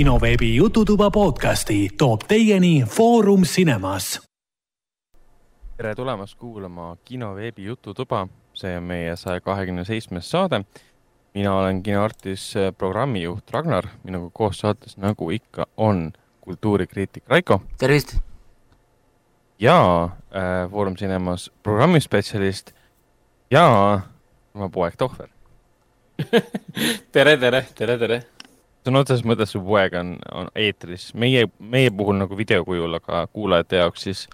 kinoveebi Jututuba podcasti toob teieni Foorum Cinemas. tere tulemast kuulama kinoveebi Jututuba, see on meie saja kahekümne seitsmes saade. mina olen kinoartis programmijuht Ragnar, minuga koos saates, nagu ikka, on kultuurikriitik Raiko. tervist! ja äh, Foorum Cinemas programmispetsialist ja oma poeg Tohver tere, tere, tere, tere! Sõna otseses mõttes su poeg on, on eetris, meie, meie puhul nagu videokujul, aga kuulajate jaoks siis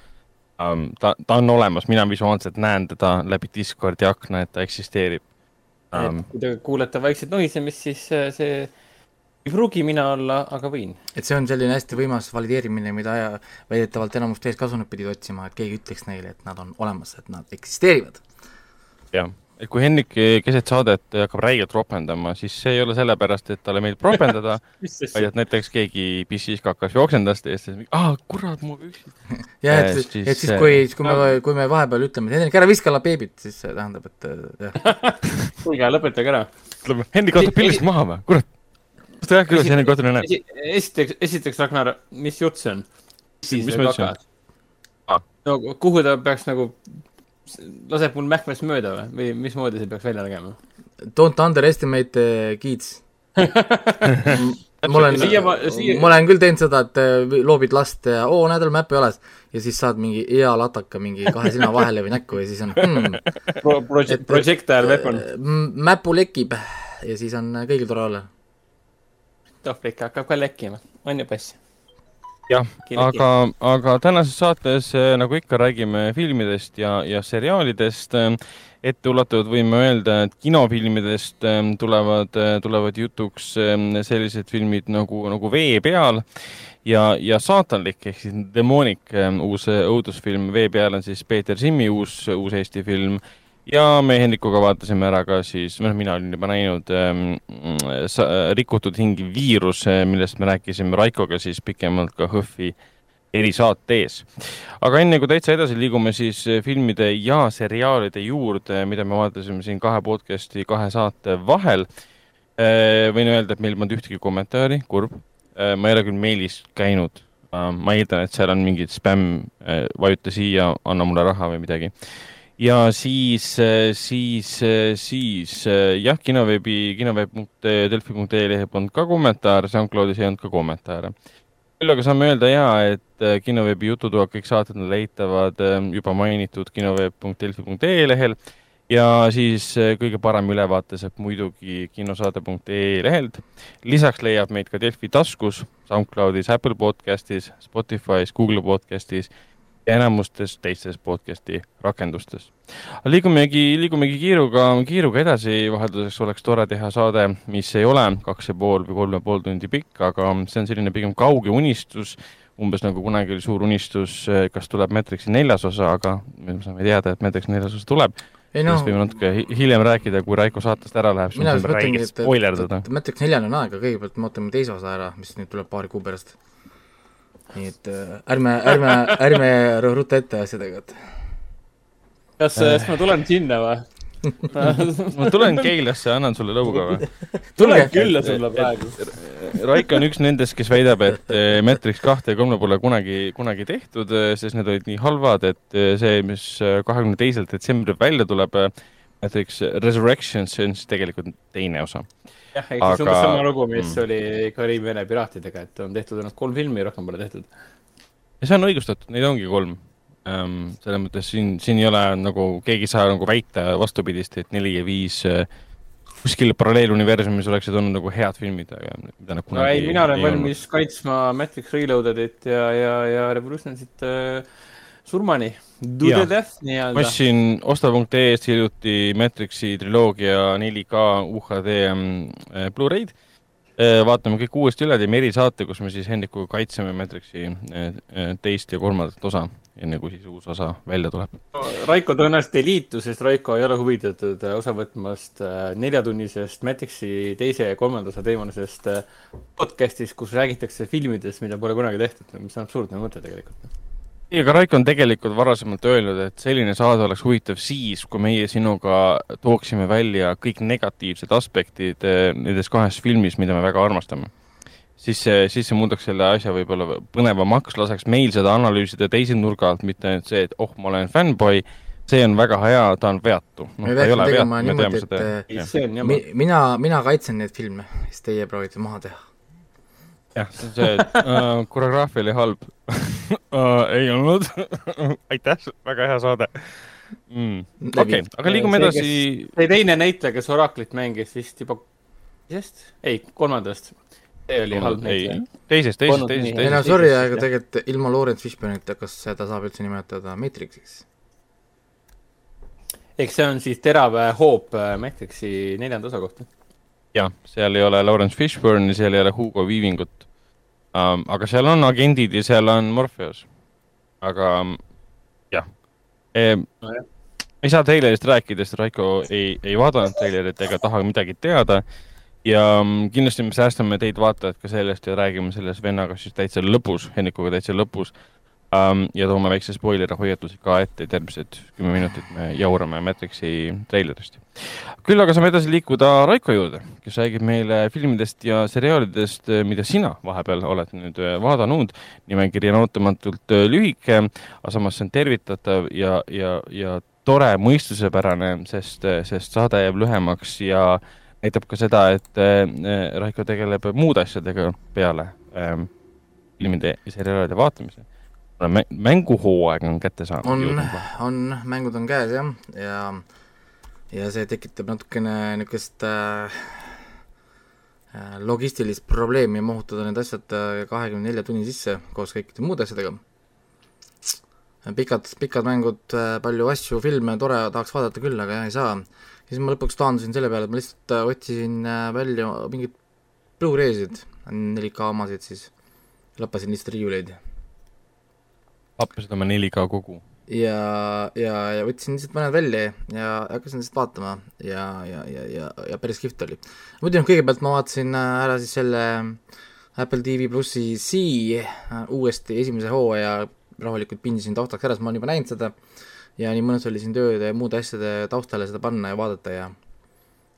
um, ta, ta on olemas, mina visuaalselt näen teda läbi Discordi akna, et ta eksisteerib um,. kui te kuulete vaikset nohisemist, siis äh, see ei pruugi mina olla, aga võin. et see on selline hästi võimas valideerimine, mida väidetavalt enamus täiskasvanud pidid otsima, et keegi ütleks neile, et nad on olemas, et nad eksisteerivad. jah et kui Henrik keset saadet hakkab räigelt ropendama, siis see ei ole sellepärast, et talle meeldib ropendada vaid et näiteks keegi pissis, kakas või oksendas ja siis ah kurat, mu püksid. jah, et, et siis, siis kui, kui me, kui me vahepeal ütleme, et Henrik, ära viska alla beebit, siis see tähendab, et jah. kuulge, lõpetage ära. ütleme, Henrik kaotab pildist maha või, kurat. kas ta jah, kuidas Henrik kodune näeb? esiteks, esiteks, Ragnar, mis jutt see on? mis ma ütlesin? no kuhu ta peaks nagu laseb mul mähkmest mööda või, või mismoodi see peaks välja nägema? Don't underestimate kids ma olen, ma olen küll teinud seda, et äh, loobid last ja oo, näed, tal mäppi alles. ja siis saad mingi hea lataka mingi kahe silma vahele või näkku ja siis on hmm, Pro. Project, projectile weapon. mäpu lekib ja siis on kõigil tore olla. tohvlik hakkab ka lekkima, on ju pass? Jah, aga, aga tänases saates eh, nagu ikka räägime filmidest ja, ja seriaalidest. etteulatuvalt võime öelda, et kinofilmidest eh, tulevad, eh, tulevad jutuks sellised filmid nagu, nagu Vee peal ja, ja Saatanlik ehk siis Demonic, uus õudusfilm. Vee peal on siis Peeter Simmi uus, uus Eesti film ja me Hendrikuga vaatasime ära ka siis, noh, mina olin juba näinud ähm, Rikutud hingi viirus, millest me rääkisime Raikoga siis pikemalt ka HÖFFi erisaates. aga enne kui täitsa edasi liigume, siis filmide ja seriaalide juurde, mida me vaatasime siin kahe podcast'i, kahe saate vahel äh,. võin öelda, et meil ei olnud ühtegi kommentaari, kurb äh,. ma ei ole küll meilis käinud äh,. ma eeldan, et seal on mingid spämm äh,, vajuta siia, anna mulle raha või midagi ja siis, äh, siis, äh, siis äh, jah, kinoveebi, kinoveeb.delfi.ee lehel polnud ka kommentaare, SoundCloudis ei olnud ka kommentaare. küll aga saame öelda ja, et kinoveebi jututoa kõik saated on leitavad juba mainitud kinoveeb.delfi.ee lehel ja siis kõige parem ülevaate saab muidugi kinosaade.ee lehelt. lisaks leiab meid ka Delfi taskus, SoundCloudis, Apple podcastis, Spotify's, Google podcastis ja enamustes teistes podcast'i rakendustes. liigumegi, liigumegi kiiruga, kiiruga edasi, vahelduseks oleks tore teha saade, mis ei ole kaks ja pool või kolm ja pool tundi pikk, aga see on selline pigem kauge unistus, umbes nagu kunagi oli suur unistus, kas tuleb Matrixi neljas osa, aga me saame teada, et Matrix neljas osa tuleb. No, sellest võime natuke hiljem rääkida, kui Raiko saatest ära läheb, siis me saame räigelt spoilerdada. Matrix neljani on aega, kõigepealt me ootame teise osa ära, mis nüüd tuleb paari kuu pärast nii et äh, ärme, ärme, ärme rutta ette asjadega, et. kas äh., kas ma tulen sinna või ma tulen Keilasse, annan sulle lõuga või? tulen külla sulle praegu. Raiko on üks nendest, kes väidab, et äh, Matrix kahte ja kolme pole kunagi, kunagi tehtud, sest need olid nii halvad, et see, mis kahekümne teisel detsembril välja tuleb, Matrix Resurrection, see on siis tegelikult teine osa jah, ehk siis umbes sama lugu, mis mm. oli Kariibi mere piraatidega, et on tehtud ainult kolm filmi, rohkem pole tehtud. ja see on õigustatud, neid ongi kolm ähm,. selles mõttes siin, siin ei ole nagu, keegi ei saa nagu väita vastupidist, et neli ja viis äh, kuskil paralleeluniversumis oleksid olnud nagu head filmid, aga mida nad kunagi no ei, mina olen valmis kaitsma Matrix Reloadedit ja, ja, ja Revolutionit äh, surmani. Do the death nii-öelda. ma ostsin osta.ee-st hiljuti Matrixi triloogia 4K UHD äh, Blu-ray'd. Äh, vaatame kõik uuesti üle, teeme erisaate, kus me siis Hendrikuga kaitseme Matrixi äh, teist ja kolmandat osa, enne kui siis uus osa välja tuleb. Raiko tõenäoliselt ei liitu, sest Raiko ei ole huvitatud osa võtmast neljatunnisest Matrixi teise ja kolmanda osa teemalisest podcast'ist, kus räägitakse filmidest, mida pole kunagi tehtud, mis on absurdne mõte tegelikult ei, aga Raiko on tegelikult varasemalt öelnud, et selline saade oleks huvitav siis, kui meie sinuga tooksime välja kõik negatiivsed aspektid eh, nendes kahes filmis, mida me väga armastame. siis see, siis see muudaks selle asja võib-olla põnevamaks, laseks meil seda analüüsida teise nurga alt, mitte ainult see, et oh, ma olen fännboi, see on väga hea, ta on veatu. me peaksime tegema niimoodi, et mi, mina, mina kaitsen neid filme, siis teie proovite maha teha. Jah, see on see, et äh, koreograafia oli halb. Uh, ei olnud. Aitäh, väga hea saade. Mm.. okei okay,, aga liigume edasi. see teine näitleja, kes Oraclit mängis vist juba, teisest, ei, kolmandast. See oli halb näitleja. teisest, teisest, teisest. ei no sorry, aga tegelikult ilma Lawrence Fishburne'ita, kas seda saab üldse nimetada Matrixiks? eks see on siis terav hoop äh, Matrixi neljanda osa kohta. jah, seal ei ole Lawrence Fishburne'i, seal ei ole Hugo Weavingut um,. aga seal on agendid ja seal on Morpheus. aga jah e,. No, ei saa treilerist rääkida, sest Raiko ei, ei vaadanud treilerit ega taha midagi teada ja kindlasti me säästame teid vaatajad ka sellest ja räägime sellest vennaga siis täitsa lõpus, Hennikuga täitsa lõpus. Ja toome väikse spoileri hoiatuse ka ette, järgmised kümme minutit me jaurame Matrixi treilerist. küll aga saame edasi liikuda Raiko juurde, kes räägib meile filmidest ja seriaalidest, mida sina vahepeal oled nüüd äh, vaadanud. nimekiri on ootamatult äh, lühike, aga samas see on tervitatav ja, ja, ja tore, mõistusepärane, sest, äh, sest saade jääb lühemaks ja näitab ka seda, et Raiko tegeleb muude asjadega peale ähm, filmide ja seriaalide vaatamise. Mänguhooaeg on kätte saanud. on, on, mängud on käes jah, ja, ja see tekitab natukene niisugust äh, äh, logistilist probleemi mahutada need asjad äh, kahekümne nelja tunni sisse koos kõikide muude asjadega. pikad, pikad mängud, palju asju, filme, tore, tahaks vaadata küll, aga jah, ei saa siis ma lõpuks taandusin selle peale, et ma lihtsalt äh, otsisin äh, välja mingeid Blu-ray'sid, 4K omasid siis, lappasin lihtsalt riiuleid. Lappasid oma 4K kogu? ja, ja, ja võtsin lihtsalt mõned välja ja hakkasin lihtsalt vaatama ja, ja, ja, ja, ja päris kihvt oli. muidu noh, kõigepealt ma vaatasin äh, ära siis selle Apple TV plussi C uuesti esimese hooaja rahulikult pindisin taustaks ära, sest ma olen juba näinud seda äh, ja nii mõnus oli siin tööde ja muude asjade taustale seda panna ja vaadata ja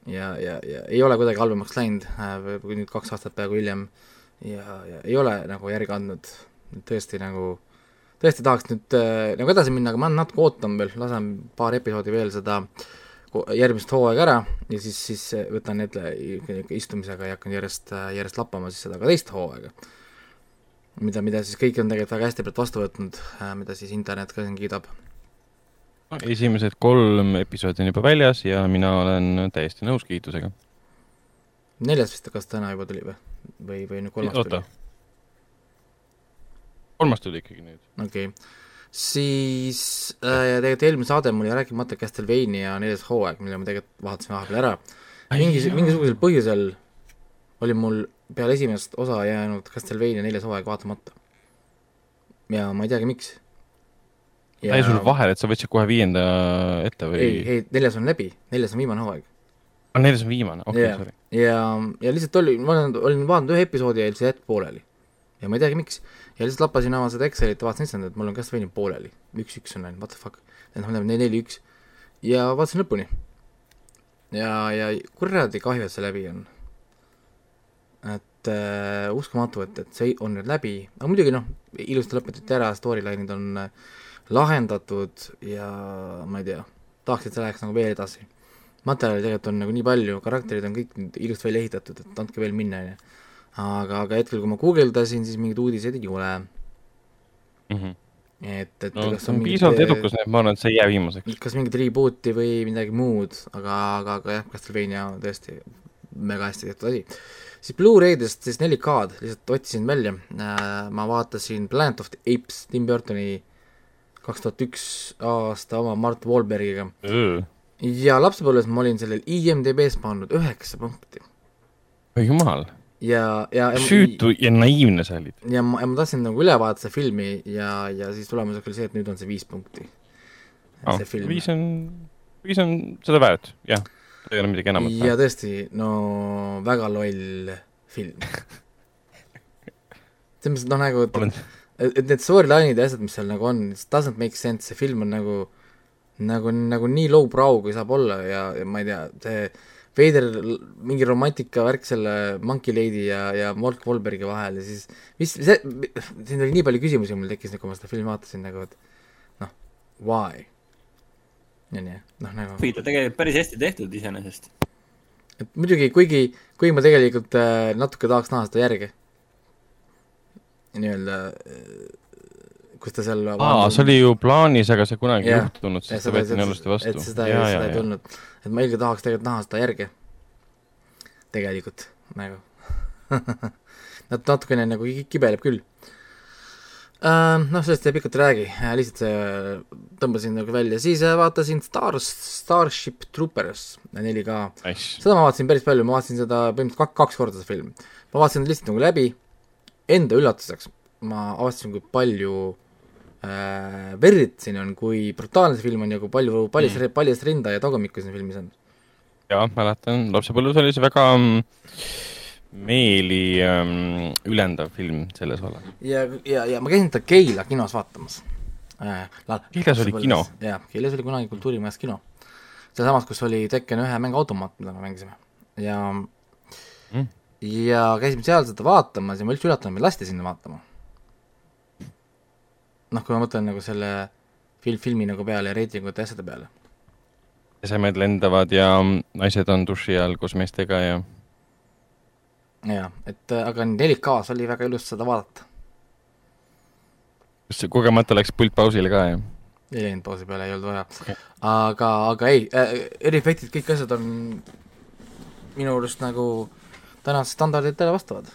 ja, ja, ja ei ole kuidagi halvemaks läinud äh,, nüüd kaks aastat peaaegu hiljem, ja, ja ei ole nagu järgi andnud, tõesti nagu, tõesti tahaks nüüd äh, nagu edasi minna, aga ma natuke ootan veel, lasen paar episoodi veel seda järgmist hooaega ära ja siis, siis võtan ette istumisega ja hakkan järjest, järjest lappama siis seda ka teist hooaega. mida, mida siis kõik on tegelikult väga hästi pealt vastu võtnud äh,, mida siis internet ka siin kiidab esimesed kolm episoodi on juba väljas ja mina olen täiesti nõus kiitusega. neljas vist, kas täna juba tuli või? või, või nüüd kolmas tuli? Kolmas tuli ikkagi nüüd. okei okay., siis äh, tegelikult eelmine saade mul jäi rääkimata Castlevania neljas hooaeg, mille ma tegelikult vaatasin vahepeal ära. mingis, mingisugusel põhjusel oli mul peale esimest osa jäänud Castlevania neljas hooaeg vaatamata. ja ma ei teagi, miks ja.... jäi sul vahele, et sa võtsid kohe viienda ette või? ei, ei, neljas on läbi, neljas on viimane hooaeg. aa, ah, neljas on viimane, okei okay,, sorry. ja, ja lihtsalt oli, ma olen, olin vaadanud ühe episoodi ja see jätk pooleli. ja ma ei teagi, miks. Ja lihtsalt lappasin oma seda Excelit ja vaatasin, issand, et mul on Castlevania pooleli. üks-üks on ainult, what the fuck. tähendab, neli-üks. ja vaatasin lõpuni. ja, ja kuradi kahju, et see läbi on. et äh, uskumatu, et, et see on nüüd läbi, aga muidugi noh, ilusti lõpetati ära, storyline'id on äh, lahendatud ja ma ei tea, tahaks, et see läheks nagu veel edasi. materjali tegelikult on nagu nii palju, karakterid on kõik nüüd ilusti välja ehitatud, et andke veel minna, on ju. Aga, aga hetkel, kui ma guugeldasin, siis mingeid uudiseid ei ole mm. -hmm. et, et no, kas on piisavalt edukas, nii et ma arvan, et see ei jää viimaseks. kas mingit reboot'i või midagi muud, aga, aga, aga jah, Castlevania tõesti mega hästi tehtud asi. siis Blu-raydest siis 4K-d lihtsalt otsisin välja, äh, ma vaatasin Planet of the Apes, Tim Burtoni kaks tuhat üks aasta oma Mart Wahlbergiga mm.. ja lapsepõlves ma olin sellel IMDB-s pannud üheksa punkti. jumal. Ja, ja süütu ja naiivne sa olid. ja ma, ja ma tahtsin nagu üle vaadata seda filmi ja, ja siis tulemuseks oli see, et nüüd on see viis punkti oh,. viis on, viis on seda väärt, jah, ei ole midagi enamat. ja tõesti, no väga loll film selles mõttes, noh nagu et, et need storyline'id ja asjad, mis seal nagu on, it doesn't make sense, see film on nagu nagu, nagu nii low brow, kui saab olla ja, ja ma ei tea, see veider mingi romantikavärk selle Monkey Lady ja, ja Mark Wahlbergi vahel ja siis mis see, siin oli nii palju küsimusi mul tekkis, kui ma seda filmi vaatasin nagu, et noh, why? onju, noh nagu. ta tegelikult päris hästi tehtud iseenesest. et muidugi, kuigi, kuigi ma tegelikult äh, natuke tahaks näha seda järge. nii-öelda äh, kus ta seal aa, see oli ju plaanis, aga see kunagi ei juhtunud, sest ta võeti nii halvasti vastu. et seda, seda ei tulnud, et ma ilge tahaks tegelikult näha seda järge. tegelikult, nagu. Nad natukene nagu kibeleb küll. Uh,. noh, sellest ei pikalt räägi, äh, lihtsalt see äh, tõmbasin nagu välja, siis vaatasin Star, Starship Troopers 4K nice.. seda ma vaatasin päris palju, ma vaatasin seda põhimõtteliselt kaks, kaks korda, seda filmi. ma vaatasin lihtsalt nagu läbi, enda üllatuseks. Ma avastasin, kui palju äh, verd siin on, kui brutaalne see film on ja kui palju paljast mm., paljast rinda ja tagumikku siin filmis on. jah, mäletan, lapsepõlves oli see väga mm, meeli ähm, ülendav film selles vallas. ja, ja, ja ma käisin teda Keila kinos vaatamas äh,. Keilas oli kino? jah, Keilas oli kunagi Kultuurimajas kino. sealsamas, kus oli Tekken ühe mänguautomaat, mida me mängisime ja mm. ja käisime seal seda vaatamas ja ma üldse üllatunud, meid lasti sinna vaatama noh, kui ma mõtlen nagu selle fil-, filmi nagu peale ja reitingute ja asjade peale. esemed lendavad ja naised on duši all koos meestega ja jaa, et aga 4K-s oli väga ilus seda vaadata. kas see kogemata läks pult pausile ka, jah? ei läinud pausi peale, ei olnud vaja okay.. aga, aga ei äh,, eriefektid, kõik asjad on minu arust nagu tänased standarditele vastavad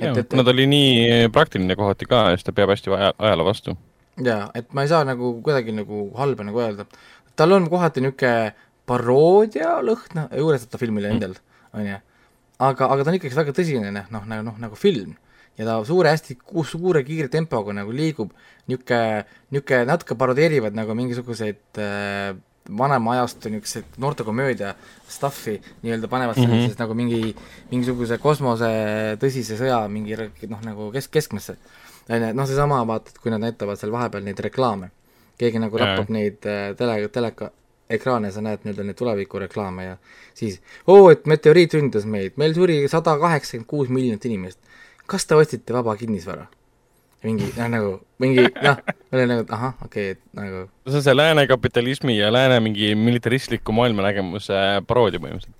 et, et kuna ta oli nii praktiline kohati ka ja siis ta peab hästi aja, ajale vastu. jaa, et ma ei saa nagu kuidagi nagu halba nagu öelda. tal on kohati niisugune paroodia lõhn juures ta filmile mm. endal mm., on ju. aga, aga ta on ikkagi väga tõsine, noh, nagu noh, nagu film. ja ta suure, hästi suure kiire tempoga nagu liigub, niisugune, niisugune natuke parodeerivad nagu mingisuguseid äh, vanema ajastu niisugused noortekomöödia stuff'i nii-öelda panevad mm -hmm. nagu mingi, mingisuguse kosmose tõsise sõja mingi noh, nagu kesk, keskmesse. on ju, noh, seesama vaata, et kui nad näitavad seal vahepeal neid reklaame, keegi nagu rappab neid äh, tele, teleka ekraane, sa näed nii-öelda neid tulevikureklaame ja siis oo, et meteoriit ründas meid, meil suri sada kaheksakümmend kuus miljonit inimest. kas te ostsite vaba kinnisvara? Mingi noh, nagu mingi noh, ma olin nagu, ahah, okei okay,, et nagu. see on see lääne kapitalismi ja lääne mingi militaristliku maailmanägemuse paroodia põhimõtteliselt.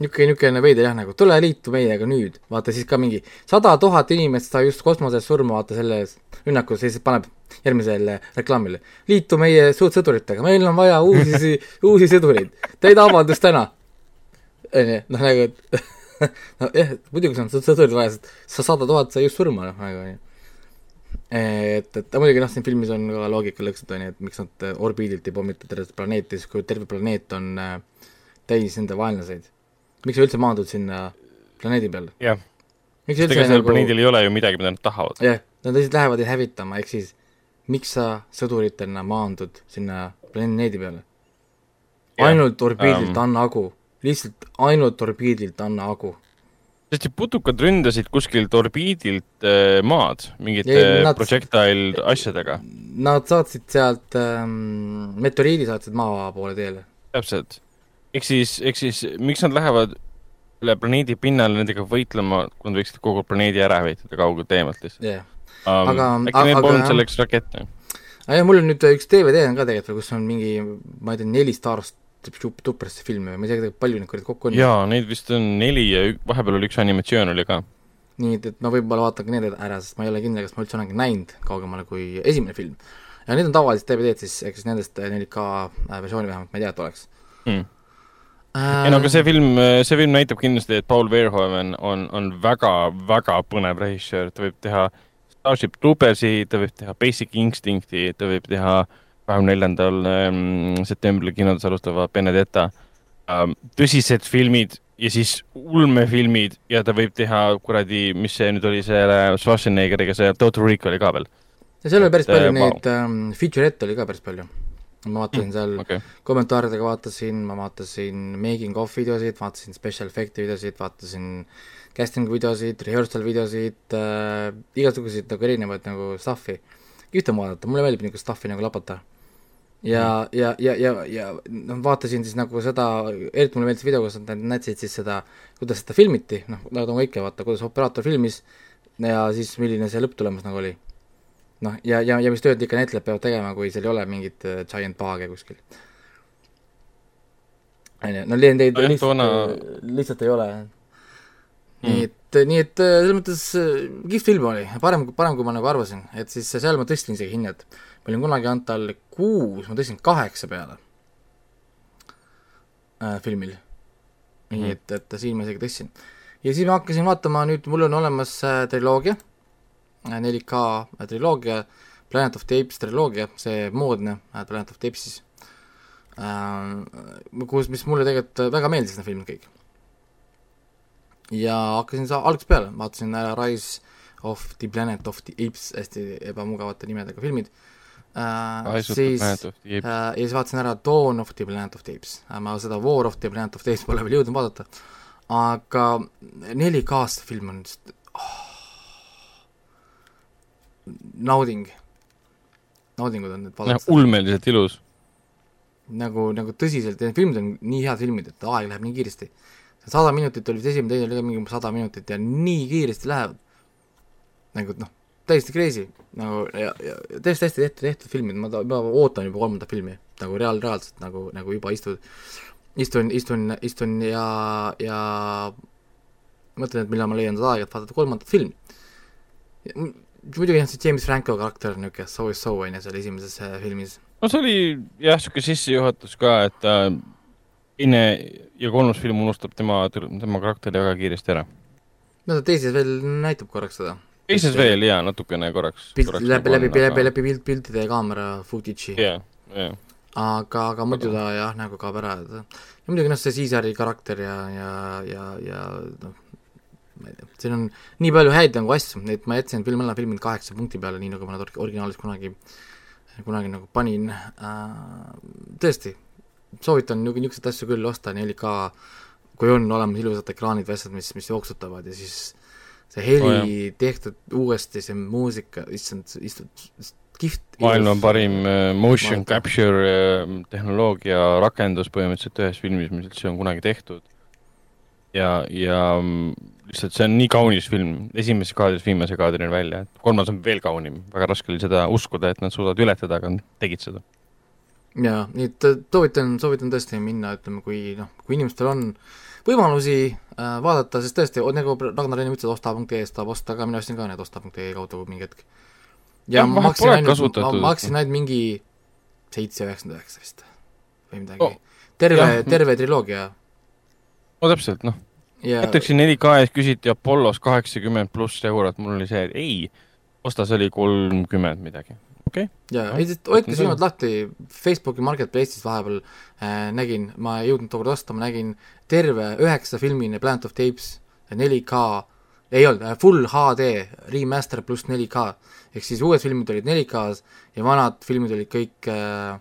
niisugune, niisugune veider jah, nagu tule liitu meiega nüüd, vaata siis ka mingi sada tuhat inimest sai just kosmoses surma, vaata selles rünnakus, siis paneb järgmisele reklaamile. liitu meie sõduritega, meil on vaja uusi uusi sõdureid, teid avaldus täna. onju, noh nagu, et nojah, muidugi see on sõdurid vaja, sest sa sada tuhat sai just surma, noh nagu onju et, et muidugi noh, siin filmis on ka loogikalõksud, on ju, et miks nad äh, orbiidilt ei pommita tervet planeeti, siis kui terve planeet on äh, täis nende vaenlaseid. miks sa üldse maandud sinna planeedi peale? jah. sest ega sellel nagu... planeedil ei ole ju midagi, mida nad tahavad. jah, nad lihtsalt lähevad ja hävitama, ehk siis miks sa sõduritena maandud sinna planeedi peale? ainult orbiidilt um... anna agu, lihtsalt ainult orbiidilt anna agu sest putukad ründasid kuskilt orbiidilt äh, maad mingite nad, projectile asjadega. Nad saatsid sealt ähm,, meteoriidi saatsid maa poole teele. täpselt. ehk siis, ehk siis miks nad lähevad üle planeedi pinnale nendega võitlema, kui nad võiksid kogu planeedi ära hävitada kaugelt eemalt lihtsalt yeah.. Um, aga äkki neil polnud selleks rakette? aga jah, mul on nüüd üks DVD on ka tegelikult, kus on mingi, ma ei tea, neli Star Tupresse filme või ma ei tea palju neid kuradi kokku on. jaa, neid vist on neli ja vahepeal oli üks animatsioon oli ka. nii et, et ma võib-olla vaatan ka need ära, sest ma ei ole kindel, kas ma üldse olengi näinud kaugemale kui esimene film. ja need on tavalised DVD-d siis, ehk siis nendest 4K äh, versiooni vähemalt ma ei tea, et oleks mm.. Ei no aga see film, see film näitab kindlasti, et Paul Verhoeven on, on väga-väga põnev režissöör, ta võib teha Starship Troopersi, ta võib teha Basic Instincti, ta võib teha äh, kahekümne neljandal ehm, septembril kinodes alustava Benedetta. Ähm, tõsised filmid ja siis ulmefilmid ja ta võib teha kuradi, mis see nüüd oli, selle Schwarzeneggeriga, see Total Recall ka veel. ja seal oli päris palju äh, neid wow. um, feature'ette oli ka päris palju. ma vaatasin mm, seal okay. kommentaaridega vaatasin, ma vaatasin making of videosid, vaatasin special effect'i videosid, vaatasin casting videosid, rehearsal videosid äh,, igasuguseid nagu erinevaid nagu stuff'i. ühte vaadata, mulle meeldib niisugust stuff'i nagu lapata ja ja, ja, ja, ja noh, vaatasin siis nagu seda, eriti mulle meeldis video, kus nad näitasid siis seda, kuidas seda filmiti, noh, nagu ikka, vaata, kuidas operaator filmis ja siis milline see lõpptulemus nagu oli. noh, ja, ja, ja mis tööd ikka näitlejad peavad tegema, kui seal ei ole mingit uh, giant paage kuskil. on ju, no lendeid lihtsalt, toona... lihtsalt ei ole. Mm.. nii et, nii et selles mõttes kihvt film oli, parem, parem kui ma nagu arvasin, et siis seal ma tõstsin isegi hinnad ma olin kunagi talle kuus, ma tõstsin kaheksa peale äh, filmil mm. nii et, et siin ma isegi tõstsin. ja siis ma hakkasin vaatama, nüüd mul on olemas äh, triloogia äh,, 4K äh, triloogia, Planet of the Apes triloogia, see moodne äh, Planet of the Apes siis äh,, kus, mis mulle tegelikult väga meeldis, need filmid kõik. ja hakkasin sa-, algusest peale, vaatasin ära Rise of the Planet of the Apes, hästi ebamugavate nimedega filmid äh,, Uh, siis uh, ja siis vaatasin ära Dawn of the Planet of the Apes uh,, ma seda War of the Planet of the Apes pole veel jõudnud vaadata, aga 4K-st film on just oh, nauding, naudingud on need vaadata. ulmeliselt ilus. nagu, nagu tõsiselt, need filmid on nii head filmid, et aeg läheb nii kiiresti. sada minutit oli vist esimene, teine oli ka mingi sada minutit ja nii kiiresti lähevad. nagu noh täiesti crazy nagu ja, ja täiesti hästi tehtud, tehtud filmid, ma, ma ootan juba kolmandat filmi nagu reaal, reaalselt nagu, nagu juba istud, istun, istun, istun ja, ja mõtlen, et millal ma leian seda aega, et vaadata kolmandat filmi. muidugi jah, see James Franco karakter niisugune so is so on ju seal esimeses äh, filmis. no see oli jah, niisugune sissejuhatus ka, et äh, teine ja kolmas film unustab tema, tema karakteri väga kiiresti ära. no ta teises veel näitab korraks seda teises veel jaa, natukene korraks. pilt, läbi, läbi, läbi, läbi, pilt, piltide ja kaamera footage'i yeah,. Yeah. aga, aga muidu ta jah, nagu kaob ära, ja muidugi noh, see Caesari karakter ja, ja, ja, ja noh, ma ei tea, siin on nii palju häid nagu asju, et ma jätsin film alla filminud kaheksa punkti peale, nii nagu ma nad originaalis kunagi, kunagi nagu panin äh,, tõesti, soovitan niisuguseid asju küll osta, 4K, kui on olemas ilusad ekraanid või asjad, mis, mis jooksutavad ja siis see heli oh, tehtud uuesti, see muusika, issand, istud kihvt. maailma parim uh, motion Vaata. capture uh, tehnoloogia rakendus põhimõtteliselt ühes filmis, mis üldse on kunagi tehtud. ja, ja um, lihtsalt see on nii kaunis film, esimeses kaadris viimase kaadrini välja, kolmas on veel kaunim, väga raske oli seda uskuda, et nad suudavad ületada, aga nad tegid seda. jaa, nii et soovitan, soovitan tõesti minna, ütleme, kui noh, kui inimestel on äh, võimalusi äh, vaadata, sest tõesti, nagu Ragnar enne ütles, osta.ee-st saab osta ka, mina ostsin ka need osta.ee kaudu mingi hetk. ja, ja ma maksin ainult, ma maksin ainult mingi seitse, üheksakümmend üheksa vist. Või midagi. Oh,. terve, terve triloogia. no täpselt, noh. Ja.... ütleksin 4K ees küsiti Apollos kaheksakümmend pluss eurot, mul oli see, et ei, osta, see oli kolmkümmend midagi okei. Okay.. jaa, ei hoidke silmad lahti, Facebooki Marketplace'is vahepeal äh, nägin, ma ei jõudnud tookord osta, ma nägin terve üheksafilmine Planet of the Apes 4K, ei olnud äh,, full HD, remaster pluss 4K. ehk siis uued filmid olid 4K-s ja vanad filmid olid kõik äh,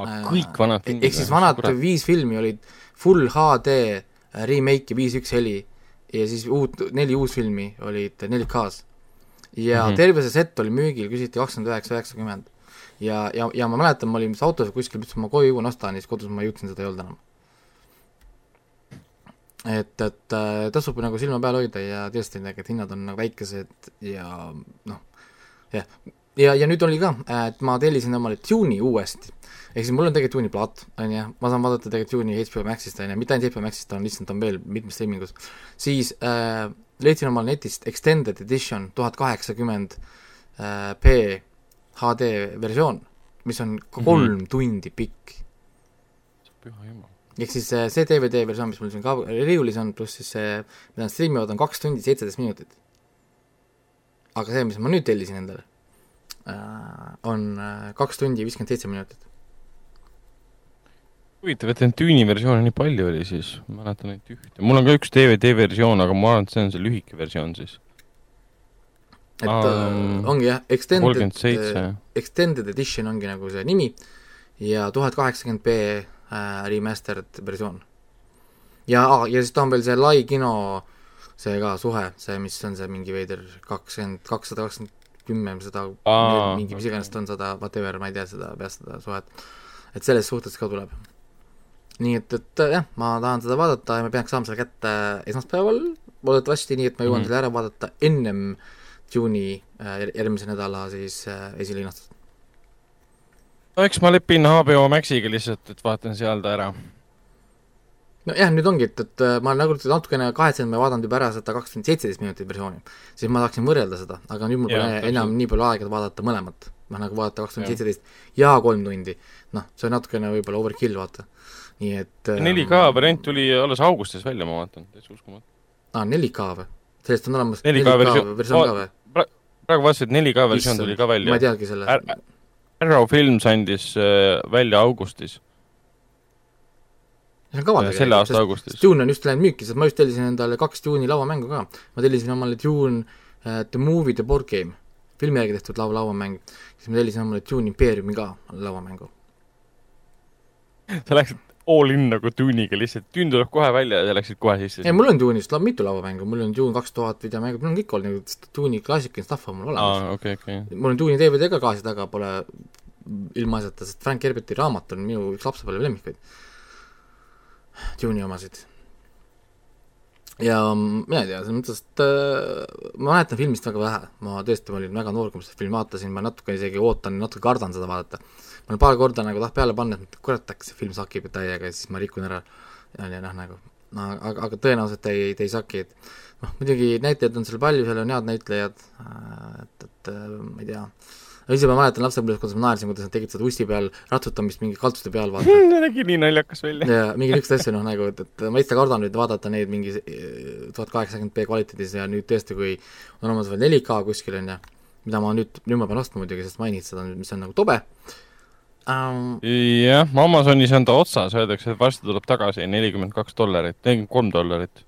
ah, kõik vanad filmid? ehk siis vanad kurat. viis filmi olid full HD äh, remake ja viis üks heli. Ja siis uut, neli uusfilmi olid 4K-s ja mm -hmm. terve see set oli müügil, küsiti kakskümmend üheksa, üheksakümmend. ja, ja, ja ma mäletan, ma olin vist autos kuskil, mõtlesin, ma koju jõuan, ostan ja siis kodus ma jõudsin, seda ei olnud enam. et, et äh, tasub nagu silma peal hoida ja tõesti, need hinnad on nagu väikesed ja noh, jah. ja, ja nüüd oli ka, et ma tellisin omale Tune'i uuesti. ehk siis mul on tegelikult Tune'i plaat, on ju, ma saan vaadata tegelikult Tune'i HBO Maxist, on ju, mitte ainult HBO Maxist, on lihtsalt, on veel mitmes streamingus, siis äh, leidsin omal netist Extended Edition tuhat kaheksakümmend äh, P HD versioon, mis on kolm mm -hmm. tundi pikk. ehk siis äh, see DVD versioon, mis mul siin ka riiulis on, pluss siis see, mida nad striimivad, on kaks tundi seitseteist minutit. aga see, mis ma nüüd tellisin endale, on kaks tundi viiskümmend seitse minutit huvitav, et neid tüüni versioone nii palju oli siis, ma mäletan ainult ühte. mul on ka üks DVD versioon, aga ma arvan, et see on see lühike versioon siis. et um, ongi jah, Extended, äh, Extended Edition ongi nagu see nimi ja tuhat kaheksakümmend B äh, remastered versioon. ja ja siis ta on veel see lai kino see ka suhe, see, mis on see mingi veider kakskümmend, kakssada kakskümmend kümme, seda Aa, mingi, mis iganes ta on, sada, whatever, ma ei tea seda peast seda suhet. et selles suhtes ka tuleb. Nii et, et jah, ma tahan seda vaadata ja ma peaks saama selle kätte esmaspäeval, loodetavasti, nii et ma jõuan mm -hmm. selle ära vaadata ennem juuni äh, järgmise nädala siis äh, esilinastust. no eks ma lepin HBO Maxiga lihtsalt, et vaatan seal ta ära nojah, nüüd ongi, et, et ma nagu natukene kahetsen, ma ei vaadanud juba ära seda kakskümmend seitseteist minutit versiooni, siis ma tahaksin võrrelda seda, aga nüüd mul pole enam nii palju aega vaadata mõlemat. noh, nagu vaadata kakskümmend seitseteist ja kolm tundi. noh, see on natukene võib-olla overkill, vaata. Nii et 4K ähm, variant tuli alles augustis välja, ma vaatan, täitsa uskumatu. aa, 4K või? sellest on olemas 4K, 4K versioon, versioon ka või? praegu vaatasin, et 4K versioon tuli ka välja. ma ei teadki sellest Ar. Arrow Films andis äh, välja augustis see on kavandada. selle aasta augustis. Dune on just läinud müüki, sest ma just tellisin endale kaks Dune'i lauamängu ka. ma tellisin omale Dune uh, The Movie The Board Game, filmi järgi tehtud laua, lauamäng. siis ma tellisin omale Dune Imperiumi ka lauamängu. sa läksid all in nagu Dune'iga lihtsalt, Dune tuleb kohe välja ja sa läksid kohe sisse? ei, mul on Dune'ist la mitu lauamängu, mul on Dune kaks tuhat videomängu, mul on kõik olnud nagu Dune'i klassikaline stuff on mul olemas ah,. Okay, okay. mul on Dune'i DVD ka kaasa taga, pole ilmaasjata, sest Frank Herberti raamat on minu üks lapsepõlve lemmikuid Dune'i omasid. ja mina ei tea, selles mõttes, et äh, ma mäletan filmist väga vähe, ma tõesti, ma olin väga noor, kui ma seda filmi vaatasin, ma natuke isegi ootan, natuke kardan seda vaadata. Ma olen paar korda nagu taht peale panna, et kurat, äkki see film sakib täiega ja siis ma rikun ära. ja, ja noh, nagu, aga, aga tõenäoliselt ei, ei saki, et noh, muidugi näitlejaid on seal palju, seal on head näitlejad, äh, et, et äh, ma ei tea ise ma mäletan lapsepõlves, kuidas ma naersin, kuidas nad tegid seda usti peal ratsutamist mingi kaltsuste peal, vaata nägi nii naljakas välja. ja mingi niisuguseid asju, noh nagu, et, et ma ise kardan nüüd vaadata neid mingi tuhat kaheksakümmend B kvaliteedis ja nüüd tõesti, kui on olemas veel 4K kuskil, on ju, mida ma nüüd, nüüd ma pean ostma muidugi, sest mainisid seda mis on nagu tobe um,. jah, Amazonis on ta otsas, öeldakse, et varsti tuleb tagasi nelikümmend kaks dollarit, nelikümmend kolm dollarit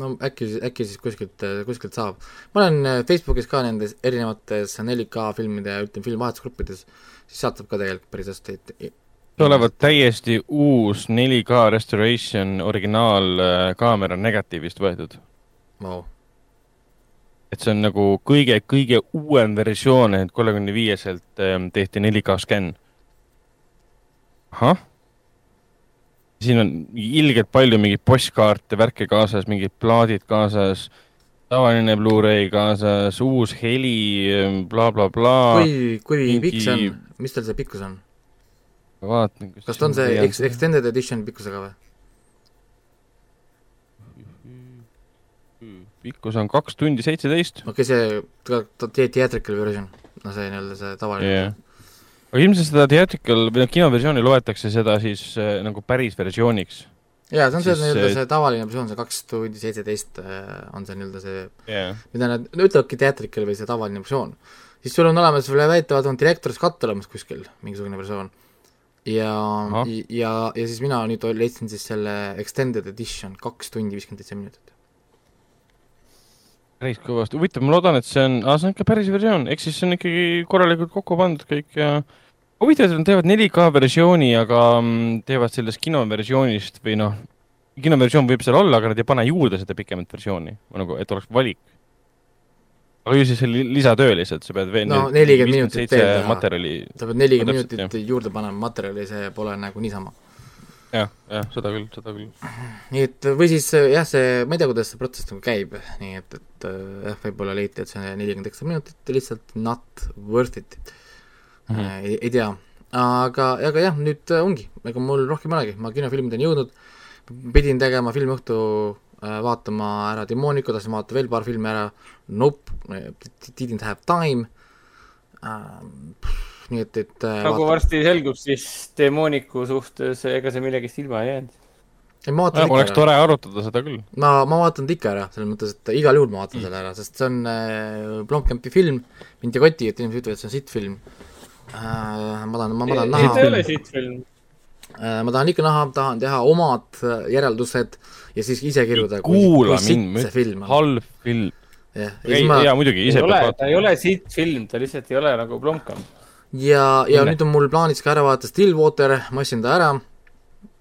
no äkki, äkki siis kuskilt, kuskilt saab. ma olen äh, Facebookis ka nendes erinevates 4K filmide, ütleme, filmivahetusgruppides, siis sealt saab ka tegelikult päris hästi tulevad täiesti uus 4K restoration originaalkaamera negatiivist võetud wow.. et see on nagu kõige, kõige uuem versioon, et kolmekümne viieselt ähm, tehti 4K skänn. Ahah siin on ilgelt palju mingeid postkaarte, värke kaasas, mingid plaadid kaasas, tavaline Blu-ray kaasas, uus heli bla,, blablabla. kui, kui mingi... pikk see on, mis tal see pikkus on? vaatan. kas ta on see ex-, extended edition pikkusega või? pikkus on kaks tundi seitseteist. okei okay,, see theatrical version, no see nii-öelda see tavaline yeah aga ilmselt seda theatrical või noh, kinoversiooni loetakse seda siis äh, nagu päris versiooniks. jaa, see on see nii-öelda see tavaline versioon, see kaks tundi seitseteist äh, on see nii-öelda see yeah., mida nad ütlevadki theatrical või see tavaline versioon. siis sul on olemas veel väidetavalt on director's cut olemas kuskil, mingisugune versioon. ja, ja, ja siis mina nüüd leidsin siis selle extended edition, kaks tundi viiskümmend seitse minutit päris kõvasti, huvitav, ma loodan, et see on, aa, see on ikka päris versioon, ehk siis see on ikkagi korralikult kokku pandud kõik ja huvitav, et nad teevad 4K versiooni, aga mm, teevad sellest kinoversioonist või noh, kinoversioon võib seal olla, aga nad ei pane juurde seda pikemat versiooni, nagu, et oleks valik. aga ju siis see lisatöö lihtsalt, sa pead veel no nelikümmend minutit veel materjali. sa pead nelikümmend minutit jah. juurde panema materjali, see pole nagu niisama. jah, jah, seda küll, seda küll. nii et või siis jah, see, ma ei tea, kuidas see protsess nagu käib, nii et, et jah, võib-olla leiti, et see nelikümmend ekstra minutit lihtsalt not worth it mm, -hmm. ei, ei tea. aga, aga jah, nüüd äh, ongi, ega mul rohkem ei olegi, ma kinofilmideni jõudnud, pidin tegema filmiõhtu äh, vaatama ära Demonico, tahtsin vaadata veel paar filmi ära, Nope, didn't have time uh,, nii et, et nagu varsti selgub, siis Demonicu suhtes ega sa millegist ilma ei jäänud ei, ma vaatan ikka oleks ära. tore arutada seda küll. ma, ma vaatan ta ikka ära, selles mõttes, et igal juhul ma vaatan mm. selle ära, sest see on äh, Blomkampi film, mind ei koti, et inimesed ütlevad, et see on sitt film. Ma tahan, ma, ma tahan näha. see ei ole siit film äh,. ma tahan ikka näha, tahan teha omad äh, järeldused ja siis ise kirjutada. kuula mind, halb film. jah, ei, ma... jaa muidugi, ise pead vaatama. ta ei ole siit film, ta lihtsalt ei ole nagu Blomkamp. ja, ja Inne. nüüd on mul plaanis ka ära vaadata Stillwater, ma ostsin ta ära.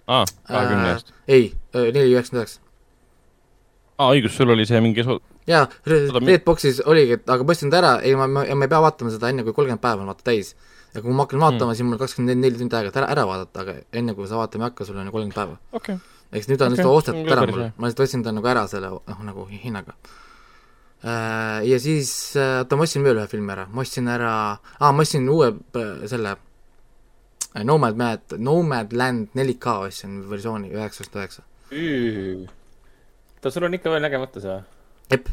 aa, kahekümne eest äh,? ei, neli üheksakümmend üheksa. aa, õigus, sul oli see mingi jaa, Redboxis oligi, et aga ma ostsin ta ära, ei ma, ma, ma ei pea vaatama seda enne, kui kolmkümmend päeva on vaata täis. Ja kui ma hakkan vaatama mm., siis mul kakskümmend neli tundi aega, et ära, ära vaadata, aga enne kui sa vaatama ei hakka, sul on ju kolmkümmend päeva okay.. eks nüüd on okay. lihtsalt ostetud ära mul, ma lihtsalt ostsin ta nagu ära selle, noh, nagu hinnaga äh, ja siis, äh, oota, ma ostsin veel ühe filmi ära, ma ostsin ära, aa, ma ostsin uue selle Nomad Mad, Nomad Land 4K ostsin versiooni üheksakümmend üheksa. oota, sul on ikka veel nägemata see või? jep,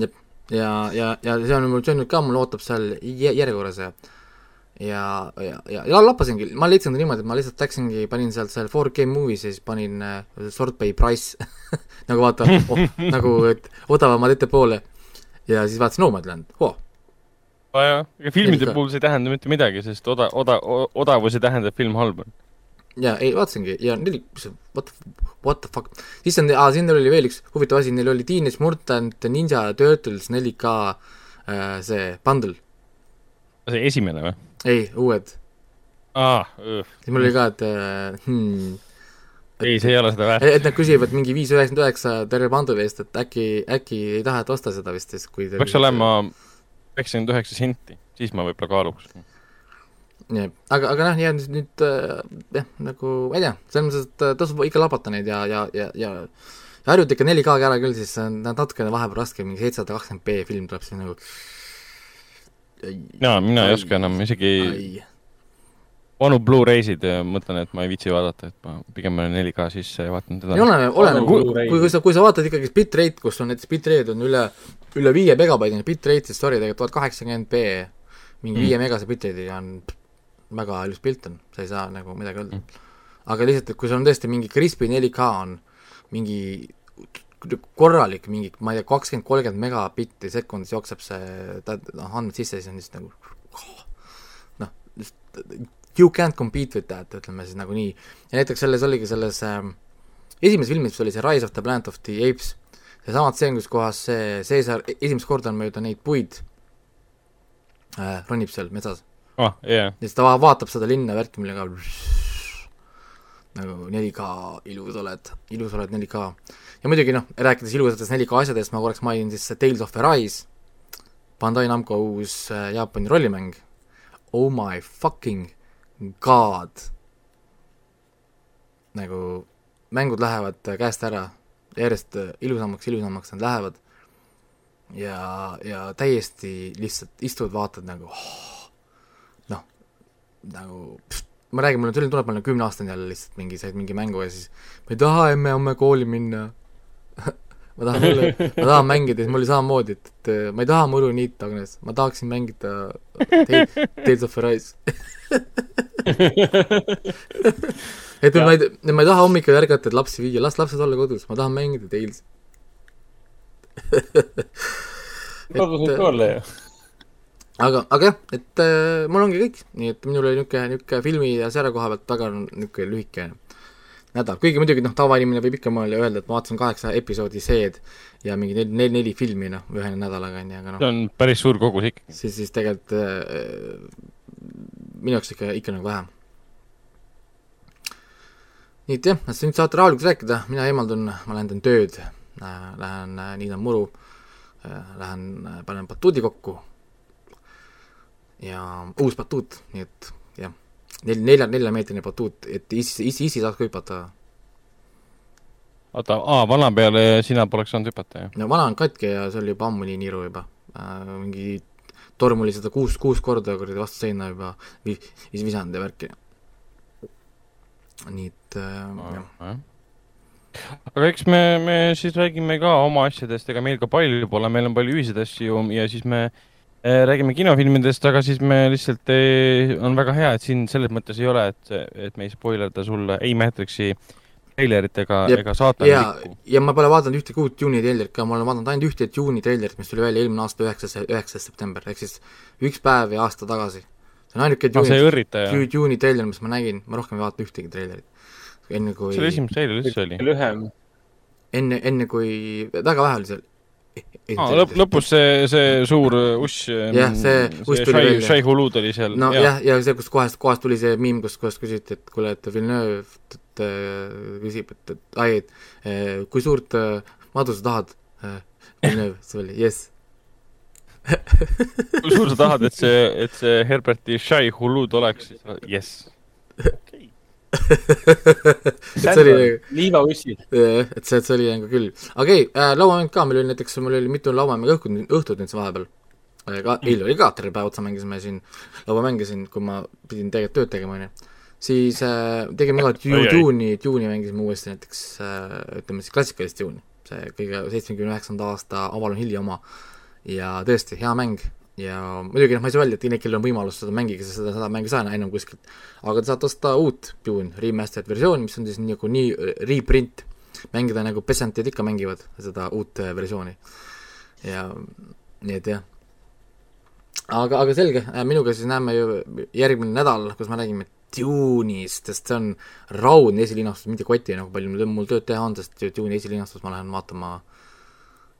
jep. ja, ja, ja see on mul, see on nüüd ka, mul ootab seal järjekorras ja ja, ja, ja, ja lappasingi, ma leidsin ta niimoodi, et ma lihtsalt läksingi, panin sealt seal 4K movies ja siis panin uh, sort by price nagu vaata oh, nagu, et odavamad ettepoole. ja siis vaatasin Nomadland oh., nojah, ega filmide puhul see ei tähenda mitte midagi, sest oda, oda, odavus ei tähenda, et film halb on ja ei, vaatasingi ja neli, what the, what the fuck, siis on, aa, siin oli veel üks huvitav asi, neil oli Teenage Mutant Ninja Turtles 4K äh, see bundle. see esimene või? Ei, uued. aa, siis mul oli ka, et äh, hmm, ei, see ei ole seda väärt. et nad küsivad mingi viis üheksakümmend üheksa terve bundle'i eest, et äkki, äkki ei taha, et osta seda vist siis, kui peaks olema üheksakümmend üheksa senti, siis ma võib-olla kaaluks. Jah, aga, aga noh, nii-öelda nüüd äh, jah, nagu ma ei tea, selles mõttes, et äh, tasub ikka labata neid ja, ja, ja, ja harjuta ikka 4K-ga ära küll, siis on natukene vahepeal raske, mingi seitsesada kakskümmend B film tuleb siis nagu jaa, mina ei oska enam isegi vanu Blu-raysid ja mõtlen, et ma ei viitsi vaadata, et ma pigem olen 4K sisse ja vaatan teda. ei ole, oleneb, kui, kui, kui sa, kui sa vaatad ikkagi bitrate, kus on näiteks bitrate on üle, üle viie megabaidine bitrate, siis sorry, tegelikult tuhat kaheksakümmend B mingi mm. viie megase bitrate'iga on väga ilus pilt on, sa ei saa nagu midagi öelda mm.. aga lihtsalt, et kui sul on tõesti mingi crispy 4K on mingi korralik, mingi, ma ei tea, kakskümmend, kolmkümmend megabitti sekundis jookseb see, noh, andmed sisse, siis on lihtsalt nagu noh, you can't compete with that, ütleme siis nagu nii. ja näiteks selles oligi selles äh, esimeses filmis, mis oli see Rise of the Planet of the Apes, seesama stseen, kus kohas see Caesar esimest korda on mööda neid puid äh, ronib seal metsas oh,. Yeah. ja siis ta vaatab seda linna värki, millega nagu 4K, ilus oled, ilus oled 4K. ja muidugi noh, rääkides ilusatest 4K asjadest, ma korraks mainin siis Tales of Arise, Bandai Namco uus äh, Jaapani rollimäng. Oh my fucking god. nagu mängud lähevad käest ära, järjest ilusamaks, ilusamaks nad lähevad. ja, ja täiesti lihtsalt istud, vaatad nagu oh, nagu pst, ma räägin, mul on selline tunne, et ma olen kümneaastane jälle lihtsalt mingi, said mingi mängu ja siis ma ei taha emme homme kooli minna. Ma tahan olla, ma tahan mängida, siis mul oli samamoodi, et, et ma ei taha muru niita, Agnes, ma tahaksin mängida Tales of Arise. Et ma ei, ma ei taha hommikul ärgata, et lapsi viia, las lapsed olla kodus, ma tahan mängida Tales. Kodus võib ka olla ju aga, aga jah, et äh, mul ongi kõik, nii et minul oli niisugune, niisugune filmi ja sära koha pealt väga niisugune lühike nädal, kuigi muidugi noh, tavainimene võib ikka mulle öelda, et ma vaatasin kaheksa episoodi seed ja mingi neli, neli, neli filmi noh, ühe nädalaga, on ju, aga noh see on päris suur kogus ikkagi. siis, siis tegelikult äh, minu jaoks ikka, ikka nagu vähe. nii et jah, nüüd saate rahulikult rääkida, mina eemaldun, ma lähen teen tööd äh,, lähen äh, niidan muru äh,, lähen äh, panen batuudi kokku ja uus batuut, nii et jah, nel-, nelja, neljameetrine batuut, et issi, issi, issi saaks ka hüpata. oota, aa, vana peale sina poleks saanud hüpata, jah? no vana on katki ja see oli juba ammu nii niru juba äh,, mingi torm oli seda kuus, kuus korda kuradi vastu seina juba vi-, vis-, visanud ja värki. nii et äh, jah aga eks me, me siis räägime ka oma asjadest, ega meil ka palju pole, meil on palju ühiseid asju ja siis me Äh, räägime kinofilmidest, aga siis me lihtsalt, on väga hea, et siin selles mõttes ei ole, et, et me ei spoilerda sulle ei Matrixi treilerit ega, ega saatanikku. ja ma pole vaadanud ühtegi uut juuni treilerit ka, ma olen vaadanud ainult ühte juuni treilerit, mis tuli välja eelmine aasta üheksas, üheksas september, ehk siis üks päev ja aasta tagasi. see on ainuke juuni, ju, juuni treiler, mis ma nägin, ma rohkem ei vaata ühtegi treilerit. enne kui see oli esimene treiler üldse oli? lühem. enne, enne kui, väga vähe oli seal Ah, lõp-, lõpus see, see suur uss jah, see uss tuli välja. Shai Hulud oli seal. no jah, ja see, kus kohast, kohast tuli see miim, kus kohast küsiti, et kuule, et Villeneuve et, küsib, et, et ai, et kui suurt madu sa tahad Villeneuve, see oli, jess kui suur sa tahad, et see, et see Herberti Shai hullud oleks, siis jess. okei see oli nagu. liivaussid. et see, et see oli nagu küll. okei okay, äh,, lauamäng ka, meil oli näiteks, mul oli mitu lauamängu õhtud, õhtut nüüd vahepeal. ka mm. eile oli ka terve päev otsa mängisime siin lauamänge siin, kui ma pidin tegelikult tööd tegema, onju. siis äh, tegime ka Dune'i, Dune'i mängisime uuesti näiteks äh, ütleme siis klassikalist Dune'i, see kõige seitsmekümne üheksanda aasta Avalon Hilli oma. ja tõesti, hea mäng ja muidugi noh, ma ei saa öelda, et kellel on võimalus seda sest seda, seda mängu ei saa enam kuskilt. aga te saate osta uut Dune remastered versiooni, mis on siis nagu nii reprint, mängida nagu pesantid ikka mängivad seda uut äh, versiooni. ja nii et jah. aga, aga selge, äh, minuga siis näeme ju järgmine nädal, kus me räägime Dune'ist, sest see on raudne esilinastus, mitte kotti nagu palju mul, mul tööd teha on, sest Dune'i esilinastus ma lähen vaatama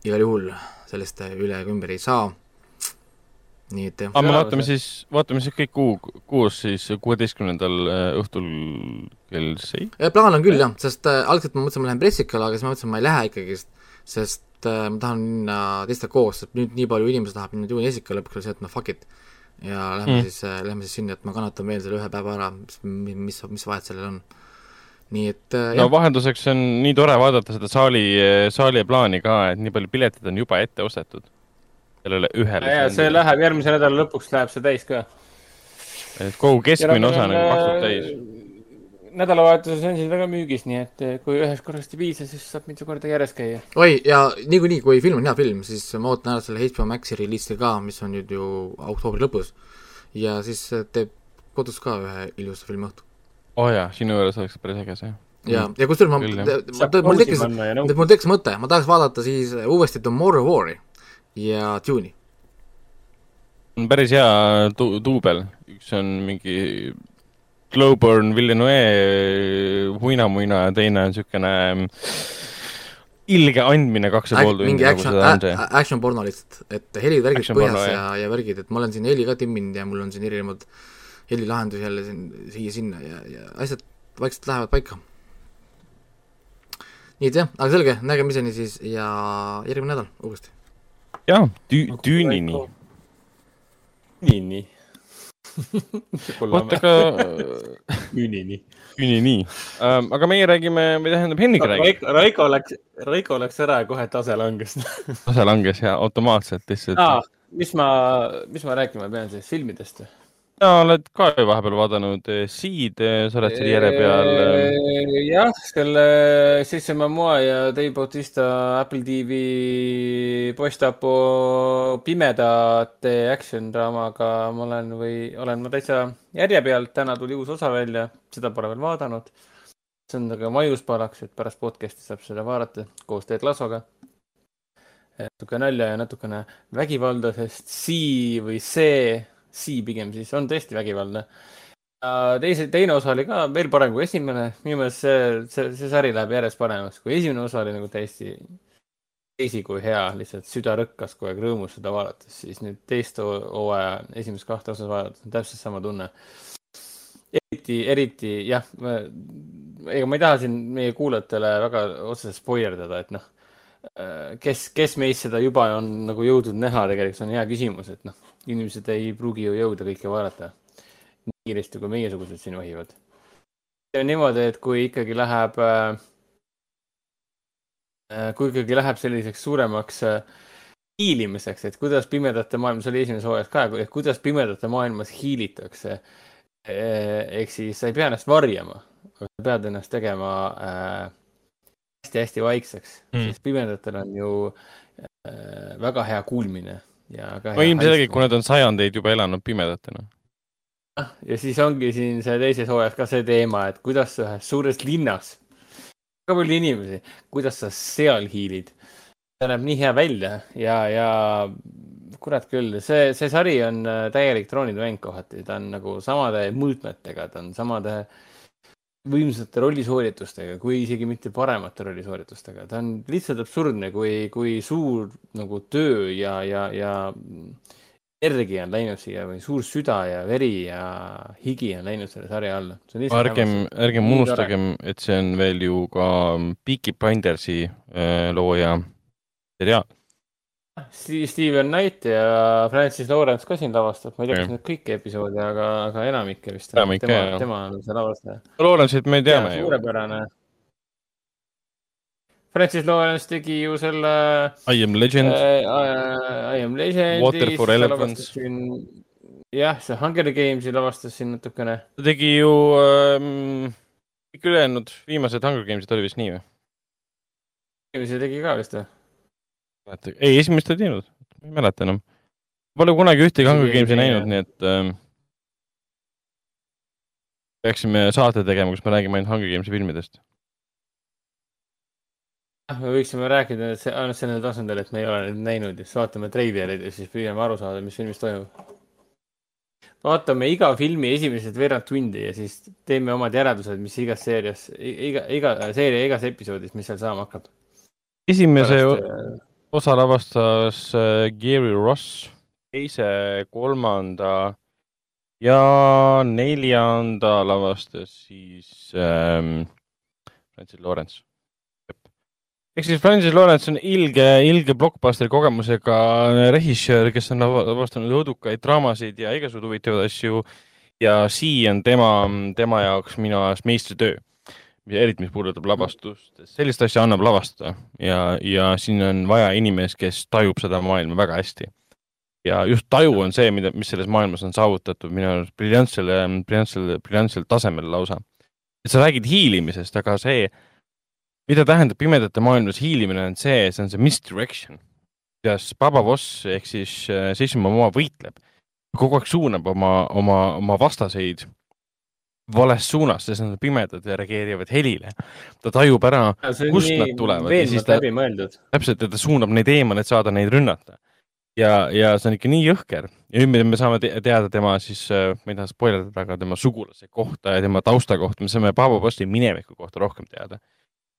igal juhul, sellest üle ega ümber ei saa nii et jah. aga me vaatame siis, vaatame siis kõik kuu, kuus siis kuueteistkümnendal äh, õhtul kell seitse? plaan on küll jah, sest äh, algselt ma mõtlesin, ma lähen pressikale, aga siis ma mõtlesin, ma ei lähe ikkagist, sest äh, ma tahan minna teistega koos, sest nüüd nii palju inimesi tahab minna juuni esikale, lõpuks oli see, et no fuck it. ja lähme mm. siis äh,, lähme siis sinna, et ma kannatan veel selle ühe päeva ära, mis, mis, mis vahet sellel on nii et äh, no jah. vahenduseks on nii tore vaadata seda saali, saali plaani ka, et nii palju piletid on juba ette ostetud sellele ühele. ja, see läheb järgmise nädala lõpuks läheb see täis ka. et kogu keskmine osa nagu maksab täis. nädalavahetuses on siis väga müügis, nii et eh, kui ühest korrast ei piisa, siis saab mitu korda järjest käia. oi, ja niikuinii, kui film on hea film, siis ma ootan ära selle HBO Maxi reliisi ka, mis on nüüd ju oktoobri lõpus. ja siis teeb kodus ka ühe ilusa filmiõhtu. oo oh jaa, sinu juures oleks päris äge see ja, ja kusjuures ma, mul tekkis, mul tekkis mõte, ma tahaks vaadata siis uuesti Tomorrow War'i ja Dune'i. on päris hea tu-, duubel, üks on mingi Glowburn Villeneuve huinamuina ja teine on niisugune mm, ilge andmine kaks ja pool tundi. mingi nagu action, action porno lihtsalt, et helivärgid põhjas porno, ja, ja värgid, et ma olen siin heli ka timminud ja mul on siin erinevad helilahendusi jälle siin siia-sinna ja, ja asjad vaikselt lähevad paika. nii et jah, aga selge, nägemiseni siis ja järgmine nädal uuesti jah, tü-, Düünini. Düünini. oota, aga. Düünini. Düünini ähm,. aga meie räägime, või tähendab, Henrik räägib. Raiko, Raiko läks, Raiko läks ära ja kohe tase langes tase langes ja automaatselt lihtsalt. mis ma, mis ma rääkima pean siis, filmidest või? Sa oled ka ju vahepeal vaadanud eh, Seed, eh, sa oled selle järje peal. Eh. jah, selle Jason Momoa ja Dave Bautista Apple TV postapo pimedate action draamaga ma olen või olen ma täitsa järje peal, täna tuli uus osa välja, seda pole veel vaadanud. see on aga maiuspalaks, et pärast podcast'i saab seda vaadata koos Ted Lassoga natuke nalja ja natukene vägivalda, sest see või see C pigem siis on tõesti vägivaldne. teise, teine osa oli ka veel parem kui esimene, minu meelest see, see, see sari läheb järjest paremaks, kui esimene osa oli nagu täiesti teisi kui hea, lihtsalt süda rõkkas kogu aeg rõõmus seda vaadates, siis nüüd teist hooaja esimest kahte osa vaadates on täpselt sama tunne. eriti, eriti jah, ega ma ei taha siin meie kuulajatele väga otseselt spoilerdada, et noh, kes, kes meist seda juba on nagu jõudnud näha, tegelikult see on hea küsimus, et noh inimesed ei pruugi ju jõuda kõike vaadata nii kiiresti, kui meiesugused siin vahivad. see on niimoodi, et kui ikkagi läheb, äh, äh, kui ikkagi läheb selliseks suuremaks äh, hiilimiseks, et kuidas pimedate maailmas, see oli esimeses hooajas ka, et kuidas pimedate maailmas hiilitakse. ehk siis sa ei pea ennast varjama, sa pead ennast tegema hästi-hästi vaikseks mm., sest pimedatel on ju väga hea kuulmine no ilmselgelt, kui nad on sajandeid juba elanud pimedatena. ja siis ongi siin see teises hooajas ka see teema, et kuidas ühes suures linnas, väga palju inimesi, kuidas sa seal hiilid. see näeb nii hea välja ja, ja kurat küll, see, see sari on äh, täielik troonide mäng kohati, ta on nagu samade mõõtmetega, ta on samade äh, võimsate rollisooritustega, kui isegi mitte paremate rollisooritustega, ta on lihtsalt absurdne, kui, kui suur nagu töö ja, ja, ja energia on läinud siia või suur süda ja veri ja higi on läinud selle sarja alla. ärgem, ärgem unustagem, et see on veel ju ka Peaky Blindersi äh, looja seriaal. Steven Knight ja Francis Lawrence ka siin lavastab, ma ei tea, kas nüüd kõiki episoode, aga, aga enamikke vist. jah. tema on see lavastaja. Lawrence'it me teame ju. suurepärane. Francis Lawrence tegi ju selle. I am legend äh,. I am legend. Water for elephants. jah, see Hunger Games'i lavastas siin natukene. ta tegi ju ähm, kõik ülejäänud viimased Hunger Games'id oli vist nii või? esimese tegi ka vist või? Ei, esimest ei teinud, ma ei mäleta enam. Pole kunagi ühtegi Hunger Games'i näinud, nii et ähm, peaksime saate tegema, kus me räägime ainult Hunger Games'i filmidest. jah, me võiksime rääkida ainult sellel tasandil, et me ei ole neid näinud ja siis vaatame treilereid ja siis püüame aru saada, mis filmis toimub vaatame iga filmi esimesed veerand tundi ja siis teeme omad järeldused, mis igas seerias, iga, iga seeria igas episoodis, mis seal saama hakkab. esimese Pärast, äh, osa lavastas äh, Gary Ross, teise, kolmanda ja neljanda lavastas siis ähm, Francis Lawrence ehk siis Francis Lawrence on ilge, ilge blockbusteri kogemusega režissöör, kes on lavastanud õudukaid draamasid ja igasuguseid huvitavaid asju. ja Sea on tema, tema jaoks minu arust meistritöö, eriti mis puudutab lavastust, sellist asja annab lavastada ja, ja siin on vaja inimest, kes tajub seda maailma väga hästi. ja just taju on see, mida, mis selles maailmas on saavutatud minu arust briljantsel, briljantsel, briljantsel tasemel lausa. et sa räägid hiilimisest, aga see mida tähendab pimedate maailmas hiilimine, on see, see on see misdirection. kuidas Baba Voss ehk siis äh, Seisma Moa võitleb, kogu aeg suunab oma, oma, oma vastaseid vales suunas, sest nad on pimedad ja reageerivad helile. ta tajub ära, kust nad tulevad. täpselt, ja ta suunab neid eemale, et saada neid rünnata. ja, ja see on ikka nii jõhker ja nüüd me saame te teada tema siis, äh, ma ei taha spoilerdada, aga tema sugulase kohta ja tema tausta kohta, me saame Baba Vossi mineviku kohta rohkem teada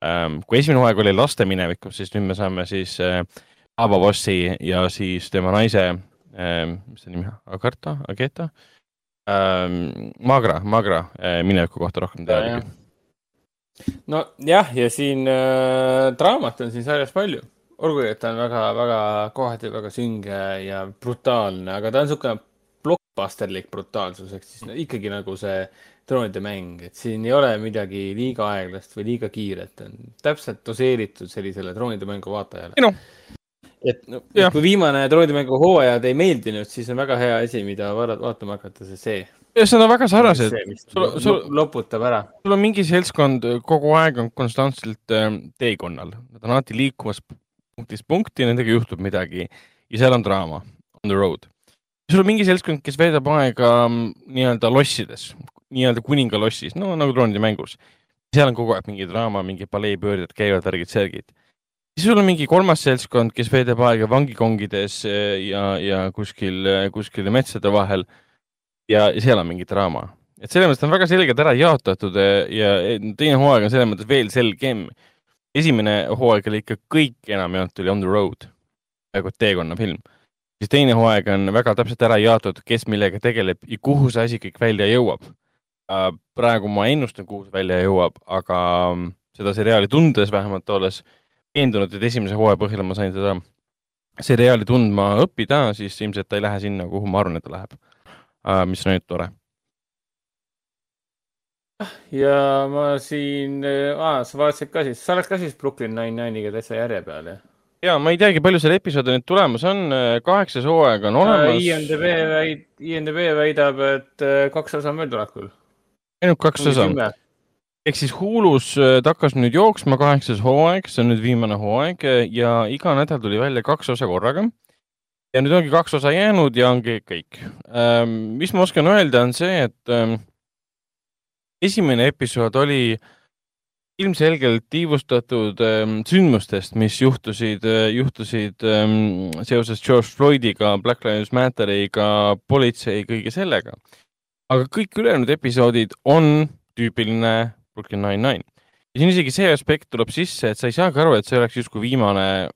Ähm, kui esimene hooaeg oli laste minevikus, siis nüüd me saame siis äh, Ava Vossi ja siis tema naise, ähm, mis ta nimi on, Agarta, Ageta? Ähm, Magra, Magra äh, mineviku kohta rohkem teada. nojah, ja siin äh, draamat on siin sarjas palju, olgugi et ta on väga, väga kohati väga sünge ja brutaalne, aga ta on niisugune blockbusterlik brutaalsus, ehk siis ikkagi nagu see troonide mäng, et siin ei ole midagi liiga aeglast või liiga kiiret, on täpselt doseeritud sellisele troonide mängu vaatajale. No.. Et no, kui viimane troonide mängu hooajad ei meeldinud, siis on väga hea asi, mida vaatama hakata, see see. ja see on väga sarnased. sul, sul loputab ära. sul on mingi seltskond kogu aeg on konstantselt äh, teekonnal, nad on alati liikumas punktist punkti, nendega juhtub midagi ja seal on draama, on the road sul on mingi seltskond, kes veedab aega mm, nii-öelda lossides, nii-öelda kuningalossis, no nagu troonide mängus. seal on kogu aeg mingi draama, mingi paleepöörded käivad, värgid-särgid. Siis sul on mingi kolmas seltskond, kes veedab aega vangikongides eh, ja, ja kuskil, eh, kuskil metsade vahel. ja seal on mingi draama, et selles mõttes on väga selgelt ära jaotatud eh, ja teine hooaeg on selles mõttes veel selgem. esimene hooaeg oli ikka kõik enamjaolt tuli on the road, et teekonnafilm siis teine hooaeg on väga täpselt ära jaotatud, kes millega tegeleb ja kuhu see asi kõik välja jõuab praegu ma ennustan, kuhu see välja jõuab, aga mm, seda seriaali tundes vähemalt olles veendunud, et esimese hooaja põhjal ma sain seda seriaali tundma õppida, siis ilmselt ta ei lähe sinna, kuhu ma arvan, et ta läheb. Äh, mis on ainult tore. ja ma siin ah,, sa vaatasid ka siis, sa oled ka siis Brooklyn Nine-Nine'iga täitsa järje peal, jah? ja ma ei teagi, palju seal episoode nüüd tulemas on, kaheksas hooaeg on olemas. IMDB väid-, IMDB väidab, et kaks osa on veel tulekul ainult kaks osa. Ehk siis Hulus äh, ta hakkas nüüd jooksma kaheksas hooaeg, see on nüüd viimane hooaeg äh, ja iga nädal tuli välja kaks osa korraga. ja nüüd ongi kaks osa jäänud ja ongi kõik. Ähm, mis ma oskan öelda, on see, et ähm, esimene episood oli ilmselgelt tiivustatud ähm, sündmustest, mis juhtusid, äh, juhtusid seoses George Floydiga, Black Lives Matteriga, politsei, kõige sellega aga kõik ülejäänud episoodid on tüüpiline Brooklyn Nine-Nine. ja siin isegi see aspekt tuleb sisse, et sa ei saagi aru, et see oleks justkui viimane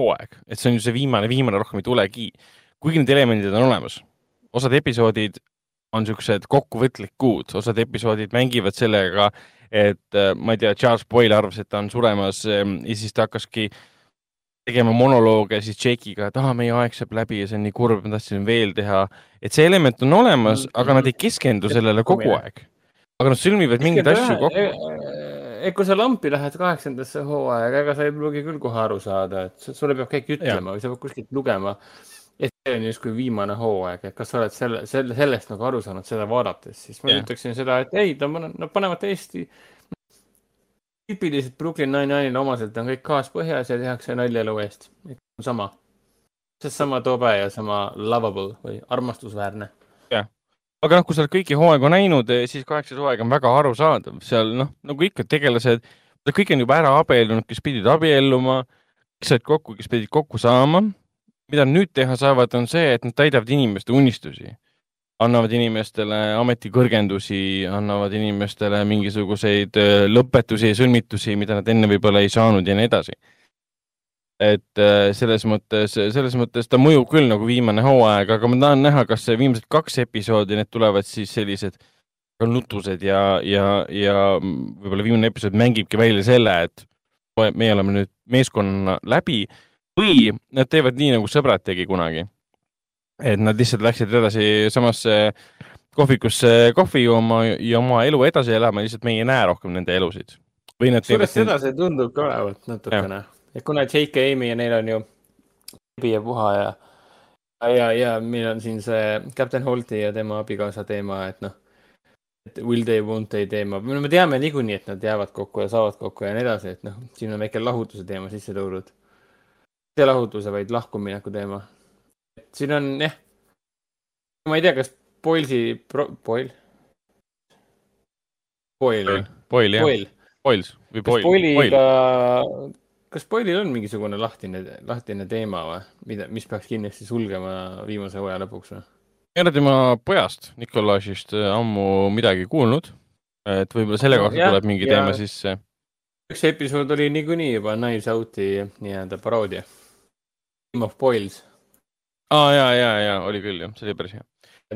hooaeg, et see on ju see viimane, viimane rohkem ei tulegi. kuigi need elemendid on olemas. osad episoodid on niisugused kokkuvõtlikud, osad episoodid mängivad sellega, et äh, ma ei tea, Charles Boyle arvas, et ta on suremas ähm, ja siis ta hakkaski tegema monolooge siis Jake'iga, et aa, meie aeg saab läbi ja see on nii kurb, ma tahtsin veel teha. et see element on olemas mm, aga nad ei keskendu sellele kogu aeg. Aga nad sõlmivad mingeid asju kokku. et kui sa lampi lähed kaheksandasse hooaega, ega sa ei pruugi küll kohe aru saada, et sulle peab keegi ütlema või sa pead kuskilt lugema. et see on justkui viimane hooaeg, et kas sa oled selle, selle, sellest nagu aru saanud seda vaadates, siis ma ütleksin seda, et ei, nad panevad täiesti tüüpiliselt Brooklyn Nine-Nine'ile omaselt on kõik gaas põhjas ja tehakse nalja elu eest. sama, sama tobe ja sama lovable või armastusväärne. Aga noh, kui sa oled kõiki hooaegu näinud, eh, siis kaheksas hooaeg on väga arusaadav, seal noh, nagu ikka tegelased, kõik on juba ära abiellunud, kes pidid abielluma, kes said kokku, kes pidid kokku saama. mida nüüd teha saavad, on see, et nad täidavad inimeste unistusi annavad inimestele ametikõrgendusi, annavad inimestele mingisuguseid äh, lõpetusi ja sõlmitusi, mida nad enne võib-olla ei saanud ja nii edasi. Et äh, selles mõttes, selles mõttes ta mõjub küll nagu viimane hooaeg, aga ma tahan näha, kas viimased kaks episoodi, need tulevad siis sellised nutused ja, ja, ja võib-olla viimane episood mängibki välja selle, et meie oleme nüüd meeskonna läbi või nad teevad nii, nagu sõbrad tegi kunagi et nad lihtsalt läksid edasi samasse kohvikusse kohvi jooma ja oma elu edasi elama, lihtsalt meie ei näe rohkem nende elusid. või nad teevad. seda see tundub ka olevat natukene, et kuna Jake ja Amy ja neil on ju Ebi ja Puha ja, ja, ja meil on siin see Captain Holti ja tema abikaasa teema, et noh, et will they, won't they teema, no me teame niikuinii, et nad jäävad kokku ja saavad kokku ja nii edasi, et noh, siin on väike lahutuse teema sisse toodud. mitte lahutuse, vaid lahkumineku teema siin on jah, ma ei tea, kas Boilsi, Boil? Boil, Boil, jah. Boils või Boil. kas Boiliga, kas Boilil on mingisugune lahtine, lahtine teema või, mida, mis peaks kindlasti sulgema viimase hooaja lõpuks või? ei ole tema pojast, Nikolašist äh, ammu midagi kuulnud, et võib-olla selle kohta no, tuleb mingi ja, teema sisse. üks episood oli niikuinii juba Knives Out'i nii-öelda paroodia. Game of Boils aa ah,, ja, ja, ja oli küll jah, see oli päris hea.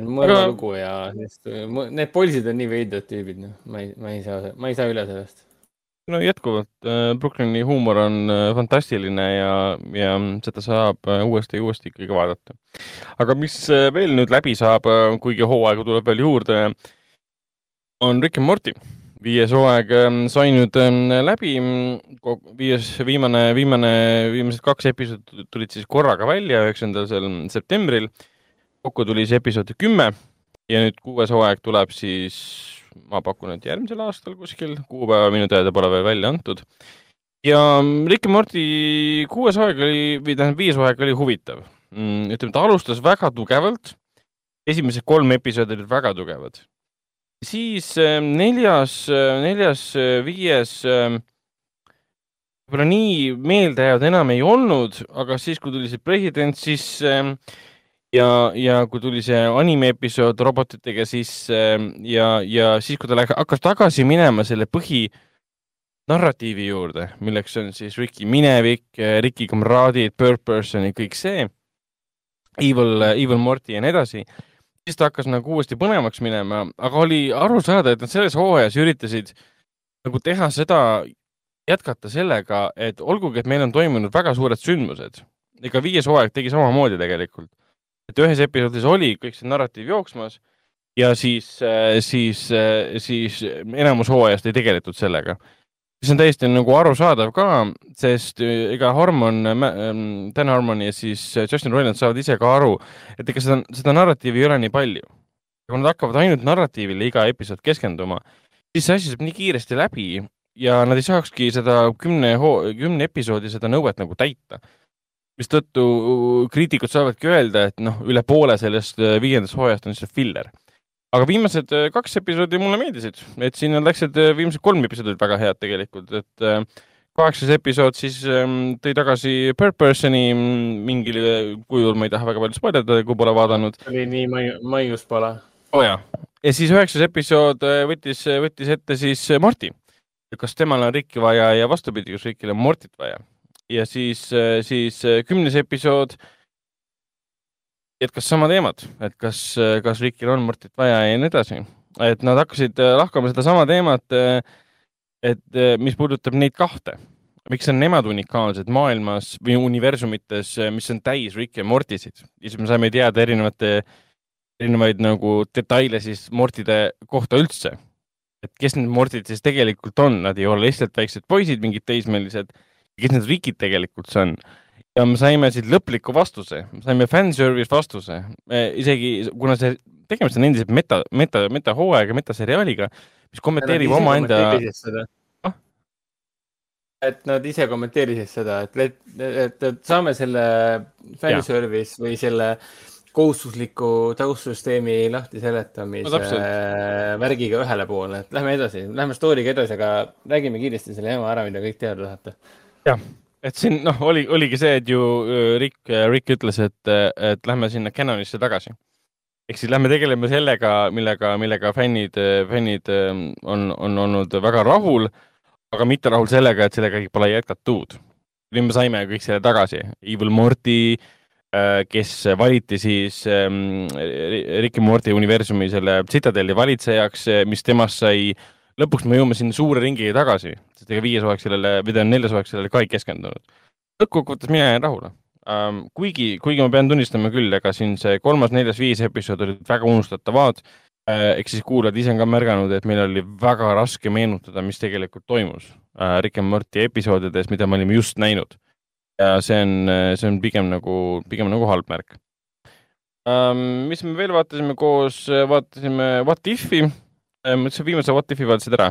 mõrva Aga... lugu ja need polsid on nii veidrad tüübid, noh, ma ei, ma ei saa, ma ei saa üle sellest. No jätkuvalt äh,, Brooklyni huumor on äh, fantastiline ja, ja seda saab äh, uuesti ja uuesti ikkagi vaadata. aga mis veel nüüd läbi saab kuigi hooaegu tuleb veel juurde, on Rick and Morty viies hooaeg ähm, sai nüüd ähm, läbi, viies, viimane, viimane, viimased kaks episoodi tulid siis korraga välja, üheksandal septembril. kokku tuli see episood kümme ja nüüd kuues hooaeg tuleb siis, ma pakun, et järgmisel aastal kuskil, kuupäeva minu teada pole veel välja antud. ja Rick and Morty kuues hooaeg oli, või tähendab, viies hooaeg oli huvitav. Mm, ütleme, ta alustas väga tugevalt. esimesed kolm episoodi olid väga tugevad siis ähm, neljas, äh, neljas, äh, viies võib-olla nii meeldejäävad enam ei olnud, aga siis, kui tuli see president, siis ähm, ja, ja kui tuli see anime episood robotitega, siis ja, ja siis, kui ta hakkas tagasi minema selle põhi narratiivi juurde, milleks on siis Riki minevik, Riki kamraadid, Bird Person ja kõik see, Evil, Evil Morty ja nii edasi siis ta hakkas nagu uuesti põnevaks minema, aga oli aru saada, et nad selles hooajas üritasid nagu teha seda, jätkata sellega, et olgugi, et meil on toimunud väga suured sündmused, ega viies hooaeg tegi samamoodi tegelikult. Et ühes episoodis oli kõik see narratiiv jooksmas ja siis, siis, siis enamus hooajast ei tegeletud sellega mis on täiesti nagu arusaadav ka, sest äh, ega Harmon, ähm, Dan Harmon ja siis äh, Justin Roiland saavad ise ka aru, et ega seda, seda narratiivi ei ole nii palju. kui nad hakkavad ainult narratiivile iga episood keskenduma, siis see asi saab nii kiiresti läbi ja nad ei saakski seda kümne, kümne episoodi seda nõuet nagu täita. Mistõttu kriitikud saavadki öelda, et noh, üle poole sellest äh, viiendast hooajast on lihtsalt filler aga viimased äh, kaks episoodi mulle meeldisid, et siin läksid äh, viimased kolm episoodi väga head tegelikult, et äh, kaheksas episood siis ähm, tõi tagasi Per Personi mm, mingil kujul, ma ei taha väga palju spoilerdada, kui pole vaadanud. oli nii maius, maius pole. oo oh, jaa, ja siis üheksas episood võttis, võttis ette siis Marti. kas temal on Ricki vaja ja vastupidi, kas Rickil on Mortit vaja. Ja siis, siis kümnes episood jätkas sama teemat, et kas, kas Rickil on Mortit vaja ja nii edasi. et nad hakkasid äh, lahkama sedasama teemat, äh, et äh, mis puudutab neid kahte, miks on nemad unikaalsed maailmas või universumites, mis on täis Rick ja Mortisid ja siis me saime teada erinevate, erinevaid nagu detaile siis Mortide kohta üldse. et kes need Mortid siis tegelikult on, nad ei ole lihtsalt väiksed poisid, mingid teismelised. Kes need Rickid tegelikult see on? ja me saime siit lõpliku vastuse, saime fanservice vastuse, isegi kuna see, tegemist on endiselt meta, meta, metahooaega, metaseriaaliga, mis kommenteerib omaenda et nad ise kommenteerisid seda, et, et, et, et saame selle fanservice või selle kohustusliku taustsüsteemi lahti seletamise no, värgiga ühele poole, et lähme edasi, lähme story'ga edasi, aga räägime kiiresti selle jama ära, mida kõik teada tahate. Jah, et siin noh, oli, oligi see, et ju äh, Rick, äh, Rick ütles, et, et lähme sinna Canonisse tagasi. ehk siis lähme tegeleme sellega, millega, millega fännid, fännid on, on olnud väga rahul aga mitte rahul sellega, et sellega pole jätkatud. nüüd me saime kõik selle tagasi. Evil Morty, äh, kes valiti siis ähm, Rick and Morty universumi selle Citadelli valitsejaks, äh, mis temast sai, lõpuks me jõuame sinna suure ringiga tagasi, sest ega viies hooaeg sellele, või tähendab neljas hooaeg sellele ka ei keskendunud. lõppkokkuvõttes mina jäin rahule um,. kuigi, kuigi ma pean tunnistama küll, ega siin see kolmas, neljas, viies episood olid väga unustatavad Äh, ehk siis kuulajad ise on ka märganud, et meil oli väga raske meenutada, mis tegelikult toimus äh, Rick and Morty episoodides, mida me olime just näinud. ja see on, see on pigem nagu, pigem nagu halb märk um,. mis me veel vaatasime koos, vaatasime What If'i. Ma ütlesin, viimase What If'i vaatasid ära?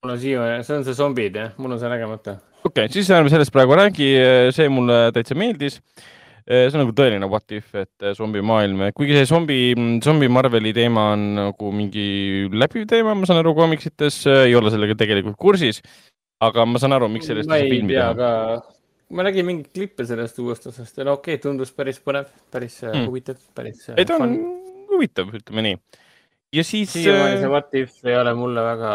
mul on siia, see on see zombid jah, mul on see nägemata. okei okay,, siis ärme sellest praegu räägi, see mulle täitsa meeldis Eh, see on nagu tõeline what if, et zombimaailm, kuigi see zombi, zombi Marveli teema on nagu mingi läbiv teema, ma saan aru, komiksites, eh, ei ole sellega tegelikult kursis. aga ma saan aru, miks sellest ei filmi teha. aga ma nägin mingeid klippe sellest uuest osast ja no okei okay,, tundus päris põnev, päris hmm. huvitav, päris. ei, ta on huvitav, ütleme nii ja siis. siiamaani see äh, What If ei ole mulle väga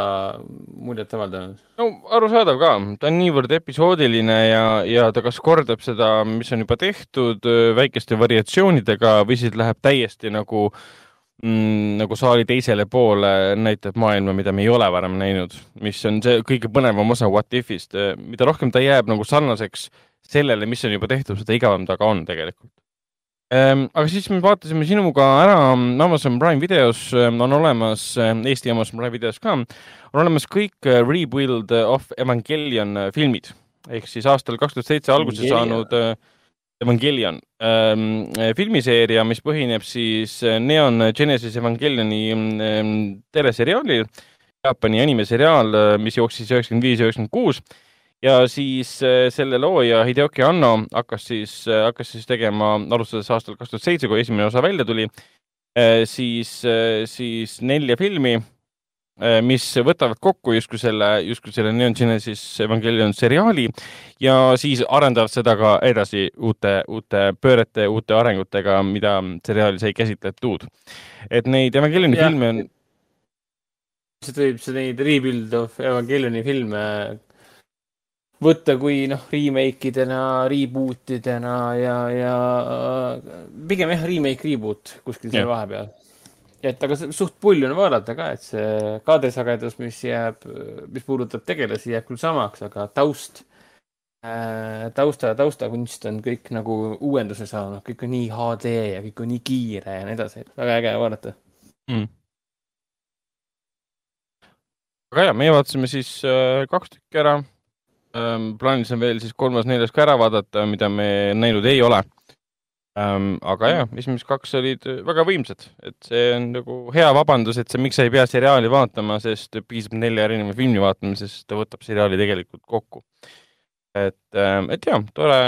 muljet avaldanud. no arusaadav ka, ta on niivõrd episoodiline ja, ja ta kas kordab seda, mis on juba tehtud äh, väikeste variatsioonidega või siis läheb täiesti nagu mm, nagu saali teisele poole, näitab maailma, mida me ei ole varem näinud, mis on see kõige põnevam osa What If'ist. Äh, mida rohkem ta jääb nagu sarnaseks sellele, mis on juba tehtud, seda igavam ta ka on tegelikult aga siis me vaatasime sinuga ära Amazon Prime videos, ehm, on olemas ehm, Eesti Amazon Prime videos ka, on olemas kõik äh, Rebuild of Evangelion äh, filmid. Ehk siis aastal kaks tuhat seitse alguse saanud äh, Evangelion. Filmiseeria, mis põhineb siis Neon Genesis Evangelioni teleseriaalil, Jaapani animeseriaal, mis jooksis üheksakümmend viis, üheksakümmend kuus ja siis äh, selle looja Hideoki Anno hakkas siis, äh, hakkas siis tegema, alustades aastal kaks tuhat seitse, kui esimene osa välja tuli, äh, siis, siis nelja filmi, mis võtavad kokku justkui selle, justkui selle Neon Genesis Evangelion seriaali ja siis arendavad seda ka edasi uute, uute pöörete, uute arengutega, mida seriaalis ei käsitletud. et neid Evangelioni filme on see võib, see neid Rebuild of Evangelioni filme võtta kui noh, remake idena, reboot idena ja, ja pigem jah, remake, reboot kuskil seal vahepeal. et aga suht pull on vaadata ka, et see kaadrisagedus, mis jääb, mis puudutab tegelasi, jääb küll samaks, aga taust äh,, tausta, taustakunst on kõik nagu uuenduse saanud, kõik on nii HD ja kõik on nii kiire ja nii edasi, väga äge vaadata mm aga ja, meie vaatasime siis äh, kaks tükki ära. Plaanis on veel siis kolmas-neljas ka ära vaadata, mida me näinud ei ole ähm,. aga jah, esimesed kaks olid väga võimsad, et see on nagu hea vabandus, et sa, miks sa ei pea seriaali vaatama, sest piisab nelja erineva filmi vaatamisest, ta võtab seriaali tegelikult kokku. et ähm,, et jah, tore,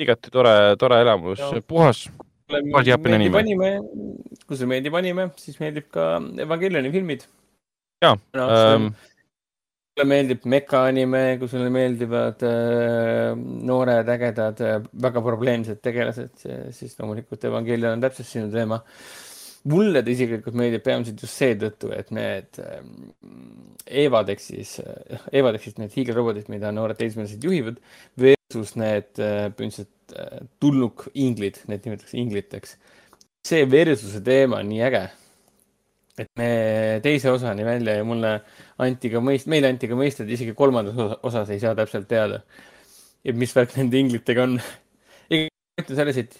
igati tore, tore elamus, puhas puhas Jaapani anime. kui sulle meeldib anime, siis meeldib ka Evangelioni filmid. jaa no, ähm, sulle meeldib mekaanime, kui sulle meeldivad äh, noored, ägedad äh,, väga probleemsed tegelased, siis loomulikult Evangelion on täpselt sinu teema. mulle ta isiklikult meeldib peamiselt just seetõttu, et need äh, Evad ehk siis äh,, Evad ehk siis need hiigelrobotid, mida noored teismelised juhivad, versus need äh, põhimõtteliselt äh, tulnuk inglid, need nimetatakse ingliteks. see versuse teema on nii äge et me teise osani välja ja mulle anti ka mõist-, meile anti ka mõista, et isegi kolmandas osas ei saa täpselt teada, et mis värk nende inglitega on. selles, et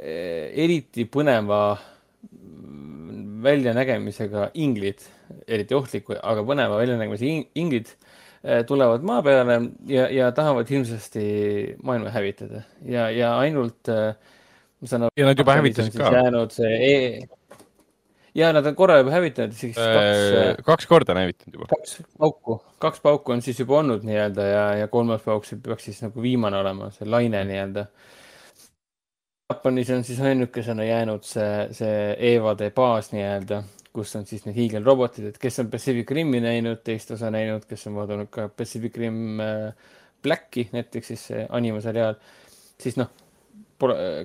eh, eriti põneva väljanägemisega inglid, eriti ohtliku, aga põneva väljanägemisega inglid eh, tulevad maa peale ja, ja tahavad hirmsasti maailma hävitada ja, ja ainult äh, ma saan aru. ja nad juba hävitasid ka. jäänud see e ja nad on korra juba hävitanud, siis kaks äh,. kaks korda on hävitanud juba. kaks pauku, kaks pauku on siis juba olnud nii-öelda ja, ja kolmas pauk peaks siis nagu viimane olema, see laine nii-öelda. Jaapanis on siis ainukesena jäänud see, see Evade baas nii-öelda, kus on siis need hiigelrobotid, et kes on Pacific Rimi näinud, teist osa näinud, kes on vaadanud ka Pacific Rim äh, Blacki, Netflixis see animaseriaal, siis noh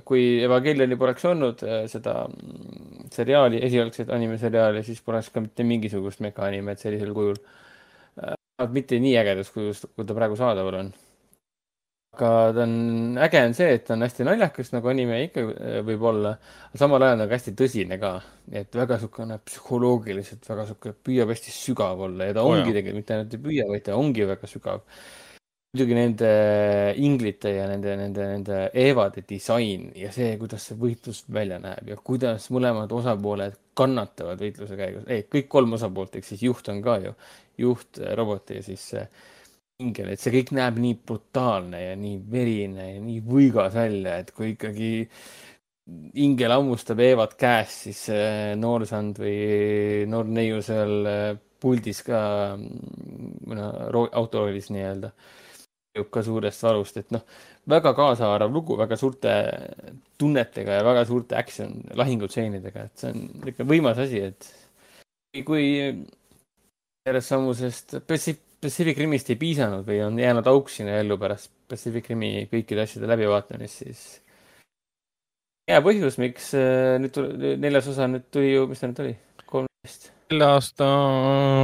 kui Evangelioni poleks olnud äh, seda mm, seriaali, esialgset animeseriaali, siis poleks ka mitte mingisugust mekaanimet sellisel kujul. Äh, mitte nii ägedas kujus, kui ta praegu saadaval on. aga ta on, äge on see, et ta on hästi naljakas, nagu anime ikka äh, võib olla, samal ajal on ka hästi tõsine ka, et väga niisugune psühholoogiliselt väga niisugune, püüab hästi sügav olla ja ta ongi oh, tegelikult mitte ainult ei püüa, vaid ta ongi väga sügav muidugi nende inglite ja nende, nende, nende eevade disain ja see, kuidas see võitlus välja näeb ja kuidas mõlemad osapooled kannatavad võitluse käigus. ei, kõik kolm osapoolt, ehk siis juht on ka ju, juht, robot ja siis ingel, et see kõik näeb nii brutaalne ja nii verine ja nii võigas välja, et kui ikkagi ingel hammustab Eevat käest, siis noorsand või noor neiu seal puldis ka no, autoroolis nii-öelda ka suurest varust, et noh, väga kaasahaarav lugu, väga suurte tunnetega ja väga suurte action lahingutseenidega, et see on niisugune võimas asi, et kui sellest samusest Pacific Rimist ei piisanud või on jäänud auk sinna ellu pärast Pacific Rimi kõikide asjade läbivaatamist, siis hea põhjus, miks äh, nüüd tuli, neljas osa nüüd tuli ju, mis ta nüüd oli, kolmteist? selle aasta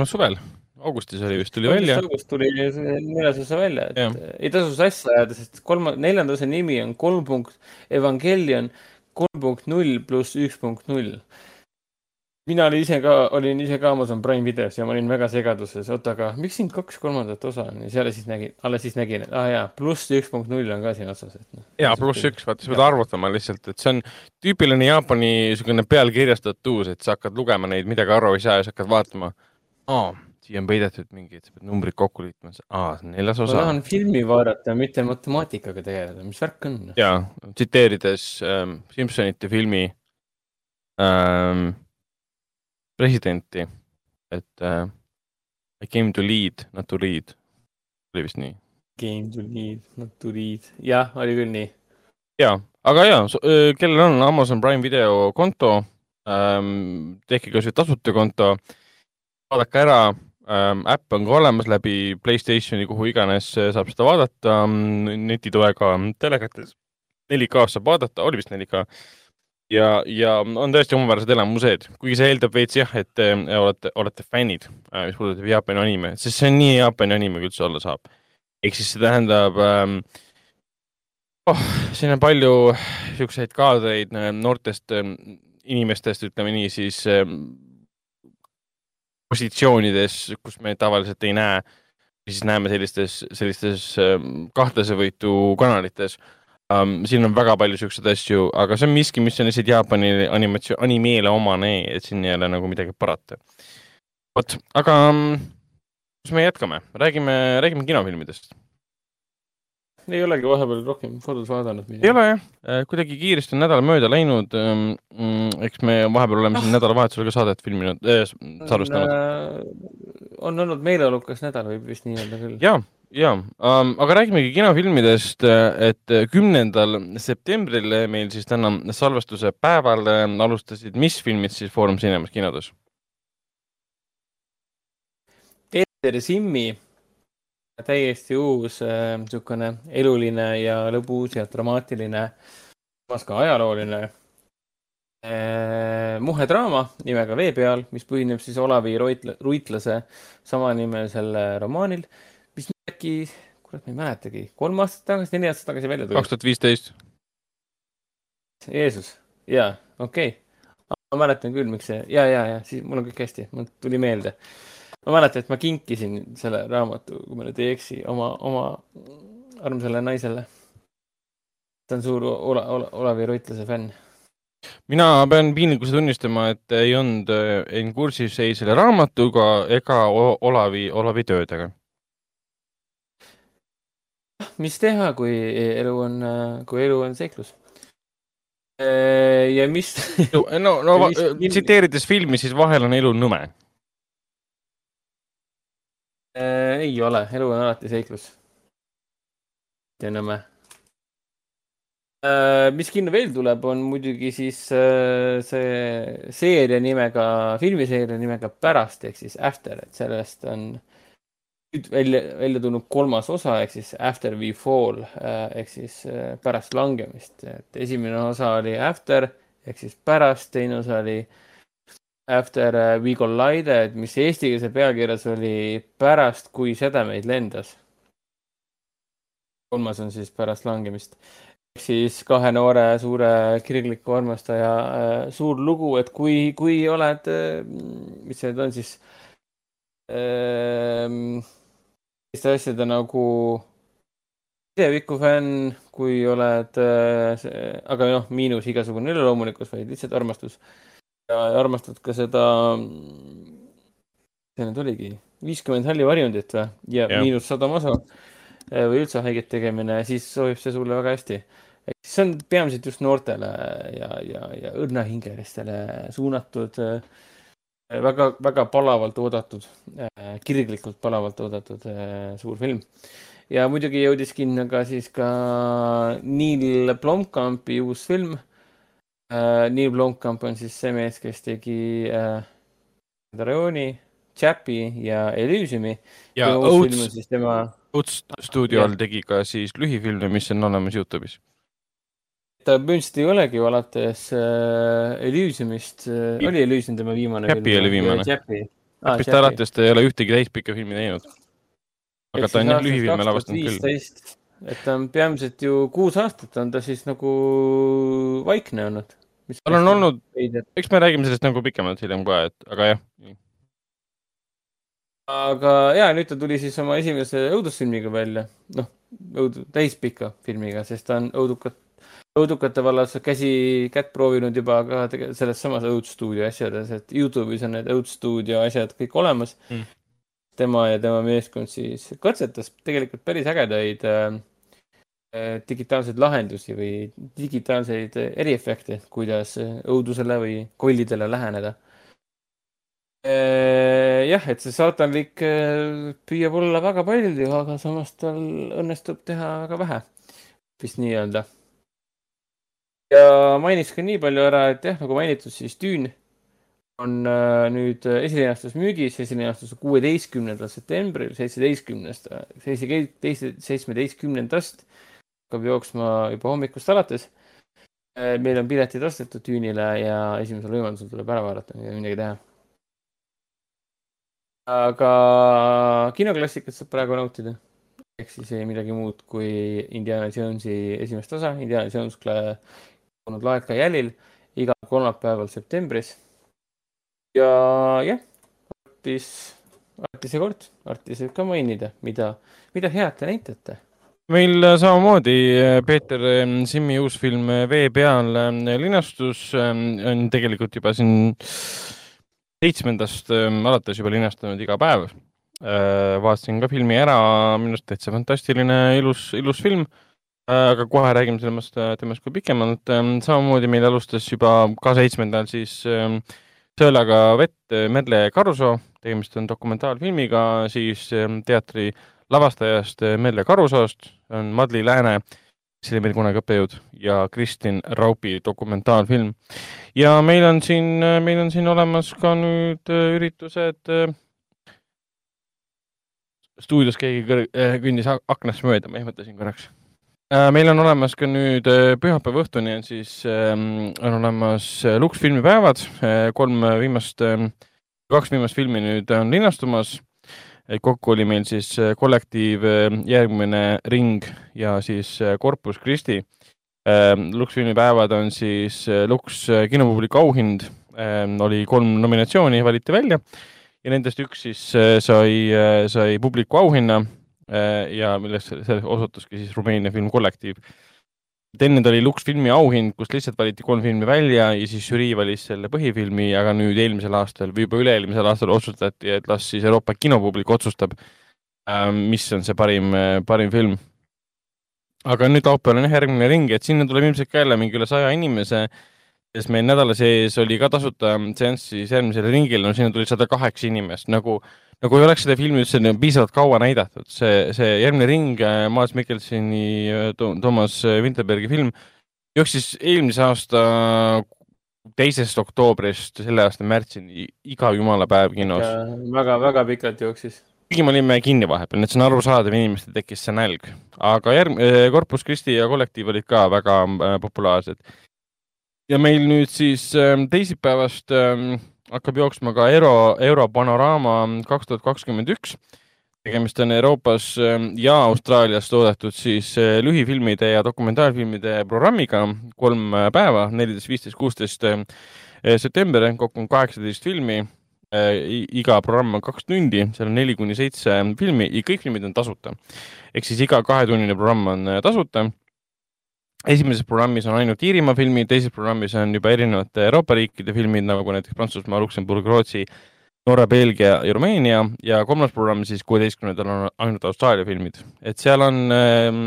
suvel augustis oli vist, tuli välja. august tuli neljas osa välja, et ja. ei tasu sassi ajada, sest kolma, neljanda osa nimi on kolm punkt Evangelion kolm punkt null pluss üks punkt null. mina olin ise ka, olin ise ka Amazon Prime videos ja ma olin väga segaduses, oota, aga miks siin kaks kolmandat osa on ja seal siis nägin, alles siis nägin, et aa ah, jaa, pluss üks punkt null on ka siin otsas, et noh. jaa, pluss üks, vaata, sa pead arvutama lihtsalt, et see on tüüpiline Jaapani niisugune pealkirjastatus, et sa hakkad lugema neid, midagi aru ei saa ja sa hakkad vaatama. aa siia on peidetud mingid, sa pead numbrid kokku liitma. aa, see on neljas osa. ma tahan filmi vaadata, mitte matemaatikaga tegeleda, mis värk on? ja, tsiteerides ähm, Simsonite filmi ähm, presidenti, et äh, I came to lead, not to read. oli vist nii? Came to lead, not to read. jah, oli küll nii. ja, aga ja, äh, kellel on Amazon Prime video konto ähm,, tehke kas või tasuta konto, vaadake ära ähm,. äpp on ka olemas läbi Playstationi, kuhu iganes äh, saab seda vaadata mm, neti toega telekates. 4K-s saab vaadata, oli vist 4K. ja, ja on tõesti omaväärsed elamused, kuigi see eeldab veits jah, et te äh, olete, olete fännid, äh, mis puudutab Jaapani anime, sest see on nii Jaapani anime, kui üldse olla saab. ehk siis see tähendab ähm, oh, siin on palju siukseid kaadreid noortest inimestest, ütleme nii, siis positsioonides, kus me tavaliselt ei näe, siis näeme sellistes, sellistes ähm, kahtlasevõitu kanalites um,. siin on väga palju siukseid asju, aga see on miski, mis on lihtsalt Jaapani animatsioon, animeele omane, et siin ei ole nagu midagi parata. vot, aga kus me jätkame, räägime, räägime kinofilmidest ei olegi vahepeal rohkem kodus vaadanud. ei ole jah, äh, kuidagi kiiresti on nädal mööda läinud. Ähm, mm, eks me vahepeal oleme siin ah. nädalavahetusel ka saadet filminud äh,, salvestanud. Äh, on olnud meeleolukas nädal, võib vist nii öelda küll. ja, ja um,, aga räägimegi kinofilmidest, et kümnendal septembril meil siis täna salvestuse päeval alustasid, mis filmid siis Foorum Cinemas kinodes? Peeter Simmi täiesti uus niisugune äh, eluline ja lõbus ja dramaatiline, samas ka ajalooline äh, muhedraama nimega Vee peal, mis põhineb siis Olavi Ruitla, Ruitlase samanimelisel romaanil, mis äkki, kurat, ma ei mäletagi, kolm aastat tagasi, neli aastat tagasi välja tuli. kaks tuhat viisteist. Jeesus, jaa, okei okay ma mäletan küll, miks see ja, ja, ja siis mul on kõik hästi, mul tuli meelde. Ma mäletan, et ma kinkisin selle raamatu, kui ma nüüd ei eksi, oma, oma armsale naisele. ta on suur Ola, Ola, Olavi Ruitlase fänn mina pean piinlikkuse tunnistama, et ei olnud, ei kursis ei selle raamatuga ega Olavi, Olavi töödega. mis teha, kui elu on, kui elu on seiklus Äh, ja mis no, no tsiteerides filmi, siis vahel on elu nõme. Äh, ei ole, elu on alati seiklus. ja nõme. Äh, mis kinno veel tuleb, on muidugi siis see seeria nimega, filmiseeria nimega Pärast ehk siis After, et sellest on nüüd välja, välja tulnud kolmas osa ehk siis After we fall äh, ehk siis äh, pärast langemist, et esimene osa oli After ehk siis pärast, teine osa oli After äh, we collided, mis eestikeelse pealkirjas oli pärast, kui sedemeid lendas. kolmas on siis pärast langemist ehk siis kahe noore suure kirgliku armastaja suur lugu, et kui, kui oled, mis see nüüd on siis ähm, selliste asjade nagu mineviku fänn, kui oled äh,, aga noh, miinus igasugune üleloomulikkus, vaid lihtsalt armastus. Ja armastad ka seda, see nüüd oligi, viiskümmend halli varjundit või, ja, ja miinus sada maso äh, või üldse haiget tegemine, siis sobib see sulle väga hästi. see on peamiselt just noortele ja, ja, ja õrnahingelistele suunatud äh, väga, väga palavalt oodatud, äh, kirglikult palavalt oodatud suur film. ja muidugi jõudis kinno ka siis ka Neil Blomkampi uus film. Äh, Neil Blomkamp on siis see mees, kes tegi Rajooni, Chapi ja Elysiumi. ja Oats, tema... Oats stuudio all tegi ka siis lühifilme, mis on olemas Youtube'is ta põhimõtteliselt ei olegi ju alates äh, Elysiumist äh,, oli Elysium tema viimane Happy oli viimane. Happy'st ah, alates ta ei ole ühtegi täispikka filmi teinud. aga ta on jah lühifilme lavastanud küll. Et ta on peamiselt ju kuus aastat on ta siis nagu vaikne olnud. tal on olnud, eks me räägime sellest nagu pikemalt hiljem ka, et aga jah. aga ja nüüd ta tuli siis oma esimese õudusfilmiga välja, noh, õud-, täispika filmiga, sest ta on õudukat õudukate vallas käsi, kätt proovinud juba ka selles samas õudstuudio asjades, et Youtube'is on need õudstuudio asjad kõik olemas mm.. tema ja tema meeskond siis katsetas tegelikult päris ägedaid äh, digitaalseid lahendusi või digitaalseid eriefekte, kuidas õudusele või kollidele läheneda äh,. jah, et see saatanlik äh, püüab olla väga palju, aga samas tal õnnestub teha väga vähe, vist nii-öelda ja mainiks ka nii palju ära, et jah, nagu mainitud, siis Dune on äh, nüüd äh, esilinastus müügis, esilinastus kuueteistkümnendal septembril, seitseteistkümnest, seitsmeteistkümnendast hakkab jooksma juba hommikust alates äh,. meil on piletid ostetud Dune'ile ja esimesel võimalusel tuleb ära vaadata, ei ole midagi teha. aga kinoklassikat saab praegu nautida ehk siis ei midagi muud kui Indiana Jonesi esimest osa, Indiana Jones olnud laeka jälil igal kolmapäeval septembris. ja jah, Artis, Artise kord, Artis võib ka mainida, mida, mida head te näitate meil äh, samamoodi äh, Peeter ähm, Simmi uus film äh, Vee peal linastus on tegelikult juba siin seitsmendast ähm, alates juba linastunud iga päev. vaatasin ka filmi ära, minu arust täitsa fantastiline, ilus, ilus film Äh, aga kohe räägime sellest, äh, temast kui pikemalt. Ähm, samamoodi meil alustas juba ka seitsmendal siis ähm, Sõelaga vett äh, Merle Karusoo, tegemist on dokumentaalfilmiga siis ähm, teatri lavastajast Merle Karusoost, on Madli Lääne, kes oli meil kunagi õppejõud, ja Kristin Raupi dokumentaalfilm. ja meil on siin, meil on siin olemas ka nüüd üritused stuudios keegi kõndis aknast mööda, ma ihmetasin korraks Äh, meil on olemas ka nüüd pühapäeva õhtuni on siis, ähm, on olemas Lux filmipäevad, kolm viimast, ähm, kaks viimast filmi nüüd on linastumas. Kokku oli meil siis kollektiiv Järgmine ring ja siis Corpus Christi. Ähm, Lux filmipäevad on siis Lux kinopubliku auhind ähm, oli kolm nominatsiooni, valiti välja ja nendest üks siis äh, sai, äh, sai publiku auhinna ja millest osutuski siis Rumeenia filmkollektiiv. Enne ta oli Lux filmi auhind, kus lihtsalt valiti kolm filmi välja ja siis žürii valis selle põhifilmi, aga nüüd eelmisel aastal või juba üle-eelmisel aastal otsustati, et las siis Euroopa kinopublik otsustab, ähm, mis on see parim, parim film. Aga nüüd laupäeval on jah järgmine ring, et sinna tuleb ilmselt ka jälle mingi üle saja inimese, kes meil nädala sees oli ka tasuta seanss siis järgmisel ringil, no sinna tuli sada kaheksa inimest, nagu, nagu ei oleks seda filmi üldse piisavalt kaua näidatud. see, see järgmine ring, äh, Maas Mikkelsoni äh, to,, Toomas Winterbergi film, jooksis eelmise aasta teisest oktoobrist selle aasta märtsini iga jumala päev kinos. väga, väga pikalt jooksis kuigi me olime kinni vahepeal, nii et see on arusaadav, inimestel tekkis see nälg. aga järg-, Corpus Christi ja kollektiiv olid ka väga äh, populaarsed. Ja meil nüüd siis äh, teisipäevast äh, hakkab jooksma ka Euro, Euro Panorama kaks tuhat kakskümmend üks. tegemist on Euroopas ja Austraalias toodetud siis lühifilmide ja dokumentaalfilmide programmiga, kolm päeva, neliteist, viisteist, kuusteist september, kokku on kaheksateist filmi Äh, iga programm on kaks tundi, seal on neli kuni seitse filmi ja kõik filmid on tasuta. ehk siis iga kahetunnine programm on äh, tasuta. Esimeses programmis on ainult Iirimaa filmid, teises programmis on juba erinevate Euroopa riikide filmid nagu näiteks Prantsusmaa, Luksemburg, Rootsi, Norra, Belgia ja Rumeenia. Ja kolmas programm siis kuueteistkümnendal on ainult Austraalia filmid, et seal on ähm,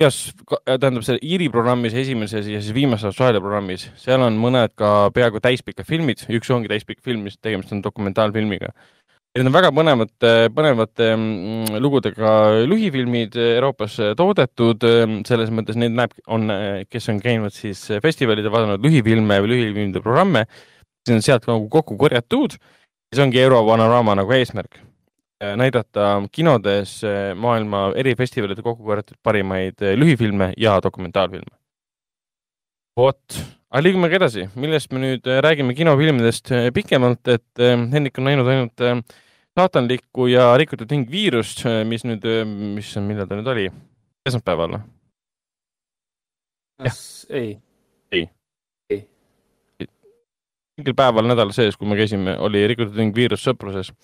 igas, tähendab see Iiri programmis esimeses ja siis viimases Austraalia programmis, seal on mõned ka peaaegu täispikad filmid, üks ongi täispikk film, mis tegemist on dokumentaalfilmiga. Need on väga põnevate, põnevate mm, lugudega lühifilmid Euroopas toodetud, selles mõttes neid näeb, on, kes on käinud siis festivalidel, vaadanud lühifilme või lühifilmide programme, siis on sealt nagu kokku korjatud. see ongi Europanorama nagu eesmärk näidata kinodes maailma eri festivalide kokku korjatud parimaid lühifilme ja dokumentaalfilme. vot, aga liigumegi edasi, millest me nüüd räägime kinofilmidest pikemalt, et Hendrik on näinud ainult saatanlikku ja rikutud hing viirust, mis nüüd, mis on, millal ta nüüd oli? esmaspäeval või? ei? ei? ei. mingil päeval nädala sees, kui me käisime, oli rikutud hing viirus sõpruses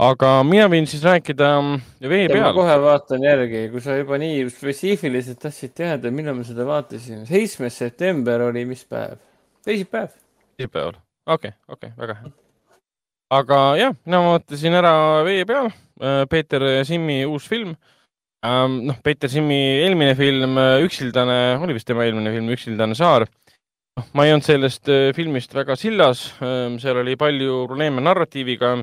aga mina võin siis rääkida mm, vee peal. kohe vaatan järgi, kui sa juba nii spetsiifiliselt tahtsid teada, millal me seda vaatasime. seitsmes september oli mis päev? teisipäev. teisipäeval, okei okay,, okei okay,, väga hea. Aga jah, mina vaatasin ära vee peal äh, Peeter Simmi uus film ähm,. noh, Peeter Simmi eelmine film äh, Üksildane, oli vist tema eelmine film Üksildane saar noh, ma ei olnud sellest äh, filmist väga sillas, ähm, seal oli palju probleeme narratiiviga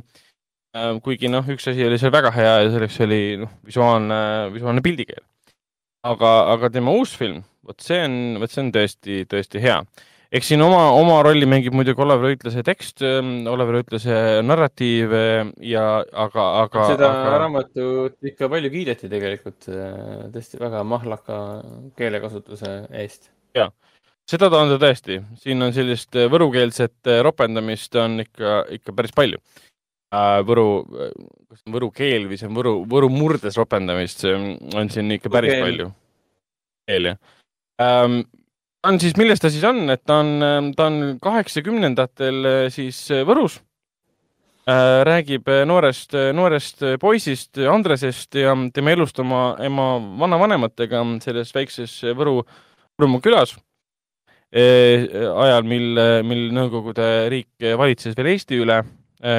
Äh, kuigi noh, üks asi oli seal väga hea ja selleks oli noh, visuaalne, visuaalne pildikeel. aga, aga tema uus film, vot see on, vot see on tõesti, tõesti hea. Eks siin oma, oma rolli mängib muidugi Olev Rõitlase tekst, ähm, Olev Rõitlase narratiiv äh, ja aga, aga. seda aga... raamatut ikka palju kiideti tegelikult äh, tõesti väga mahlaka keelekasutuse eest. ja, seda ta on ta tõesti, siin on sellist võrukeelset ropendamist on ikka, ikka päris palju Äh, võru, kas on võru keel või see on võru, võru murdes ropendamist, on siin ikka päris okay. palju. keel jah ähm,. On siis, milles ta siis on, et ta on, ähm, ta on kaheksakümnendatel äh, siis äh, Võrus äh,. räägib noorest, noorest poisist Andresest ja tema elust oma ema vanavanematega selles väikses Võru, Võrumaa külas ajal, mil, mil Nõukogude riik valitses veel Eesti üle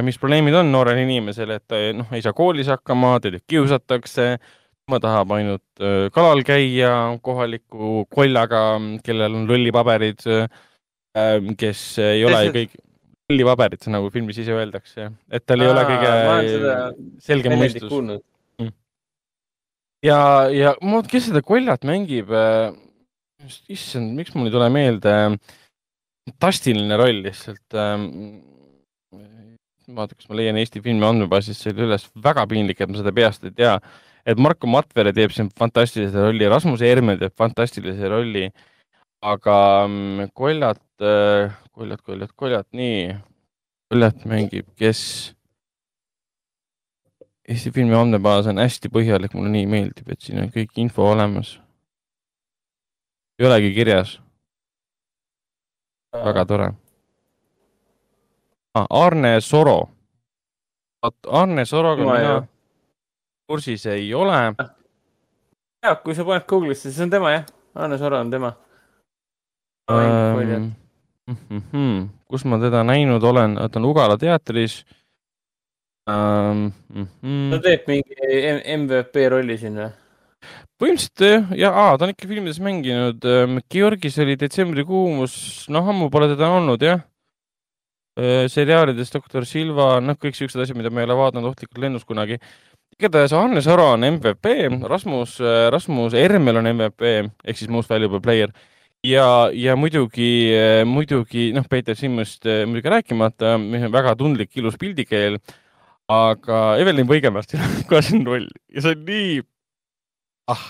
mis probleemid on noorel inimesel, et noh, ei saa koolis hakkama, teda kiusatakse, tema tahab ainult kalal käia kohaliku kollaga, kellel on lollipaberid, äh, kes ei ole kõik lollipaberid, nagu filmis ise öeldakse, et tal ei Aa, ole kõige selgem mõistus. Mm. ja, ja ma, kes seda koljat mängib, issand, miks mul ei tule meelde, fantastiline roll lihtsalt vaata, kas ma leian Eesti filmi andmebaasist selle üles, väga piinlik, et ma seda peast ei tea. Et Marko Matvere teeb siin fantastilise rolli, Rasmus Erme teeb fantastilise rolli, aga mm, Koljat, äh, Koljat, Koljat, Koljat, nii, Koljat mängib, kes? Eesti filmi andmebaas on hästi põhjalik, mulle nii meeldib, et siin on kõik info olemas. ei olegi kirjas. väga tore ah,. Arne Soro. Arne Soroga mina jah. Kursis ei ole. ja kui sa paned Google'isse, siis on tema jah, Arne Soro on tema. Ähm, mm -hmm. kus ma teda näinud olen, ta on Ugala teatris ähm,. Mm -hmm. ta teeb mingi MVP rolli siin või? põhimõtteliselt ja, aa, ta on ikka filmides mänginud. Georgis oli detsembrikuus, noh, ammu pole teda olnud jah. seriaalides Doktor Silva, noh, kõik siuksed asjad, mida ma ei ole vaadanud ohtlikult lennus kunagi. Igatahes Hannes Aro on MVP, Rasmus, Rasmus Ermel on MVP ehk siis most valuable player ja, ja muidugi, muidugi noh, Peeter Simmust muidugi rääkimata, väga tundlik, ilus pildikeel. aga Evelin Põigemastil on ka siin roll ja see on nii ah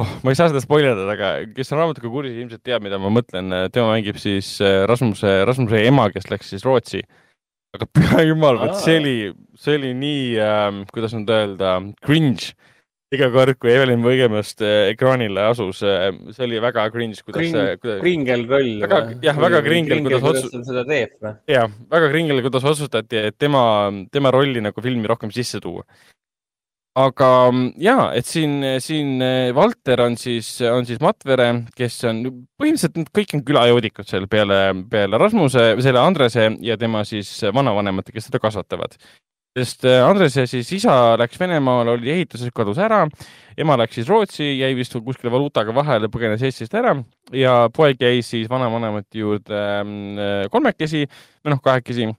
oh,, ma ei saa seda spoilerdada, aga kes on raamatuga kursis, ilmselt teab, mida ma mõtlen. tema mängib siis äh, Rasmuse, Rasmuse ema, kes läks siis Rootsi. Aga püha jumal, vot see oli, see oli nii ähm,, kuidas nüüd öelda, cringe. iga kord, kui Evelin Võigemast äh, ekraanile asus äh,, see oli väga cringe, kuidas Kring, see kuidas... kringel roll. jah, väga kringel, kuidas otsus-. seda teeb või? jah, väga kringel, kuidas otsustati, et tema, tema rolli nagu filmi rohkem sisse tuua aga ja, et siin, siin Valter on siis, on siis Matvere, kes on, põhimõtteliselt nad kõik on külajoodikud seal peale, peale Rasmuse, selle Andrese ja tema siis vanavanemate, kes teda kasvatavad. sest Andrese siis isa läks Venemaale, oli ehituses, kadus ära. ema läks siis Rootsi, jäi vist kuskile valuutaga vahele, põgenes Eestist ära ja poeg jäi siis vanavanemate juurde äh, kolmekesi või noh, kahekesi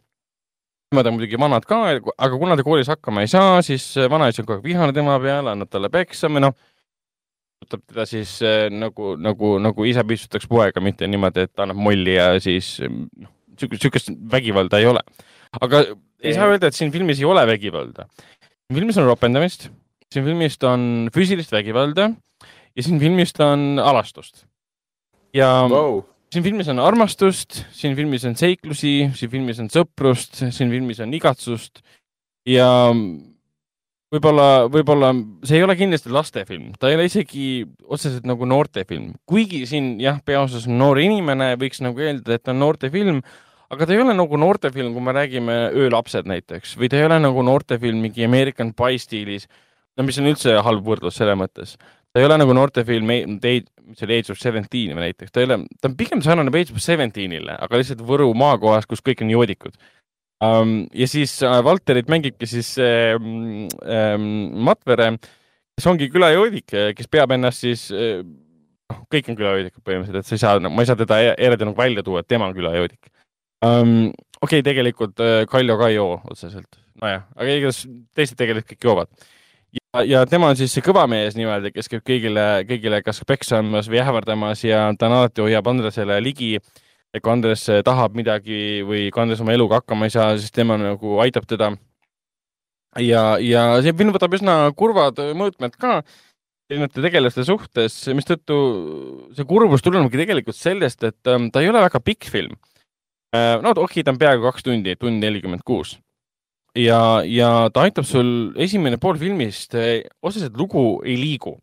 nemad on muidugi vanad ka, aga kuna ta koolis hakkama ei saa, siis vanaisa on kogu aeg vihane tema peale, annab talle peksa või noh, võtab teda siis eh, nagu, nagu, nagu isa pistutaks poega, mitte niimoodi, et annab molli ja siis noh, niisugust vägivalda ei ole. aga ei saa öelda, et siin filmis ei ole vägivalda. filmis on ropendamist, siin filmist on füüsilist vägivalda ja siin filmist on alastust. ja wow siin filmis on armastust, siin filmis on seiklusi, siin filmis on sõprust, siin filmis on igatsust. Ja võib-olla, võib-olla see ei ole kindlasti lastefilm, ta ei ole isegi otseselt nagu noortefilm, kuigi siin jah, peaosas on noor inimene, võiks nagu eeldada, et on noortefilm, aga ta ei ole nagu noortefilm, kui me räägime Öölapsed näiteks või ta ei ole nagu noortefilm mingi American Pie stiilis, no mis on üldse halb võrdlus selles mõttes ta ei ole nagu noortefilm, mis oli Age of Seventeen või näiteks, ta ei ole, ta on pigem sarnane Age of Seventeenile, aga lihtsalt Võru maakohas, kus kõik on joodikud um,. ja siis uh, Valterit mängibki siis um, um, Matvere, kes ongi külajoodik, kes peab ennast siis uh, noh, kõik on külajoodikud põhimõtteliselt, et sa ei saa, ma ei saa teda e-, eraldi nagu välja tuua, et tema on külajoodik um,. okei okay,, tegelikult uh, Kaljo ka ei joo otseselt, nojah, aga igatahes teised tegelikult kõik joovad ja, ja tema on siis see kõva mees niimoodi, kes käib kõigile, kõigile kas peksa andmas või ähvardamas ja ta on alati hoiab Andresele ligi. ja kui Andres tahab midagi või kui Andres oma eluga hakkama ei saa, siis tema nagu aitab teda. ja, ja see film võtab üsna kurvad mõõtmed ka erinevate tegelaste suhtes, mistõttu see kurbus tulenebki tegelikult sellest, et ähm, ta ei ole väga pikk film. Äh, no okei okay,, ta on peaaegu kaks tundi, tund nelikümmend kuus ja, ja ta aitab sul esimene pool filmist, eh, otseselt lugu ei liigu.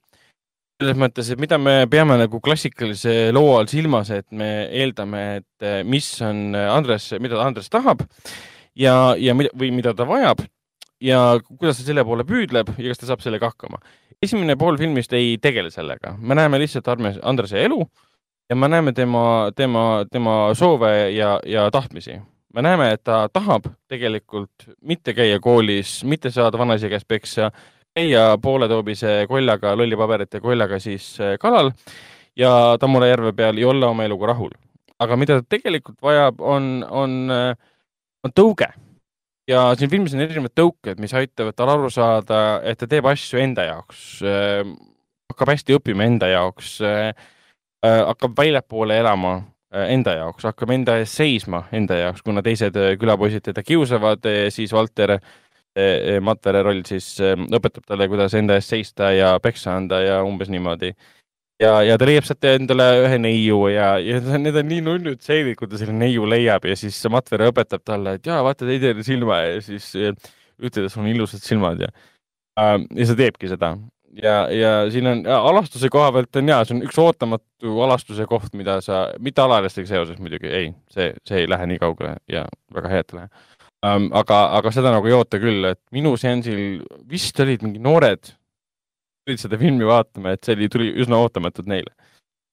selles mõttes, et mida me peame nagu klassikalise loo all silmas, et me eeldame, et eh, mis on Andres, mida Andres tahab ja, ja mida, või mida ta vajab ja kuidas ta selle poole püüdleb ja kas ta saab sellega hakkama. esimene pool filmist ei tegele sellega, me näeme lihtsalt Armes, Andrese elu ja me näeme tema, tema, tema soove ja, ja tahtmisi me näeme, et ta tahab tegelikult mitte käia koolis, mitte saada vanaisa käest peksa, käia pooletoobise koljaga, lollipaberite koljaga siis eh, kalal ja Tammula järve peal ja olla oma eluga rahul. aga mida ta tegelikult vajab, on, on, eh, on tõuge. ja siin filmis on erinevad tõuked, mis aitavad tal aru saada, et ta teeb asju enda jaoks, eh, hakkab hästi õppima enda jaoks, hakkab väljapoole elama Äh, enda jaoks, hakkab enda eest seisma enda jaoks, kuna teised äh, külapoisid teda kiusavad, äh, siis Valter, Matvere roll siis õpetab talle, kuidas enda eest seista ja peksa anda ja umbes niimoodi. ja, ja ta leiab sealt endale ühe neiu ja, ja need on nii nunnud stseenid, kui ta selle neiu leiab. Ja siis Matvere õpetab talle, et jaa, vaata teisele silma ja siis ütleb, et sul on ilusad silmad ja, ja ta teebki seda ja, ja siin on alastuse koha pealt on ja, see on üks ootamatu alastuse koht, mida sa, mitte alaealistega seoses muidugi, ei, see, see ei lähe nii kaugele ja väga hea, et ei lähe um,. aga, aga seda nagu ei oota küll, et minu seansil vist olid mingi noored, tulid seda filmi vaatama, et see oli, tuli üsna ootamatult neile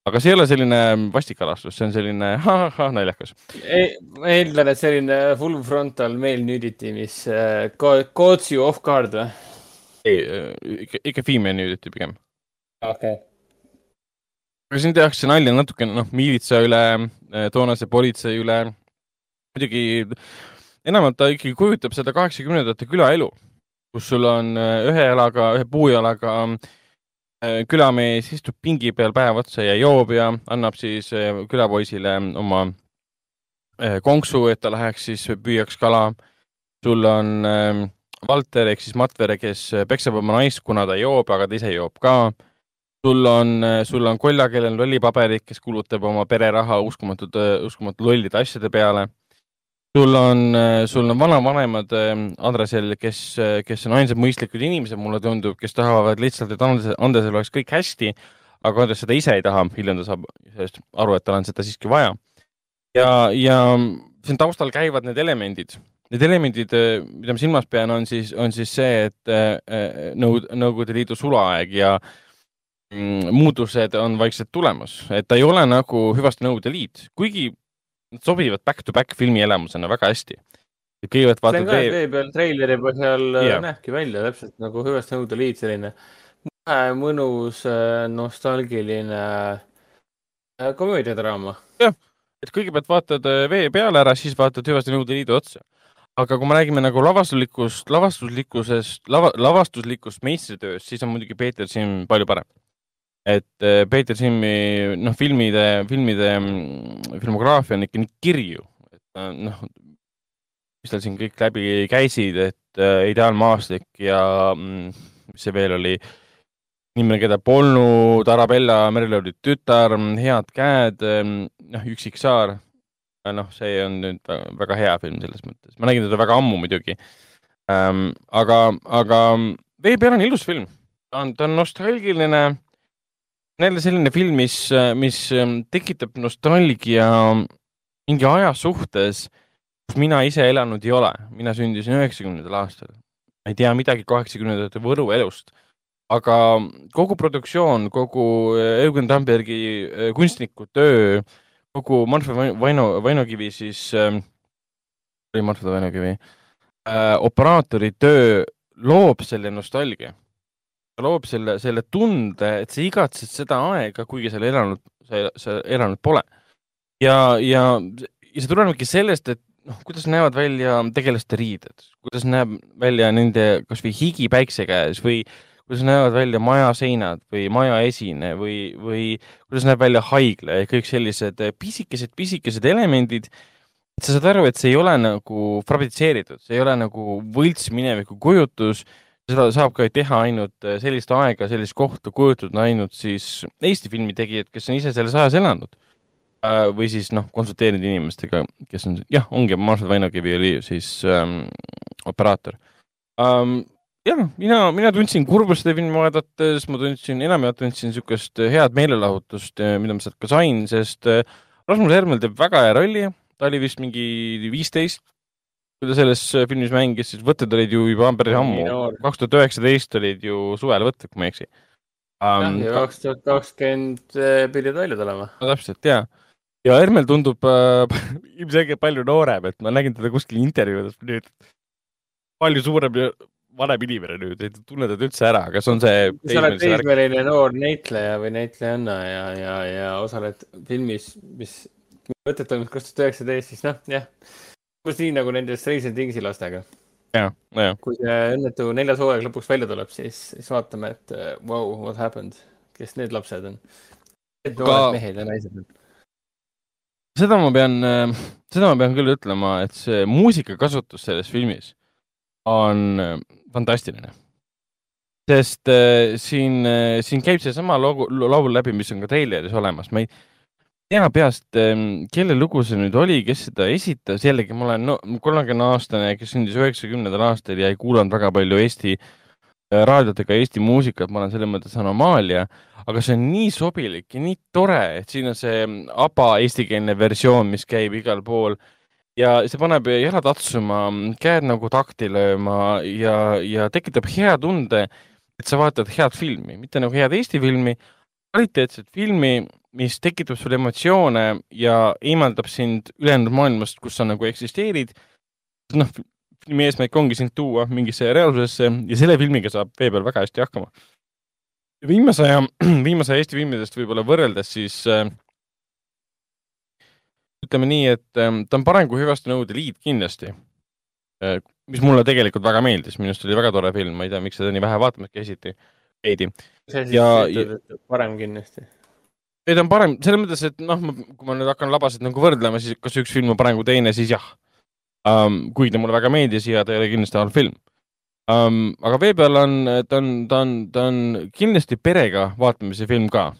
aga see ei ole selline vastik alastus, see on selline ha-ha naljakas. ma eeldan, et selline full frontal male nudity, mis uh, caught you off guard või? Ei, äh, ikka, ikka female nudity pigem. okei okay.. aga siin tehakse nalja natukene, noh, miilitsa üle, äh, toonase politsei üle. muidugi enamalt ta ikkagi kujutab seda kaheksakümnendate külaelu, kus sul on ühe jalaga, ühe puujalaga külamees istub pingi peal päev otsa ja joob ja annab siis külapoisile oma konksu, et ta läheks siis püüaks kala. sul on Valter ehk siis Matvere, kes peksab oma naist, kuna ta joob, aga ta ise joob ka. sul on, sul on Kolja, kellel on lollipaberid, kes kulutab oma pereraha uskumatud, uskumatult lollide asjade peale sul on, sul on vanavanemad ähm, Andresel, kes, kes on ainsad mõistlikud inimesed, mulle tundub, kes tahavad lihtsalt, et Andresel, Andresel oleks kõik hästi, aga Andres seda ise ei taha, hiljem ta saab sellest aru, et tal on seda siiski vaja. ja, ja siin taustal käivad need elemendid. Need elemendid, mida ma silmas pean, on siis, on siis see, et äh, Nõud-, Nõukogude Liidu sulaaeg ja mm, muutused on vaikselt tulemas, et ta ei ole nagu hüvasti Nõukogude Liit, kuigi Nad sobivad back-to-back filmi elamusena väga hästi. kõigepealt vaatad vee... vee peal treileri põhjal yeah. Näebki välja täpselt nagu hüvasti nõuda liit, selline mõnus, nostalgiline komöödiadraama. jah, et kõigepealt vaatad vee peale ära, siis vaatad hüvasti nõuda liidu otsa. Aga kui me räägime nagu lavastuslikust, lavastuslikkusest, lava, lavastuslikust meistritööst, siis on muidugi Peeter siin palju parem et äh, Peeter Simmi, noh, filmide, filmide mm, filmograafia on ikka nii kirju, et äh, noh, mis tal siin kõik läbi käisid, et äh, Ideaalmaastik ja mm, mis see veel oli, inimene, keda polnud, Arabella Merlodi tütar, mm, Head käed, noh, Üksik saar. Noh, see on nüüd väga hea film selles mõttes, ma nägin teda väga ammu muidugi ähm,. aga, aga Vee peal on ilus film, ta on, ta on nostalgiline jälle selline film, mis, mis ähm, tekitab nostalgia mingi aja suhtes, kus mina ise elanud ei ole. mina sündisin üheksakümnendal aastal. ma ei tea midagi kaheksakümnendate Võru elust, aga kogu produktsioon, kogu äh, Eugen Tambergi äh, kunstniku töö, kogu Manfred Vaino, Vainokivi siis äh,, oli Manfred Vainokivi. Äh,, operaatori töö loob selle nostalgia. Loob selle, selle tunde, et sa igatsed seda aega, kuigi sa elanud, sa, sa elanud pole. ja, ja, ja see tulenebki sellest, et noh, kuidas näevad välja tegelaste riided, kuidas näeb välja nende kasvõi higi päikse käes või kuidas näevad välja maja seinad või maja esine või, või kuidas näeb välja haigla ja kõik sellised pisikesed, pisikesed elemendid. et sa saad aru, et see ei ole nagu fabritseeritud, see ei ole nagu võlts mineviku kujutus seda saab ka teha ainult äh, sellist aega, sellist kohta kujutada ainult siis Eesti filmitegijad, kes on ise selles ajas elanud. Äh, või siis noh, konsulteerinud inimestega, kes on, jah, ongi, Marshall Vainokivi oli siis ähm, operaator um,. Jah, mina, mina tundsin kurbust filmi vaadates, ma tundsin, enamjaolt tundsin niisugust head meelelahutust, äh, mida ma sealt ka sain, sest Rasmus Hermel teeb väga hea rolli, ta oli vist mingi viisteist kui ta selles filmis mängis, siis võtted olid ju juba päris ammu, kaks tuhat üheksateist olid ju suvel võtted, kui ma ei eksi. Um,. jah, ja kaks tuhat kakskümmend pidid välja tulema. no täpselt ja, ja Hermel tundub äh, ilmselgelt palju noorem, et ma nägin teda kuskil intervjuudes nüüd. Palju suurem ja vanem inimene nüüd, ei tunne teda üldse ära, kas on see? sa oled teismeline noor näitleja või näitlejanna ja, ja, ja osaled filmis, mis võtet toimus kaks tuhat üheksateist, siis noh, jah umbes nii nagu nende Stranger Thingsi lastega. kui see õnnetu neljas hooaeg lõpuks välja tuleb, siis, siis vaatame, et wow, uh, what happened, kes need lapsed on. Need noored mehed ja naised on seda ma pean, seda ma pean küll ütlema, et see muusikakasutus selles filmis on fantastiline. sest äh, siin äh,, siin käib seesama laul, läbi, mis on ka treileris olemas, ma ei, tea peast, ehm, kelle lugu see nüüd oli, kes seda esitas, jällegi ma olen no, kolmekümne aastane, kes sündis üheksakümnendal aastal ja ei kuulanud väga palju Eesti raadiotega Eesti muusikat, ma olen selles mõttes anomaalia, aga see on nii sobilik ja nii tore, et siin on see ABBA eestikeelne versioon, mis käib igal pool ja see paneb jalad atsuma, käed nagu takti lööma ja, ja tekitab hea tunde, et sa vaatad head filmi, mitte nagu head Eesti filmi, kvaliteetset filmi, mis tekitab sul emotsioone ja eemaldab sind ülejäänud maailmast, kus sa nagu eksisteerid. noh, filmi eesmärk ongi sind tuua mingisse reaalsusesse ja selle filmiga saab vee peal väga hästi hakkama. viimase aja, viimase aja Eesti filmidest võib-olla võrreldes siis äh, ütleme nii, et äh, ta on parem kui Hüvaste nõude liit kindlasti äh,. mis mulle tegelikult väga meeldis, minu arust oli väga tore film, ma ei tea, miks seda nii vähe vaatamas käisiti, veidi. ja, ja parem kindlasti ei, ta on parem selles mõttes, et noh, kui ma nüüd hakkan labaselt nagu võrdlema, siis kas üks film on parem kui teine, siis jah um,. kuigi ta mulle väga meeldis ja ta ei ole kindlasti halb film um,. aga vee peal on, ta on, ta on, ta on kindlasti perega vaatamise film ka.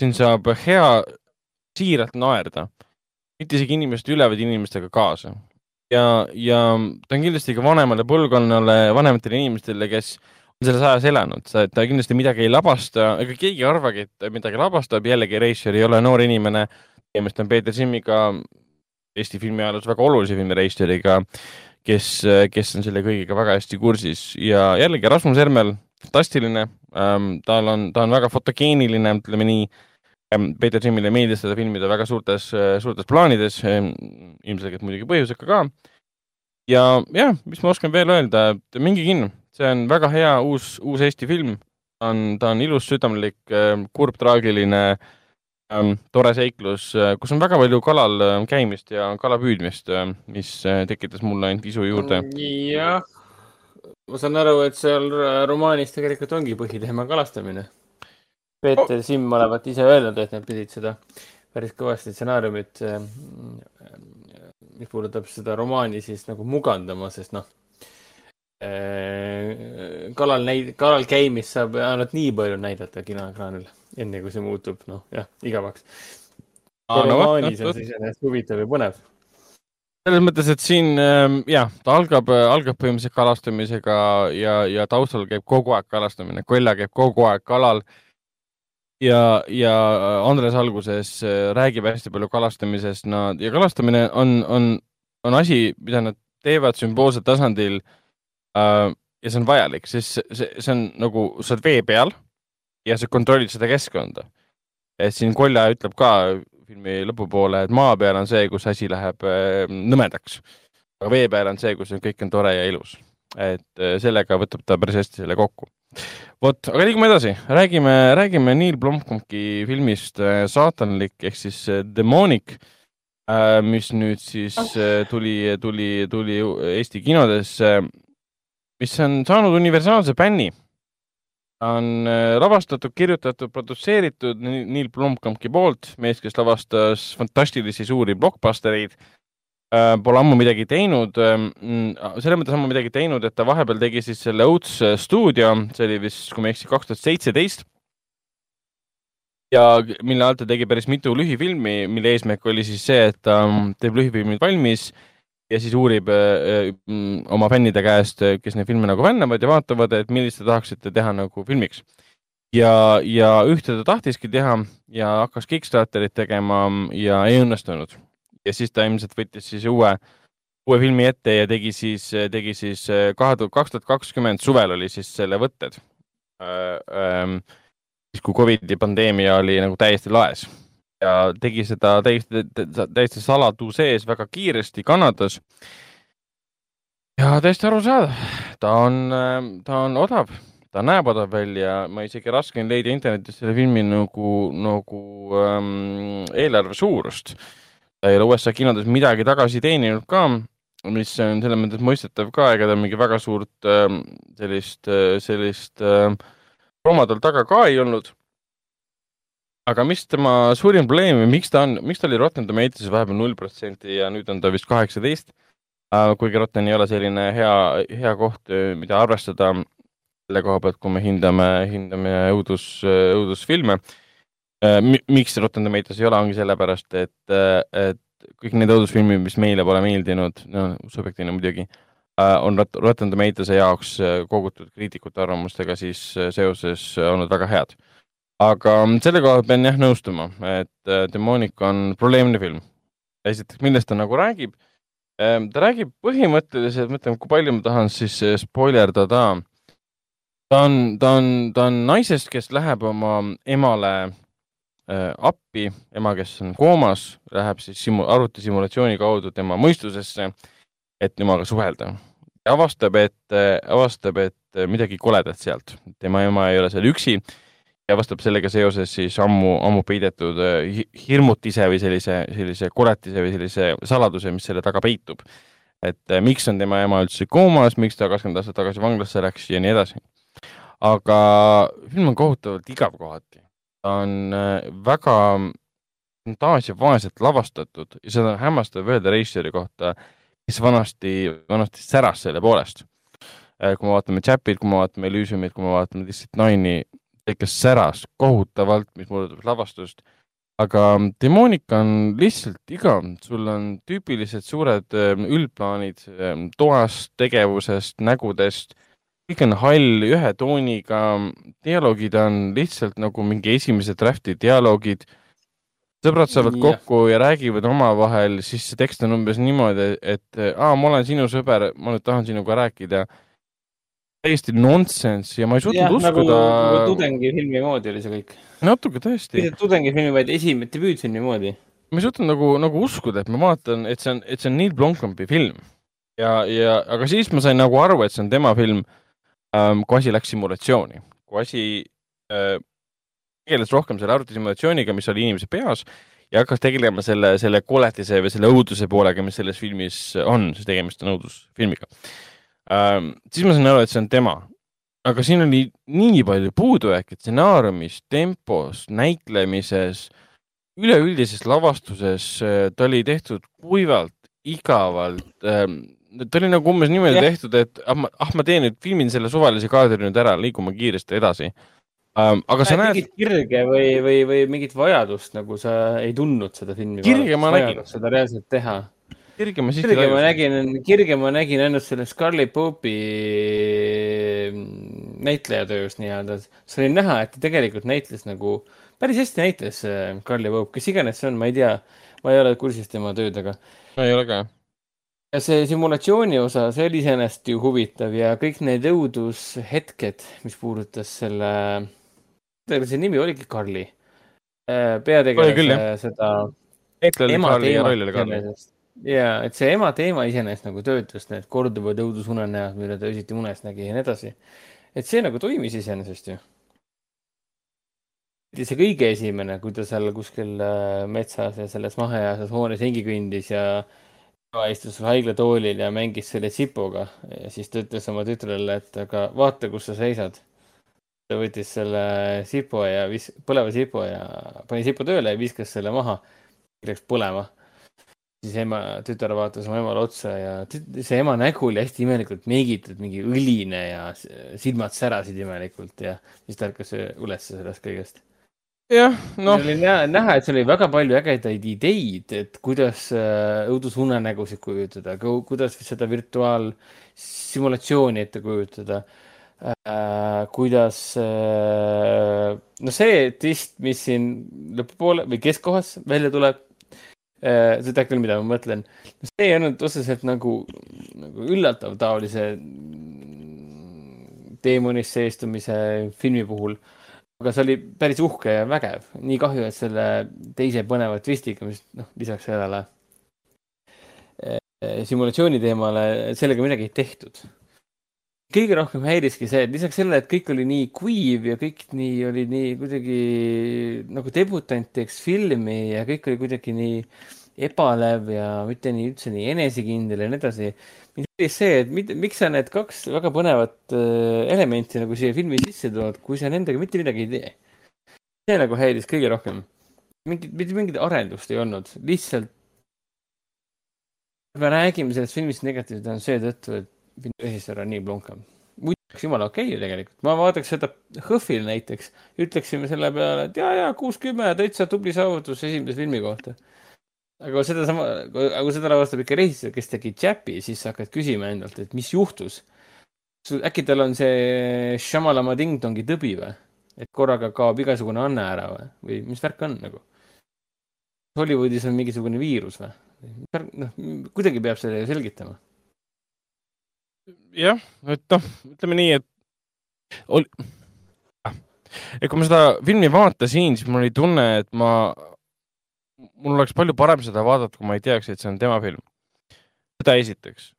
siin saab hea, siiralt naerda, mitte isegi inimeste üle, vaid inimestega kaasa. ja, ja ta on kindlasti ka vanemale põlvkonnale, vanematele inimestele, kes on selles ajas elanud, ta kindlasti midagi ei labasta, ega keegi ei arvagi, et midagi labastab, jällegi Reischer ei ole noor inimene, tegemist on Peeter Simmiga, Eesti filmi ajaloos väga olulise filmi Reischeriga, kes, kes on selle kõigega väga hästi kursis. Ja jällegi Rasmus Ermel, fantastiline. Ähm,, tal on, ta on väga fotogeeniline, ütleme nii. Peeter Simmile meeldis seda filmida väga suurtes, suurtes plaanides ilmselgelt muidugi põhjusega ka. ja jah, mis ma oskan veel öelda, et minge kinno, see on väga hea uus, uus Eesti film, on, ta on ilus, südamlik, kurb, traagiline äh, tore seiklus, äh, kus on väga palju kalal äh, käimist ja kala püüdmist, äh, mis tekitas mulle ainult isu juurde. jah, ma saan aru, et seal romaanis tegelikult ongi põhiteema kalastamine. Peeter oh. Simm olevat ise öelnud, et nad pidid seda päris kõvasti stsenaariumit, mis puudutab seda romaani, siis nagu mugandama, sest noh, kalal näid-, kalal käimist saab ainult nii palju näidata kinoekraanil enne kui see muutub, noh jah, igavaks. romaanis on see iseenesest huvitav ja põnev selles mõttes, et siin ähm, jah, ta algab, äh, algab põhimõtteliselt kalastamisega ja, ja taustal käib kogu aeg kalastamine, Kolja käib kogu aeg kalal. Ja, ja Andres alguses äh, räägib hästi palju kalastamisest, nad ja kalastamine on, on, on asi, mida nad teevad sümboolsel tasandil äh,. ja see on vajalik, sest see, see, on nagu, sa oled vee peal ja sa kontrollid seda keskkonda. et siin Kolja ütleb ka filmi lõpupoole, et maa peal on see, kus asi läheb äh, nõmedaks. aga vee peal on see, kus kõik on tore ja ilus. Et äh, sellega võtab ta päris hästi selle kokku. vot, aga liigume edasi, räägime, räägime Neil Blomkampi filmist äh, Saatanlik ehk siis Demonic, mis nüüd siis tuli, tuli, tuli Eesti kinodesse, mis on saanud universaalse bänni. On äh, lavastatud, kirjutatud, produtseeritud Neil Blomkampi poolt, mees, kes lavastas fantastilisi suuri blockbustereid. Äh, pole ammu midagi teinud, ähm, selles mõttes ammu midagi teinud, et ta vahepeal tegi siis selle Oats stuudio, see oli vist, kui ma ei eksi, kaks tuhat seitseteist. ja mille alt ta tegi päris mitu lühifilmi, mille eesmärk oli siis see, et ta teeb lühifilmid valmis ja siis uurib äh, äh, oma fännide käest, kes neid filme nagu fännavad ja vaatavad, et millist te tahaksite teha nagu filmiks. ja, ja ühte ta tahtiski teha ja hakkas Kickstarterit tegema ja ei õnnestunud. Ja siis ta ilmselt võttis siis uue, uue filmi ette ja tegi siis, tegi siis äh, kahe tuhat, kaks tuhat kakskümmend suvel oli siis selle võtted äh,. Ähm, siis kui Covidi pandeemia oli nagu täiesti laes ja tegi seda täiesti, täiesti saladu sees väga kiiresti Kanadas. ja täiesti arusaadav, ta on, ta on odav, ta näeb odav välja, ma isegi raske on leida internetis selle filmi nagu, nagu ähm, eelarve suurust. Ta ei ole USA kinodes midagi tagasi teeninud ka, mis on selles mõttes mõistetav ka, ega ta mingi väga suurt ähm, sellist, sellist ähm, promo tal taga ka ei olnud aga mis tema suurim probleem või miks ta on, miks ta oli Rotten Tomatoes'is vahepeal null protsenti ja nüüd on ta vist kaheksateist? kuigi Rotten ei ole selline hea, hea koht, mida arvestada selle koha pealt, kui me hindame, hindame õudus, õudusfilme. Miks Rotten Tomatoes ei ole, ongi sellepärast, et, et kõik need õudusfilmid, mis meile pole meeldinud, no subjektiivne muidugi, äh, on Rotten Tomatoes'e jaoks kogutud kriitikute arvamustega siis seoses olnud väga head. aga selle koha pean jah nõustuma, et Demonic on probleemne film. esiteks, millest ta nagu räägib? ta räägib põhimõtteliselt, mõtleme, kui palju ma tahan siis spoilerdada. ta on, ta on, ta on naisest, kes läheb oma emale Äh, appi, ema, kes on koomas, läheb siis simu-, arvutisimulatsiooni kaudu tema mõistusesse, et temaga suhelda. avastab, et, äh, avastab, et äh, midagi koledat sealt, tema ema ei ole seal üksi ja avastab sellega seoses siis ammu, ammu peidetud hirmutise või sellise, sellise koletise või sellise saladuse, mis selle taga peitub. et miks on tema ema üldse koomas, miks ta kakskümmend aastat tagasi vanglasse läks ja nii edasi. aga film on kohutavalt igav kohati on äh, väga taas ja vaeselt lavastatud ja seda on hämmastav öelda režissööri kohta, kes vanasti, vanasti säras selle poolest. Äh, kui me vaatame Chapit, kui me vaatame Elysiumit, kui me vaatame District Nine'i, ikka säras kohutavalt, mis puudutab lavastust. aga Demonica on lihtsalt igav, sul on tüüpilised suured äh, üldplaanid toast, tegevusest, nägudest kõik on hall, ühe tooniga, dialoogid on lihtsalt nagu mingi esimese draft'i dialoogid. sõbrad saavad ja. kokku ja räägivad omavahel, siis see tekst on umbes niimoodi, et aa, ma olen sinu sõber, ma nüüd tahan sinuga rääkida. täiesti nonsense ja ma ei suutnud ja, uskuda nagu,. nagu tudengifilmi moodi oli see kõik. natuke tõesti. mitte tudengifilmi, vaid esimene debüütfilmi moodi. ma ei suutnud nagu, nagu uskuda, et ma vaatan, et see on, et see on Neil Blomkampi film ja, ja aga siis ma sain nagu aru, et see on tema film kui asi läks simulatsiooni, kui asi äh, tegeles rohkem selle arvutisimulatsiooniga, mis oli inimese peas ja hakkas tegelema selle, selle koletise või selle õuduse poolega, mis selles filmis on, sest tegemist on õudusfilmiga ähm,. siis ma sain aru, et see on tema. aga siin oli nii palju puudujääke stsenaariumis, tempos, näitlemises, üleüldises lavastuses, ta oli tehtud kuivalt, igavalt ähm, ta oli nagu umbes niimoodi yeah. tehtud, et ah ma, ah ma teen nüüd, filmin selle suvalise kaadri nüüd ära, liigume kiiresti edasi um,. aga sa näed. mingit kirge või, või, või mingit vajadust nagu sa ei tundnud seda filmi. kirge ma nägin. seda reaalselt teha. kirge ma siiski. kirge ma nägin, kirge ma nägin ainult selle Scarlett Pope'i mm, näitlejatöös nii-öelda. see oli näha, et ta tegelikult näitles nagu, päris hästi näitles Scarlett äh, Pope, kes iganes see on, ma ei tea. ma ei ole kursis tema töödega. ma ei ole ka see simulatsiooni osa, see oli iseenesest ju huvitav ja kõik need õudushetked, mis puudutas selle, see nimi oligi Karli, äh, peategelase seda. ema teemat ja et see ema teema iseenesest nagu töötas, need korduvad õudusunenäod, mida ta öösiti unes nägi ja nii edasi. et see nagu toimis iseenesest ju. see kõige esimene, kui ta seal kuskil äh, metsas ja selles maheääses hoones ringi kõndis ja äh, ema istus haiglatoolil ja mängis selle sipuga ja siis ta ütles oma tütrele, et aga vaata, kus sa seisad. ta võttis selle sipu ja vis-, põleva sipu ja pani sipu tööle ja viskas selle maha. Läks põlema. siis ema, tütar vaatas oma emale otsa ja see ema nägu oli hästi imelikult meigitud, mingi õline ja silmad särasid imelikult ja siis ta ärkas üles sellest kõigest jah, noh. oli näha, näha, et seal oli väga palju ägedaid ideid, et kuidas äh, õudusunenägusid kujutada, kuidas seda virtuaalsimulatsiooni ette kujutada äh,. kuidas äh,, no see twist, mis siin lõpupoole või keskkohas välja tuleb äh,, sa tead küll, mida ma mõtlen. see ei olnud otseselt nagu, nagu üllatav taolise teemonisse istumise filmi puhul aga see oli päris uhke ja vägev. nii kahju, et selle teise põneva twistiga, mis noh, lisaks sellele eh, simulatsiooni teemale, sellega midagi ei tehtud. kõige rohkem häiriski see, et lisaks sellele, et kõik oli nii kuiv ja kõik nii oli nii kuidagi nagu debutant teeks filmi ja kõik oli kuidagi nii ebalev ja mitte nii üldse nii enesekindel ja nii edasi mind häiris see, et mit, miks sa need kaks väga põnevat äh, elementi nagu siia filmi sisse tood, kui sa nendega mitte midagi ei tee. see nagu häiris kõige rohkem. mingit, mitte mingit arendust ei olnud, lihtsalt. me räägime sellest filmist negatiivselt on seetõttu, et filmi režissöör on nii plunkam. muidu oleks jumala okei okay, tegelikult, ma vaataks seda HÖFFil näiteks, ütleksime selle peale, et ja, ja kuuskümmend, täitsa tubli saavutus esimese filmi kohta aga sedasama, aga kui seda lavastab ikka režissöör, kes tegi Chapi, siis sa hakkad küsima endalt, et mis juhtus. äkki tal on see Shamalama Ding-Dongi tõbi või? et korraga kaob igasugune anne ära või, või mis värk on nagu? Hollywoodis on mingisugune viirus või? noh, kuidagi peab selle selgitama. jah, et noh, ütleme nii, et ol... et kui ma seda filmi vaatasin, siis mul oli tunne, et ma, mul oleks palju parem seda vaadata, kui ma ei teaks, et see on tema film. seda esiteks.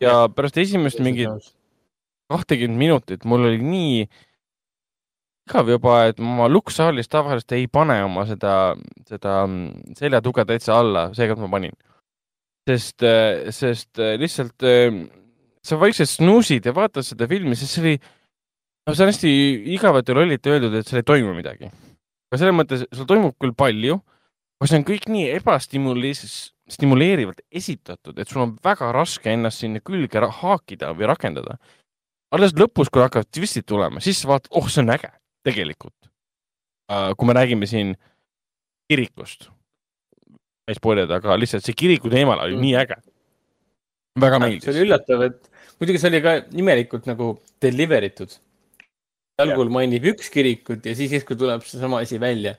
ja pärast esimest mingit kahtekümmet minutit mul oli nii igav juba, et ma lukksaalis tavaliselt ei pane oma seda, seda seljatuge täitsa alla, seekord ma panin. sest, sest lihtsalt sa vaikselt snuusid ja vaatad seda filmi, sest see oli, no see on hästi igavalt ja lollilt öeldud, et seal ei toimu midagi. aga selles mõttes, seal toimub küll palju, aga see on kõik nii ebastimuleeriv, stimuleerivalt esitatud, et sul on väga raske ennast sinna külge haakida või rakendada. alles lõpus, kui hakkavad twistid tulema, siis sa vaatad, oh, see on äge tegelikult. Äh, kui me räägime siin kirikust, ei spoilida, aga lihtsalt see kiriku teemal oli mm. nii äge. väga meeldis. see oli üllatav, et muidugi see oli ka imelikult nagu deliver itud. algul mainib üks kirikut ja siis järsku tuleb seesama asi välja,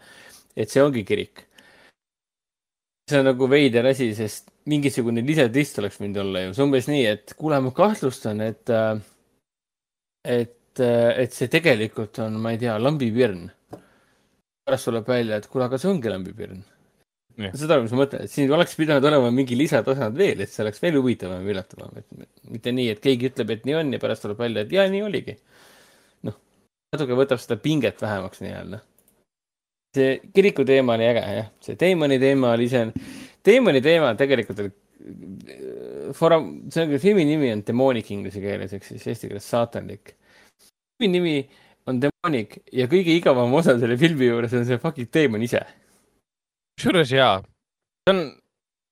et see ongi kirik. See on nagu veider asi, sest mingisugune lisatrist oleks võinud olla ju, see umbes nii, et kuule, ma kahtlustan, et, äh, et et, äh, et see tegelikult on, ma ei tea, lambipirn. pärast tuleb välja, et kuule, aga see ongi lambipirn. saad aru, mis ma mõtlen, et siin oleks pidanud olema mingi lisatasand veel, et see oleks veel huvitavam ja üllatavam, et mitte nii, et keegi ütleb, et nii on ja pärast tuleb välja, et jaa, nii oligi. noh, natuke võtab seda pinget vähemaks nii-öelda. See kiriku teema oli äge, jah, see Deimoni teema oli see, Deimoni teema tegelikult oli Forum, see on, filmi nimi on Demonic inglise keeles ehk siis eesti keeles saatanlik filmi nimi on Demonic ja kõige igavam osa selle filmi juures on see fucking teemon ise. kusjuures jaa, see on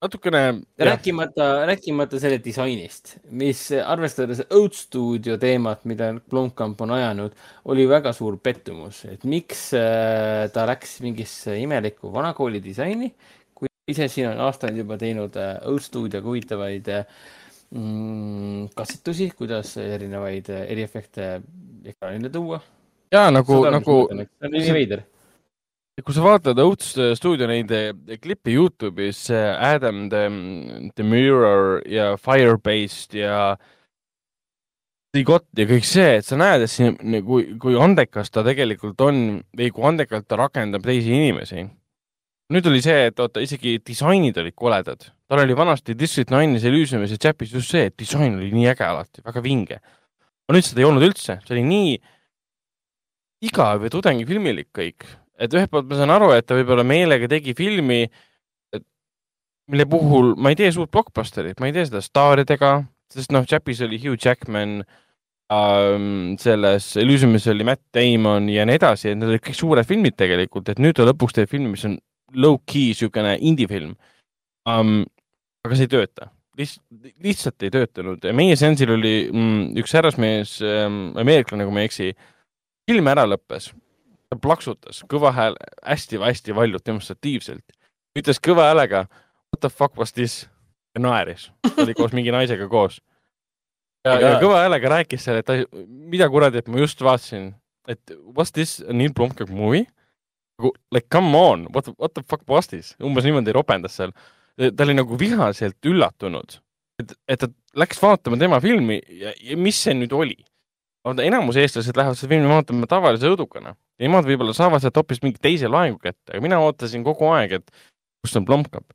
natukene. rääkimata, rääkimata selle disainist, mis arvestades Oat Studio teemat, mida Blomkamp on ajanud, oli väga suur pettumus, et miks äh, ta läks mingisse imelikku vanakooli disaini, kui ise siin on aastaid juba teinud äh, Oat Studioga huvitavaid äh, mm, katsetusi, kuidas erinevaid eriefekte ekraanile tuua. ja nagu, nagu. see on nii veider. Kui sa vaatad Oats stuudio neid klippe Youtube'is, Adam the, the Mirror ja Firebased ja Got ja kõik see, et sa näed, et siin, kui, kui andekas ta tegelikult on või kui andekalt ta rakendab teisi inimesi. nüüd oli see, et oota, isegi disainid olid koledad. tal oli vanasti District Nine'is, Elysiumis ja Chapis just see, et disain oli nii äge alati, väga vinge aga nüüd seda ei olnud üldse, see oli nii igav ja tudengifilmilik kõik, et ühelt poolt ma saan aru, et ta võib-olla meelega tegi filmi, mille puhul ma ei tee suurt blockbusterit, ma ei tee seda staaridega, sest noh, Chapis oli Hugh Jackman ähm,, selles Elysiumis oli Matt Damon ja nii edasi, et need olid kõik suured filmid tegelikult, et nüüd ta lõpuks teeb filmi, mis on low-key niisugune indie-film um,. aga see ei tööta lihtsalt, lihtsalt ei töötanud. meie seansil oli mm, üks härrasmees ähm,, ameeriklane, kui ma ei eksi, film ära lõppes, ta plaksutas kõva hääl, hästi-hästi valjult, demonstratiivselt, ütles kõva häälega what the fuck was this ja naeris, ta oli koos mingi naisega koos. ja, ja kõva häälega rääkis seal, et ta, mida kuradi, et ma just vaatasin, et what's this Neil Blomkamp movie? Nagu, like come on, what, what the fuck was this? umbes niimoodi ropendas seal ta oli nagu vihaselt üllatunud, et, et ta läks vaatama tema filmi ja, ja mis see nüüd oli. Enamus eestlased lähevad seda filmi vaatama tavalise õudukana. Nemad võib-olla saavad sealt hoopis mingi teise laengu kätte, aga mina ootasin kogu aeg, et kus on Blomkamp.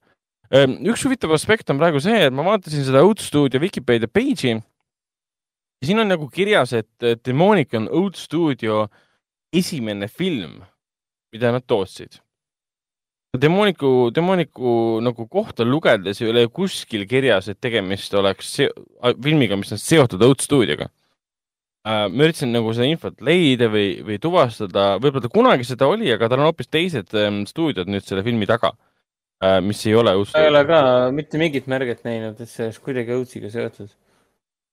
Ehm, üks huvitav aspekt on praegu see, et ma vaatasin seda Oat Studio Vikipeedia page'i ja siin on nagu kirjas, et Demonic on Oat Studio esimene film, mida nad tootsid Demoniku, Demoniku nagu kohta lugedes ei ole kuskil kirjas, et tegemist oleks filmiga, mis on seotud Oat Studioga. Ma üritasin nagu seda infot leida või, või tuvastada, võib-olla ta kunagi seda oli, aga tal on hoopis teised ähm, stuudiod nüüd selle filmi taga äh,, mis ei ole Studio. ma ei ole ka mitte mingit märget näinud, et see oleks kuidagi Oatsiga seotud.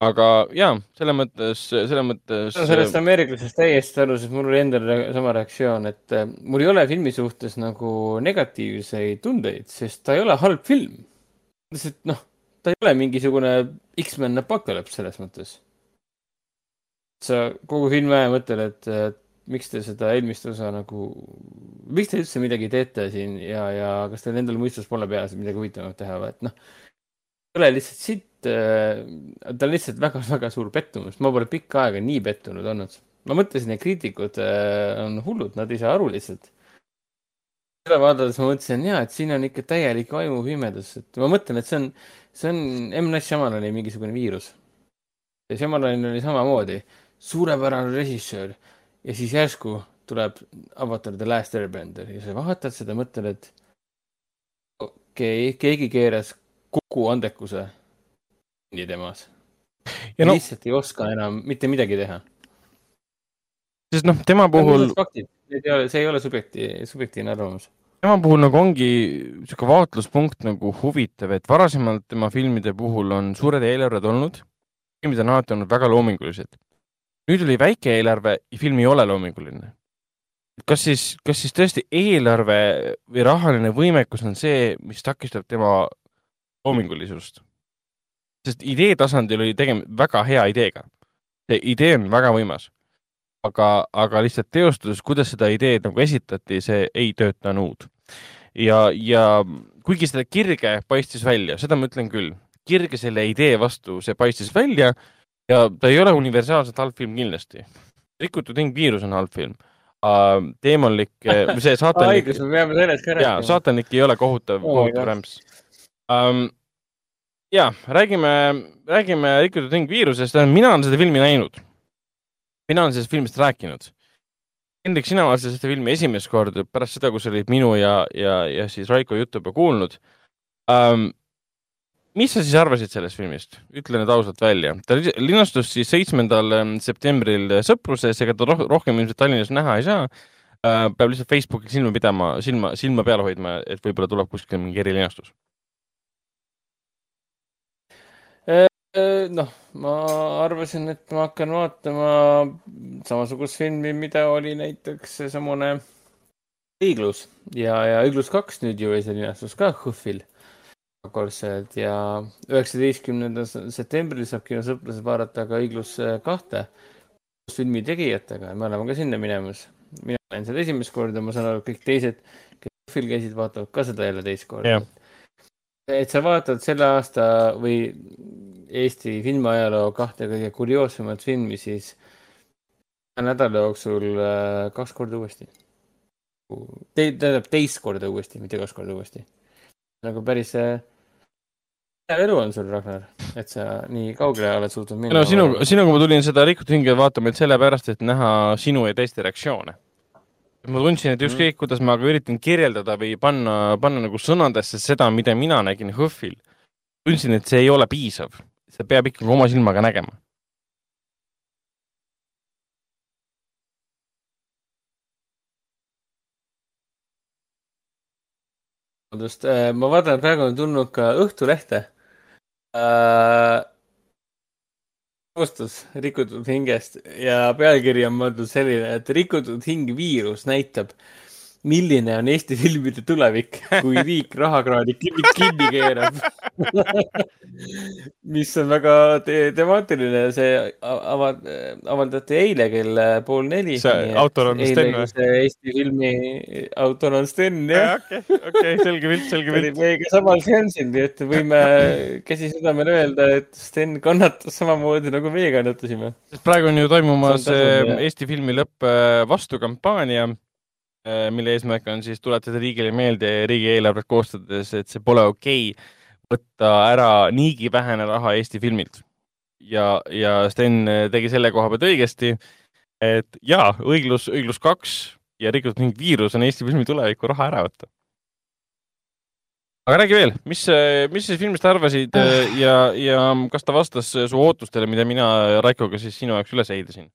aga jaa, selles mõttes, selles mõttes. sellest ameeriklasest täiesti aru, sest mul oli endal sama reaktsioon, et äh, mul ei ole filmi suhtes nagu negatiivseid tundeid, sest ta ei ole halb film. lihtsalt noh, ta ei ole mingisugune X-men apokalüps selles mõttes. Sa kogu filmi aja mõtled, et, et miks te seda eelmist osa nagu, miks te üldse midagi teete siin ja, ja kas teil endal mõistus pole peas midagi huvitavamat teha või, et noh ei ole lihtsalt sitt, äh, ta on lihtsalt väga-väga suur pettumus, ma pole pikka aega nii pettunud olnud. ma mõtlesin, et kriitikud äh, on hullud, nad ei saa aru lihtsalt. seda vaadates ma mõtlesin, jaa, et siin on ikka täielik vaimupimedus, et ma mõtlen, et see on, see on M. Night Shyamalani mingisugune viirus. ja Shyamalani oli samamoodi suurepärane režissöör ja siis järsku tuleb Avatar The Last Airbender ja sa vaatad seda, mõtled, et okei okay,, keegi keeras kogu andekuse temas. ja no, lihtsalt ei oska enam mitte midagi teha. sest noh, tema puhul. see ei ole subjekti, subjektiivne arvamus. tema puhul nagu ongi sihuke vaatluspunkt nagu huvitav, et varasemalt tema filmide puhul on suured eelarved olnud. filmid on alati olnud väga loomingulised. Nüüd oli väike eelarve ja film ei ole loominguline kas siis, kas siis tõesti eelarve või rahaline võimekus on see, mis takistab tema loomingulisust. sest idee tasandil oli tegemist väga hea ideega. see idee on väga võimas. aga, aga lihtsalt teostuses, kuidas seda ideed nagu esitati, see ei töötanud. ja, ja kuigi seda kirge paistis välja, seda ma ütlen küll, kirge selle idee vastu, see paistis välja ja ta ei ole universaalselt halb film kindlasti. rikutud hing viirus on halb film uh,. teemonlik, see saatanlik me peame sellest ka rääkima. saatanlik ei ole kohutav oh, kohutav rämps um, ja räägime, räägime rikutud hing viirusest. mina olen seda filmi näinud. mina olen sellest filmist rääkinud. Hendrik, sina vaatasid seda filmi esimest korda pärast seda, kui sa olid minu ja, ja, ja siis Raiko juttu juba kuulnud um,. Mis sa siis arvasid sellest filmist? ütle nüüd ausalt välja. ta linastus siis seitsmendal septembril Sõpruses, ega ta rohkem ilmselt Tallinnas näha ei saa uh,. peab lihtsalt Facebookil silma pidama, silma, silma peal hoidma, et võib-olla tuleb kuskil mingi erilinastus noh, ma arvasin, et ma hakkan vaatama samasugust filmi, mida oli näiteks seesamune Õiglus ja, ja Õiglus kaks nüüd ju esilinastus ka HÖFFil kordsed ja üheksateistkümnendal septembril saab kinosõpruses vaadata ka Õiglus kahte filmi tegijatega ja me oleme ka sinna minemas. mina olen seda esimest korda, ma saan aru, kõik teised, kes HÖFFil käisid, vaatavad ka seda jälle teist korda et sa vaatad selle aasta või Eesti filmiajaloo kahte kõige kurioossemat filmi, siis nädala jooksul äh, kaks korda uuesti Te,. tähendab teist korda uuesti, mitte kaks korda uuesti. nagu päris äh, hea elu on sul, Ragnar, et sa nii kaugele oled suutnud minna. no sinu, sinuga ma tulin seda Rikutud hinge vaatama sellepärast, et näha sinu ja teiste reaktsioone ma tundsin, et ükskõik, mm. kuidas ma ka üritan kirjeldada või panna, panna nagu sõnadesse seda, mida mina nägin HÖFFil, tundsin, et see ei ole piisav. seda peab ikkagi oma silmaga nägema. vabandust, äh, ma vaatan, et praegu on tulnud ka Õhtulehte äh, koostus Rikutud hingest ja pealkiri on mõeldud selline, et Rikutud hing viirus näitab, milline on Eesti filmide tulevik, kui riik rahakraadi kinni keerab mis on väga te temaatiline, see ava-, avaldati eile kell pool neli. see autor on Sten või? Eesti filmi autor on Sten, jah. okei, okei, selge pilt, selge pilt. meiega samal seansil, nii et võime käsi südamel öelda, et Sten kannatas samamoodi nagu meie kannatasime. praegu on ju toimumas Eesti filmi lõpp vastukampaania Äh, mille eesmärk on siis tuletada riigile meelde riigieelarvet koostades, et see pole okei okay võtta ära niigi vähene raha Eesti filmilt. ja, ja Sten tegi selle koha pealt õigesti, et jaa, õiglus, õiglus kaks ja rikutud mingi viirus on Eesti filmi tuleviku raha ära võtta. aga räägi veel, mis, mis sa filmist arvasid ja, ja kas ta vastas su ootustele, mida mina Raikoga siis sinu jaoks üles ehitasin?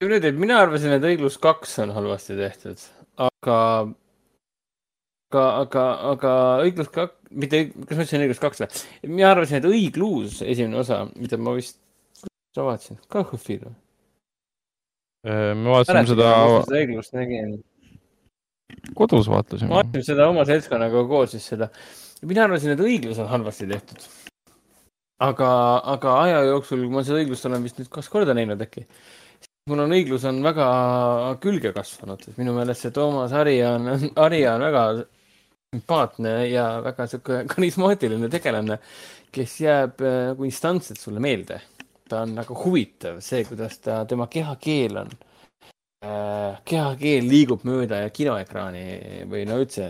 nüüd, et mina arvasin, et õiglus kaks on halvasti tehtud, aga aga, aga, aga õiglus kaks, mitte, kas ma ütlesin õiglus kaks või? mina arvasin, et õiglus, esimene osa, mida ma vist, sa vaatasin, ka HÖFFil või? Äh, me vaatasime seda. õiglust nägin. kodus vaatasime. vaatasime seda oma seltskonnaga koos siis seda. mina arvasin, et õiglus on halvasti tehtud. aga, aga aja jooksul, ma seda õiglust olen vist nüüd kaks korda näinud äkki mul on õiglus on väga külge kasvanud, et minu meelest see Toomas Harja on, Harja on väga sümpaatne ja väga sihuke karismaatiline tegelane, kes jääb nagu instantselt sulle meelde. ta on nagu huvitav, see, kuidas ta, tema kehakeel on äh,, kehakeel liigub mööda kinoekraani või no üldse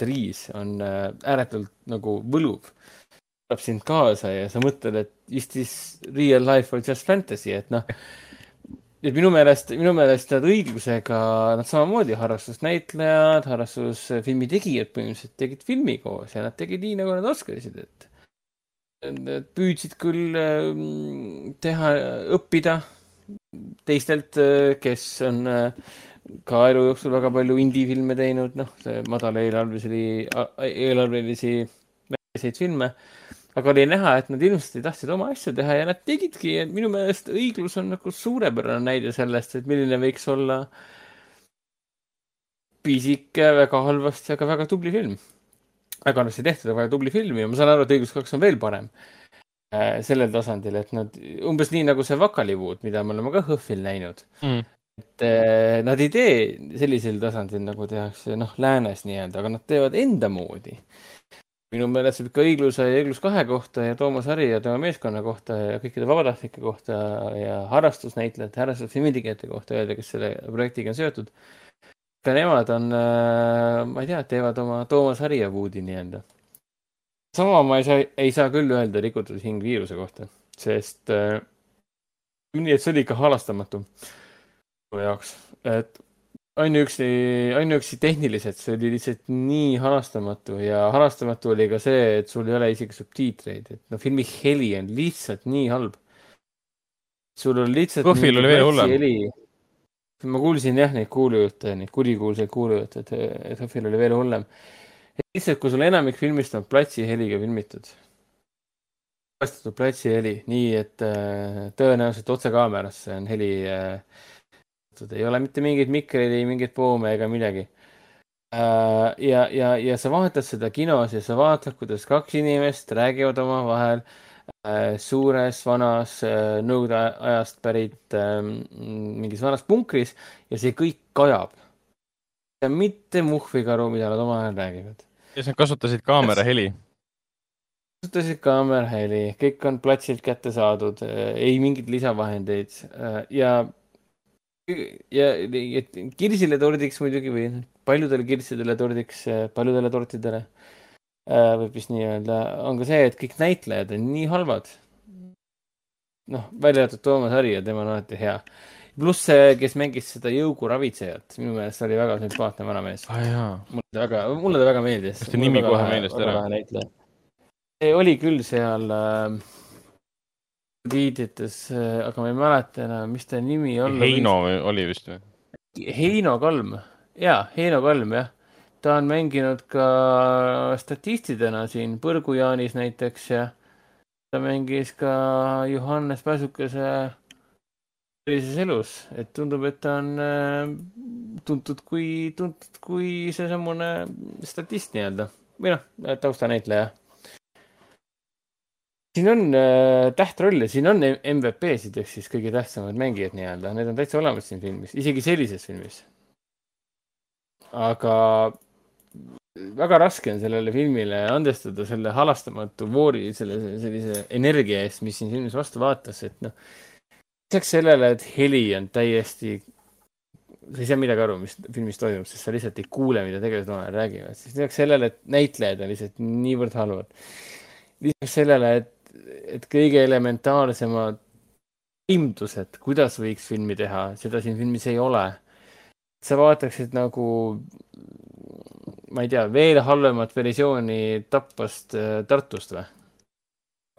riis on äh, ääretult nagu võluv võtab sind kaasa ja sa mõtled, et is this real life or just fantasy, et noh et minu meelest, minu meelest nad õiglusega, nad samamoodi harrastusnäitlejad, harrastusfilmi tegijad põhimõtteliselt tegid filmi koos ja nad tegid nii, nagu nad oskasid, et. Nad püüdsid küll ähm, teha, õppida teistelt, kes on ka elu jooksul väga palju indie-filme teinud, noh, see madaleelarvelisi, eelarvelisi väikeseid filme aga oli näha, et nad hirmsasti tahtsid oma asju teha ja nad tegidki ja minu meelest õiglus on nagu suurepärane näide sellest, et milline võiks olla pisike, väga halvasti, aga väga tubli film. väga halvasti tehtud, aga väga tubli film ja ma saan aru, et õiglus kaks on veel parem äh, sellel tasandil, et nad umbes nii nagu see Vakaliwood, mida me oleme ka HÖFFil näinud mm. et äh, nad ei tee sellisel tasandil, nagu tehakse noh, läänes nii-öelda, aga nad teevad enda moodi minu meelest võib ka õigluse ja õiglus kahe kohta ja Toomas Hari ja tema meeskonna kohta ja kõikide vabatahtlike kohta ja harrastusnäitlejate, harrastusfilmitegijate kohta öelda, kes selle projektiga on seotud. ka nemad on, äh, ma ei tea, teevad oma Toomas Hari ja Woodi nii-öelda. sama ma ei saa, ei saa küll öelda rikutud hing viiruse kohta, sest äh, nii, et see oli ikka halastamatu mu jaoks, et ainuüksi, ainuüksi tehniliselt see oli lihtsalt nii halastamatu ja halastamatu oli ka see, et sul ei ole isegi subtiitreid, et no filmi heli on lihtsalt nii halb. sul on lihtsalt. Puhvil oli veel hullem. ma kuulsin jah neid kuulujutte, neid kurikuulsaid kuulujutte, et, et Puhvil oli veel hullem. lihtsalt, kui sul enamik filmist on platsiheliga filmitud, vastatud platsiheli, nii et äh, tõenäoliselt otsekaamerasse on heli äh, ei ole mitte mingeid mikreid, ei mingeid poome ega midagi. Äh, ja, ja, ja sa vaatad seda kinos ja sa vaatad, kuidas kaks inimest räägivad omavahel äh, suures vanas äh, nõukogude ajast pärit ähm, mingis vanas punkris ja see kõik kajab. ja mitte muhvikaru, mida nad omavahel räägivad. ja sa kasutasid kaamera heli? kasutasid kaamera heli, kõik on platsilt kätte saadud, ei mingeid lisavahendeid ja ja kirsile tordiks muidugi või paljudele kirssidele tordiks, paljudele tortidele äh, võib vist nii öelda, on ka see, et kõik näitlejad on nii halvad. noh, välja arvatud Toomas Hari ja tema on alati hea. pluss see, kes mängis seda Jõugu ravitsejat, minu meelest oli väga sümpaatne vanamees ah,. mulle ta väga, mulle ta väga meeldis. kas ta nimi kohe meeles ära? see oli küll seal äh, tiitlites, äh, aga ma ei mäleta enam, mis ta nimi olla Heino võis. oli vist või? Heino Kalm, jaa, Heino Kalm, jah. ta on mänginud ka statistidena siin Põrgu-Jaanis näiteks ja ta mängis ka Johannes Pääsukese sellises elus, et tundub, et ta on äh, tuntud kui, tuntud kui seesamune statist nii-öelda või noh, taustanäitleja siin on äh, tähtrolle, siin on MVP-sid ehk siis kõige tähtsamad mängijad nii-öelda, need on täitsa olemas siin filmis, isegi sellises filmis. aga väga raske on sellele filmile andestada selle halastamatu voori, selle sellise energia eest, mis siin filmis vastu vaatas, et noh. lisaks sellele, et heli on täiesti, sa ei saa midagi aru, mis filmis toimub, sest sa lihtsalt ei kuule, mida tegelased omavahel räägivad, siis lisaks sellele, et näitlejad on lihtsalt niivõrd halvad. lisaks sellele, et et kõige elementaarsemad imdused, kuidas võiks filmi teha, seda siin filmis ei ole. sa vaataksid nagu, ma ei tea, veel halvemat versiooni Tapvast äh, Tartust või?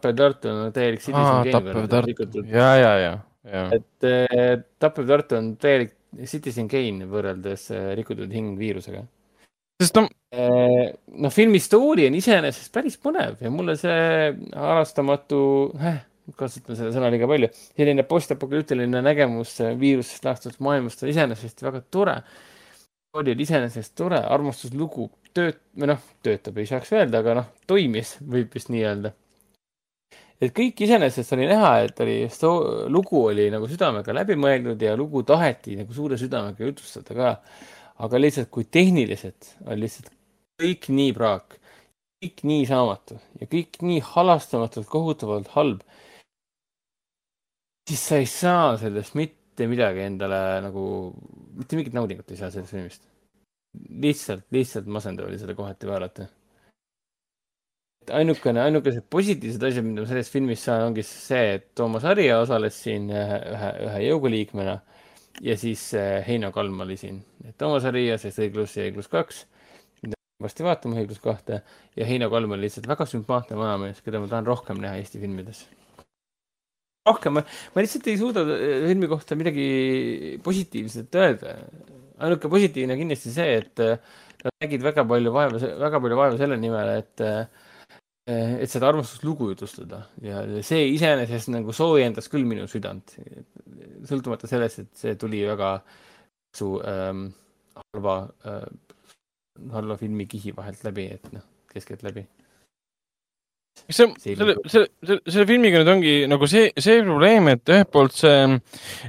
Tappev Tartu on täielik Citizen Kane. ja, ja, ja, ja. et äh, Tappev Tartu on täielik Citizen Kane võrreldes äh, rikutud hing viirusega sest noh. noh, filmi story on iseenesest päris põnev ja mulle see harrastamatu äh,, kasutan seda sõna liiga palju, selline postapokalüptiline nägemus viirusest lahtunud maailmast on iseenesest väga tore. oli iseenesest tore, armastuslugu tööt-, või noh, töötab, ei saaks öelda, aga noh, toimis, võib vist nii öelda. et kõik iseenesest oli näha, et oli, lugu oli nagu südamega läbi mõeldud ja lugu taheti nagu suure südamega jutustada ka. Aga lihtsalt, kui tehniliselt on lihtsalt kõik nii praak, kõik nii saamatu ja kõik nii halastamatult kohutavalt halb siis sa ei saa sellest mitte midagi endale nagu, mitte mingit naudingut ei saa sellest filmist. lihtsalt, lihtsalt masendav oli seda kohati vaadata. ainukene, ainukesed positiivsed asjad, mida ma sellest filmist saan, ongi see, et Toomas Harja osales siin ühe, ühe, ühe jõuguliikmena ja siis äh, Heino Kalm oli siin. Toomas Harja, siis õiglus ja õiglus kaks varsti vaatama õiglus kahte ja Heino Kalm on lihtsalt väga sümpaatne vanamees, keda ma tahan rohkem näha Eesti filmides rohkem, ma lihtsalt ei suuda äh, filmi kohta midagi positiivset öelda. ainuke positiivne kindlasti see, et äh, nad nägid väga palju vaeva, väga palju vaeva selle nimel, et äh, et seda armastuslugu jutustada ja see iseenesest nagu soojendas küll minu südant. sõltumata sellest, et see tuli väga su ähm, halva äh,, halva filmi kihi vahelt läbi, et noh, keskeltläbi see, selle, selle, selle, filmiga nüüd ongi nagu see, see probleem, et ühelt poolt see ähm,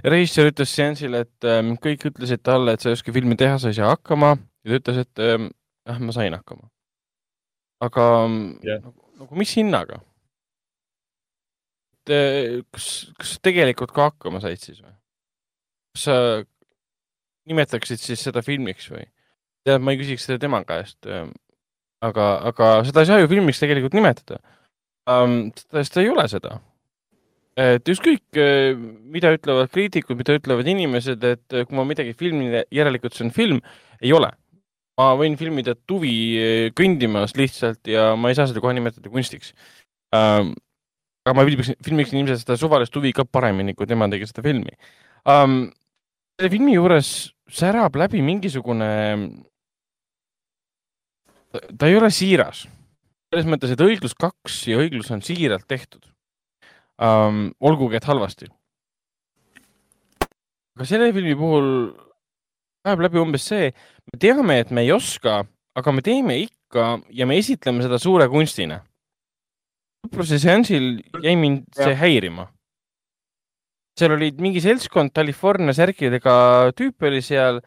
režissöör ütles seansile, et ähm, kõik ütlesid talle, et sa ei oska filmi teha, sa ei saa hakkama ja ta ütles, et ähm, jah, ma sain hakkama. aga yeah. nagu, nagu mis hinnaga? kas, kas tegelikult ka hakkama said siis või? kas sa nimetaksid siis seda filmiks või? tead, ma ei küsiks seda tema käest. aga, aga seda ei saa ju filmiks tegelikult nimetada um,. sest ta ei ole seda. et ükskõik, äh, mida ütlevad kriitikud, mida ütlevad inimesed, et äh, kui ma midagi filmin, järelikult see on film, ei ole. Ma võin filmida tuvi äh, kõndimas lihtsalt ja ma ei saa seda kohe nimetada kunstiks um,. aga ma filmiksin, filmiksin ilmselt seda suvalist huvi ka paremini, kui tema tegi seda filmi um,. selle filmi juures särab läbi mingisugune ta ei ole siiras selles mõttes, et õiglus kaks ja õiglus on siiralt tehtud um,. olgugi, et halvasti. aga selle filmi puhul läheb läbi umbes see, me teame, et me ei oska, aga me teeme ikka ja me esitleme seda suure kunstina. sõpruse seansil jäi mind see häirima. seal olid mingi seltskond California särkidega tüüpe oli seal,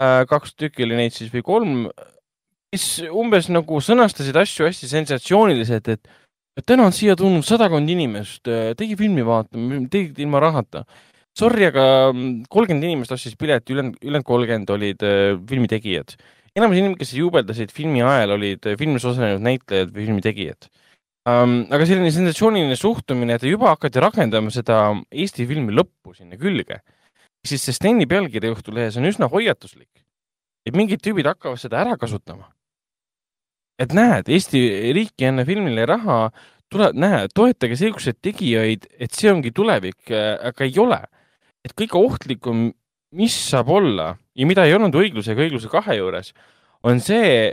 äh, kaks tükki oli neid siis või kolm kes umbes nagu sõnastasid asju hästi sensatsiooniliselt, et täna on siia tulnud sadakond inimest, tegi filmi vaatama, tegid ilma rahata. Sorry, aga mm, kolmkümmend inimest ostis pileti, ülejäänud, ülejäänud kolmkümmend olid äh, filmi tegijad. enamus inimesed, kes juubeldasid filmi ajal, olid äh, filmis osalenud näitlejad või filmi tegijad um,. aga selline sensatsiooniline suhtumine, et juba hakati rakendama seda Eesti filmi lõppu sinna külge, siis see Steni pealkiri Õhtulehes on üsna hoiatuslik. et mingid tüübid hakkavad seda ära kasutama et näed, Eesti riik ei anna filmile raha, tule, näe, toetage seesuguseid tegijaid, et see ongi tulevik, äh, aga ei ole. Et kõige ohtlikum, mis saab olla ja mida ei olnud õigluse ega õigluse kahe juures, on see,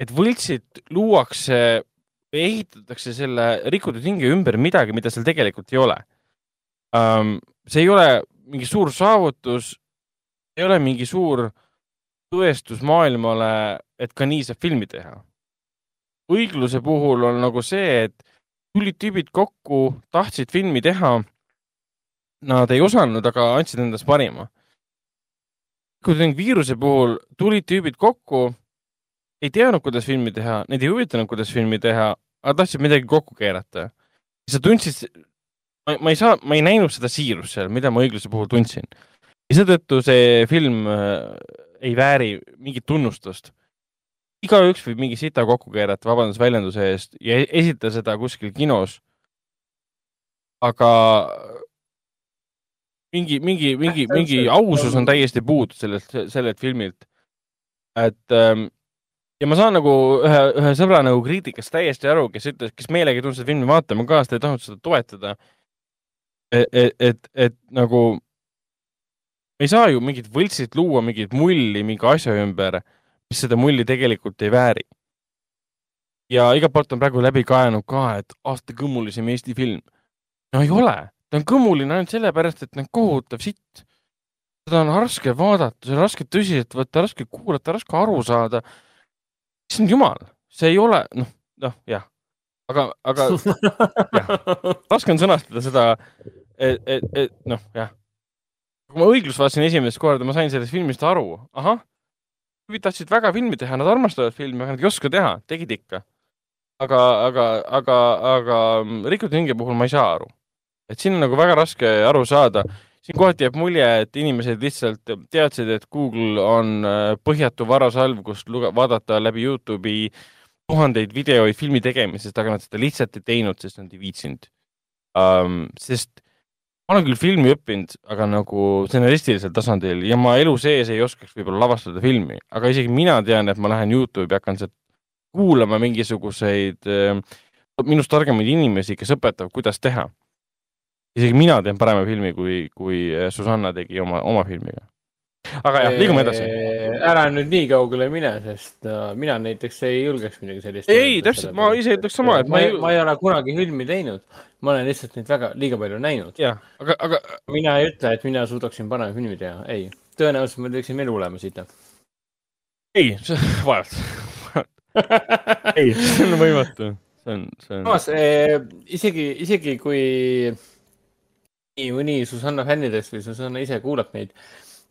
et võltsid luuakse, ehitatakse selle rikutud hinge ümber midagi, mida seal tegelikult ei ole um,. see ei ole mingi suur saavutus, ei ole mingi suur tõestus maailmale et ka nii saab filmi teha. õigluse puhul on nagu see, et tulid tüübid kokku, tahtsid filmi teha. Nad ei osanud, aga andsid endast parima. kui viiruse puhul tulid tüübid kokku, ei teadnud, kuidas filmi teha, neid ei huvitanud, kuidas filmi teha, aga tahtsid midagi kokku keerata. sa tundsid, ma ei saa, ma ei näinud seda siirust seal, mida ma õigluse puhul tundsin. ja seetõttu see film äh, ei vääri mingit tunnustust igaüks võib mingi sita kokku keerata, vabandust väljenduse eest, ja esitada seda kuskil kinos. aga mingi, mingi, mingi, mingi ausus on täiesti puudu sellelt, sellelt filmilt. et ähm, ja ma saan nagu ühe, ühe sõbra nagu kriitikast täiesti aru, kes ütles, kes meelega seda filmi vaatama ka, sest ta ei tahtnud seda toetada. et, et, et, et nagu ei saa ju mingit võltsit luua, mingit mulli mingi asja ümber mis seda mulli tegelikult ei vääri. ja igalt poolt on praegu läbi kaenud ka, et aasta kõmulisem Eesti film. no ei ole, ta on kõmuline ainult sellepärast, et ta on kohutav sitt. seda on raske vaadata, seda on raske tõsiselt võtta, raske kuulata, raske aru saada. issand jumal, see ei ole, noh, noh, jah aga, aga jah, raske on sõnastada seda, et, et, et noh, jah. kui ma õiglust vaatasin esimest korda, ma sain sellest filmist aru, ahah, tüübid tahtsid väga filmi teha, nad armastavad filmi, aga nad ei oska teha, tegid ikka. aga, aga, aga, aga Rikutud hinge puhul ma ei saa aru. Et siin on nagu väga raske aru saada. siin kohati jääb mulje, et inimesed lihtsalt teadsid, et Google on äh, põhjatu varasalv, kust vaadata läbi Youtube'i tuhandeid videoid filmi tegemisest, aga nad seda lihtsalt ei teinud, sest nad ei viitsinud um,. sest ma olen küll filmi õppinud, aga nagu stsenaristilisel tasandil ja ma elu sees ei oskaks võib-olla lavastada filmi, aga isegi mina tean, et ma lähen Youtube'i, hakkan sealt kuulama mingisuguseid äh, minust targemaid inimesi, kes õpetavad, kuidas teha. Isegi mina teen parema filmi, kui, kui Susanna tegi oma, oma filmiga aga jah, liigume edasi. ära nüüd nii kaugele mine, sest uh, mina näiteks ei julgeks midagi sellist. ei, täpselt, ma ise ütleks sama, et ma ei, ma ei ole kunagi filmi teinud. ma olen lihtsalt neid väga, liiga palju näinud. jah, aga, aga. mina ei ütle, et mina suudaksin parema filmi teha, ei. tõenäoliselt ma teeksin elu olema siit. ei, vaevalt ei, see on võimatu. see on, see on. samas eh, isegi, isegi kui mõni Susanna fännidest või Susanna ise kuulab meid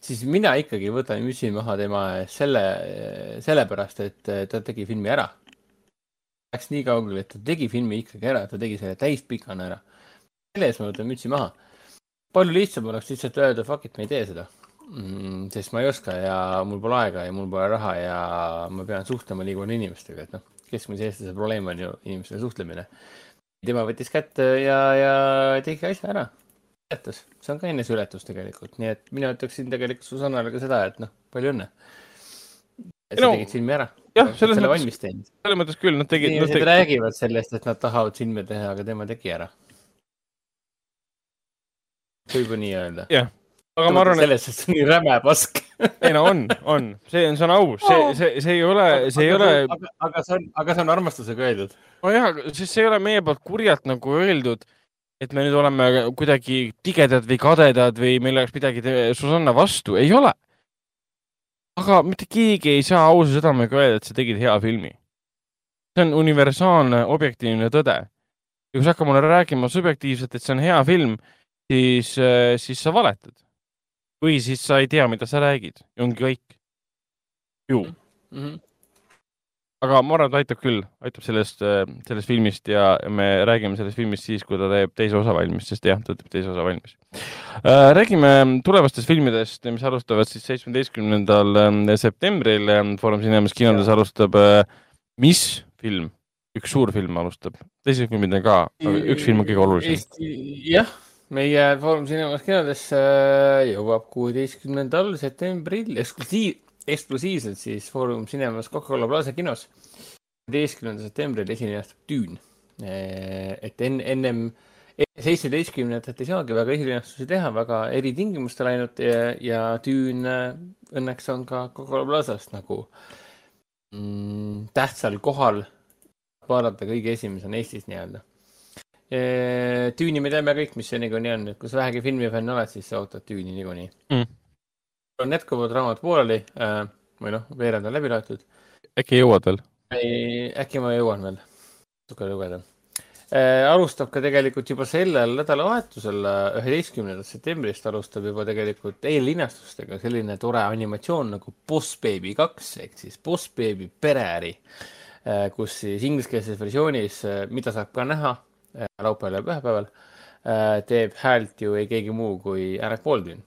siis mina ikkagi võtan mütsi maha tema selle, sellepärast, et ta tegi filmi ära. Läks nii kaugele, et ta tegi filmi ikkagi ära, ta tegi selle täispikana ära. selle eest ma võtan mütsi maha. palju lihtsam oleks lihtsalt öelda fuck it, me ei tee seda mm,. sest ma ei oska ja mul pole aega ja mul pole raha ja ma pean suhtlema palju inimestega, et noh, keskmise eestlase probleem on ju inimestega suhtlemine. tema võttis kätte ja, ja tegi asja ära ületas, see on ka eneseületus tegelikult, nii et mina ütleksin tegelikult Susannale ka seda, et noh, palju õnne. sa no, tegid filmi ära. jah, selles mõttes, selles mõttes küll, nad tegid. inimesed tegid... räägivad sellest, et nad tahavad filme teha, aga tema tegi ära. võib ju nii öelda. jah, aga ma arvan, et. sellest, et see on nii räme pask ei no on, on, see on, see on aus, see, see, see ei ole, see ei ole. aga, aga see on, aga see on armastusega öeldud. nojah, sest see ei ole meie poolt kurjalt nagu öeldud et me nüüd oleme kuidagi tigedad või kadedad või meil oleks midagi Susanna vastu, ei ole. aga mitte keegi ei saa ausa südamega öelda, et sa tegid hea filmi. see on universaalne objektiivne tõde. ja kui sa hakkad mulle rääkima subjektiivselt, et see on hea film, siis, äh, siis sa valetad. või siis sa ei tea, mida sa räägid ja ongi kõik. ju mm. -hmm aga ma arvan, et aitab küll, aitab sellest, äh, sellest filmist ja me räägime sellest filmist siis, kui ta teeb teise osa valmis, sest jah, ta teeb teise osa valmis. Äh, räägime tulevastest filmidest, mis alustavad siis seitsmeteistkümnendal ähm, septembril. Ähm, Foorum Cinemas kinodes alustab äh, Mis film? üks suur film alustab, teised filmid on ka, aga üks film on kõige olulisem. jah, meie Foorum Cinemas kinodes jõuab kuueteistkümnendal septembril eksklusiiv eksklusiivselt siis Foorum Cinemas Coca-Cola Plaza kinos. üheteistkümnendal septembril esinejastub Düün. et enne, ennem seitsmeteistkümnendat ei saagi väga esilinastusi teha, väga eritingimustel ainult ja, ja Düün õnneks on ka Coca-Cola Plazast nagu mm, tähtsal kohal vaadata kõige esimesena Eestis nii-öelda. Düüni me teame kõik, mis see niikuinii on, et kui sa vähegi filmifänn oled, siis sa ootad Düüni niikuinii mm on jätkuvalt raamat pooleli äh, või noh, veerand on läbi loetud. äkki jõuad veel? äkki ma jõuan veel natuke lugeda äh,. alustab ka tegelikult juba sellel nädalavahetusel, äh, üheteistkümnendast septembrist alustab juba tegelikult eellinastustega selline tore animatsioon nagu Boss Baby kaks ehk siis Boss Baby pereäri äh,, kus siis ingliskeelses versioonis, äh, mida saab ka näha äh, laupäeval ja pühapäeval äh,, teeb häält ju ei keegi muu kui Alec Baldwin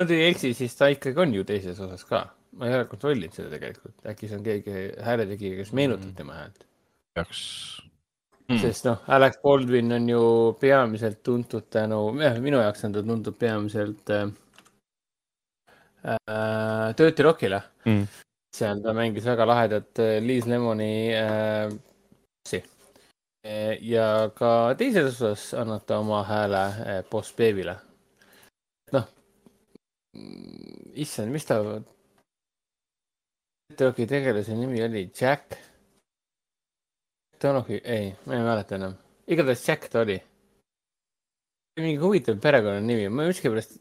nad ei eksi, siis ta ikkagi on ju teises osas ka. ma ei ole kontrollinud seda tegelikult, äkki see on keegi hääletegija, kes meenutab mm. tema häält. peaks. Mm.. sest noh, Alex Baldwin on ju peamiselt tuntud tänu, minu jaoks on ta tuntud peamiselt äh, äh, Dirty Rockile. Mm.. seal ta mängis väga lahedat äh, Liis Lemoni äh, ja ka teises osas annab ta oma hääle äh, Boss Baby'le issand, mis ta, Rocki tegelase nimi oli Jack. Donahue, ei, ma ei mäleta enam. igatahes Jack ta oli. mingi huvitav perekonnanimi, ma miskipärast,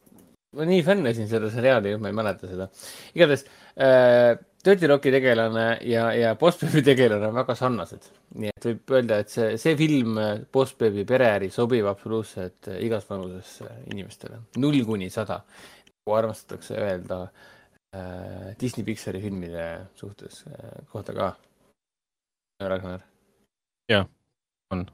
ma nii fännasin seda seriaali, ma ei mäleta seda. igatahes äh, Dirty Rocki tegelane ja, ja Boss Baby tegelane on väga sarnased. nii et võib öelda, et see, see film Boss Baby pereäri sobib absoluutselt igas vanuses inimestele. null kuni sada, armastatakse öelda äh, Disney Pixari filmide suhtes äh, kohta ka. Ragnar. jah, on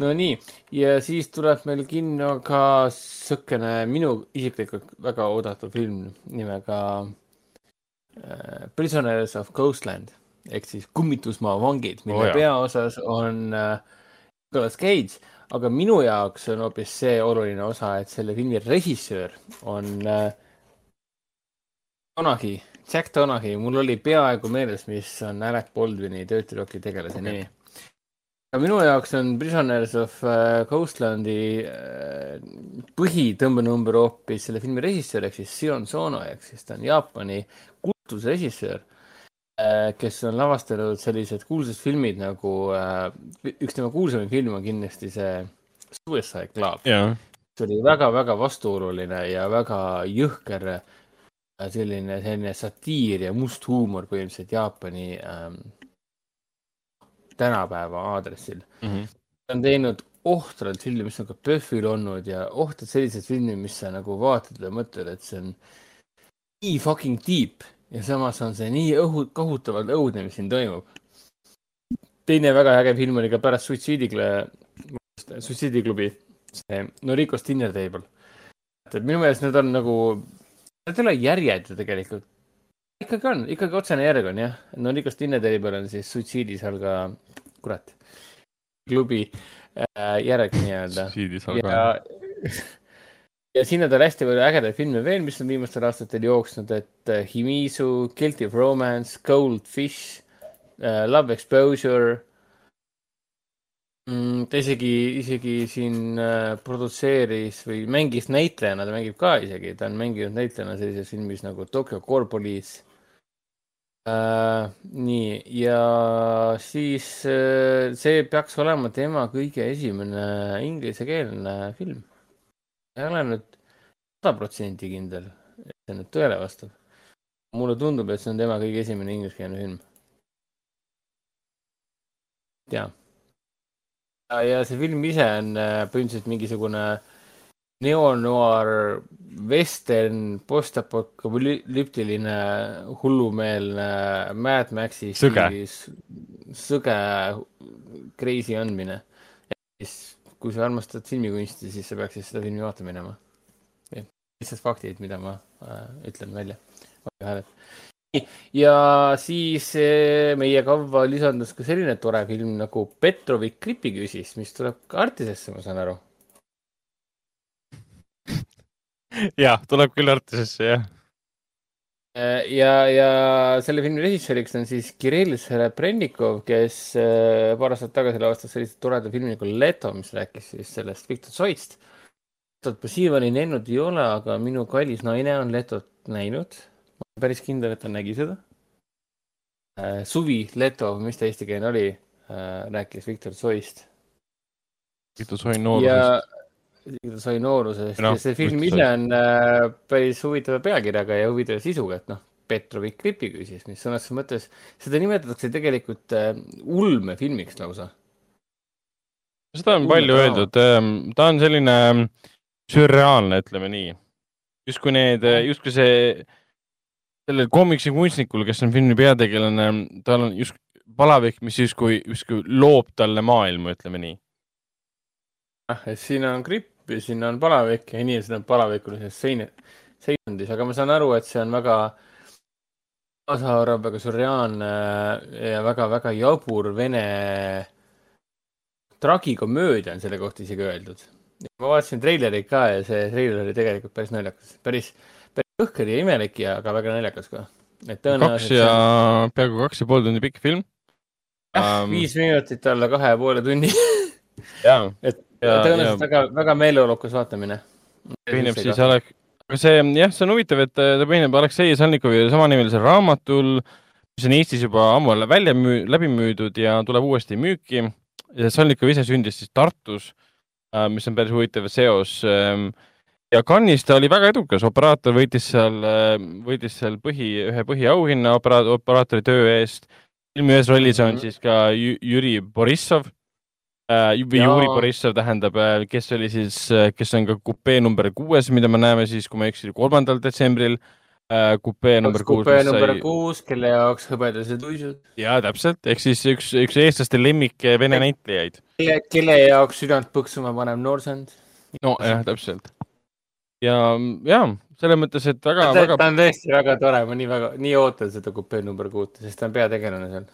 Nonii, ja siis tuleb meil kinno ka siukene minu isiklikult väga oodatud film nimega äh, Prisoners of Ghostland ehk siis Kummitusmaa vangid, mille oh, peaosas on äh, Nicolas Cage, aga minu jaoks on hoopis see oluline osa, et selle filmi režissöör on äh, Donaghy, Jack Donaghy, mul oli peaaegu meeles, mis on Alec Baldwini Dirty Rocki tegelase okay. nimi aga minu jaoks on Prisoners of äh, Ghostlandi äh, põhitõmbenumber hoopis selle filmi režissöör ehk siis Sion Sono ehk siis ta on Jaapani kultusrežissöör, kes on lavastanud sellised kuulsad filmid nagu, üks tema kuulsamaid filme on kindlasti see Suicide Club yeah.. see oli väga-väga vastuoluline ja väga jõhker selline, selline satiir ja must huumor põhimõtteliselt Jaapani ähm, tänapäeva aadressil mm. -hmm. ta on teinud ohtralt filmi, mis on ka PÖFFil olnud ja ohtralt sellised filmid, mis sa nagu vaatad ja mõtled, et see on nii fucking deep ja samas on see nii õhu, kohutavalt õudne, mis siin toimub. teine väga äge film oli ka pärast Suitsiidiklubi, Suitsiidiklubi, see Noricos Dinner Table. et minu meelest need on nagu, need ei ole järjed ju tegelikult ikkagi on, ikkagi otsene järg on jah. no Nikos Tinneteri on siis suitsiidis all ka, kurat, klubi äh, järg nii-öelda. ja, ja siin on tal hästi palju ägedaid filme veel, mis on viimastel aastatel jooksnud, et uh, Himisu, Guilty of Romance, Goldfish uh,, Love Exposure mm,. ta isegi, isegi siin uh, produtseeris või mängis näitlejana, ta mängib ka isegi, ta on mänginud näitlejana sellises filmis nagu Tokyo Core Police äh,. nii, ja siis äh, see peaks olema tema kõige esimene inglisekeelne film. Ei ole nüüd sada protsenti kindel, et see nüüd tõele vastab. mulle tundub, et see on tema kõige esimene ingliskeelne film. tea. ja see film ise on äh, põhimõtteliselt mingisugune neonoir, western, postapokalüptiline, hullumeelne Mad Maxi stiilis sõge crazy andmine. siis, kui sa armastad filmikunsti, siis sa peaksid seda filmi vaatama minema. lihtsalt faktid, mida ma äh, ütlen välja. ja siis äh, meie kavva lisandus ka selline tore film nagu Petrovi klipiküsis, mis tuleb ka Artisesse, ma saan aru jah, tuleb küll Artisesse, jah. Äh, ja, ja selle filmi režissööriks on siis Kirill Serebrennikov, kes äh, paar aastat tagasi lavastas sellise toreda filmi nagu Leto, mis rääkis siis sellest Viktor Tsoist. Letot ma siiamaani näinud ei ole, aga minu kallis naine on Letot näinud. ma olen päris kindel, et ta nägi seda. Äh, suvi Leto, mis ta eestikeelne oli, rääkis Viktor Tsoist. Viktor Tsoi noorusest ta sai noorusest no, see film ise on äh, päris huvitava pealkirjaga ja huvitava sisuga, et noh, Petrovi klipiküsis, mis sõnas mõttes, seda nimetatakse tegelikult äh, ulmefilmiks lausa. seda on Ulme palju ka. öeldud, ähm, ta on selline ähm, sürreaalne, ütleme nii. justkui need, justkui see, sellel koomiksi kunstnikul, kes on filmi peategelane, tal on just palavik, mis justkui, justkui loob talle maailma, ütleme nii et siin on gripp ja siin on palavik ja inimesed on palavikulises sein-, seisundis, aga ma saan aru, et see on väga kaasaarv, väga sürreaalne ja väga-väga jabur vene tragikomöödia on selle kohta isegi öeldud. ma vaatasin treilerit ka ja see treiler oli tegelikult päris naljakas, päris, päris õhker ja imelik ja ka väga naljakas ka. et tõenäoliselt. kaks ja on..., peaaegu kaks ja pool tundi pikk film. jah um..., viis minutit alla kahe ja poole tunni. et tõenäoliselt väga, väga meeleolukas vaatamine. põhineb siis Alek, see jah, see on huvitav, et ta põhineb Aleksei Salnikovi samanimelisel raamatul, mis on Eestis juba ammu välja müü-, läbi müüdud ja tuleb uuesti müüki. Salnikov ise sündis siis Tartus, äh, mis on päris huvitav seos. Ähm, ja Cannes'is ta oli väga edukas, operaator võitis seal, äh, võitis seal põhi, ühe põhiauhinna opera-, operaatori töö eest. filmi ühes rollis on -hmm. siis ka Jüri Borissov äh,. Juri Borissov tähendab, äh, kes oli siis, äh, kes on ka kupee number kuues, mida me näeme siis, kui ma ei eksi, kolmandal detsembril kupee number kuus. kupee number sai... kuus, kelle jaoks hõbedased uisud. ja täpselt, ehk siis üks, üks eestlaste lemmik vene näitlejaid. kelle, kelle jaoks südant põksuma panev noorsand. no jah, täpselt. ja, ja selles mõttes, et väga, väga. ta on tõesti väga tore, ma nii väga, nii ootan seda kupee number kuute, sest ta on peategelane seal.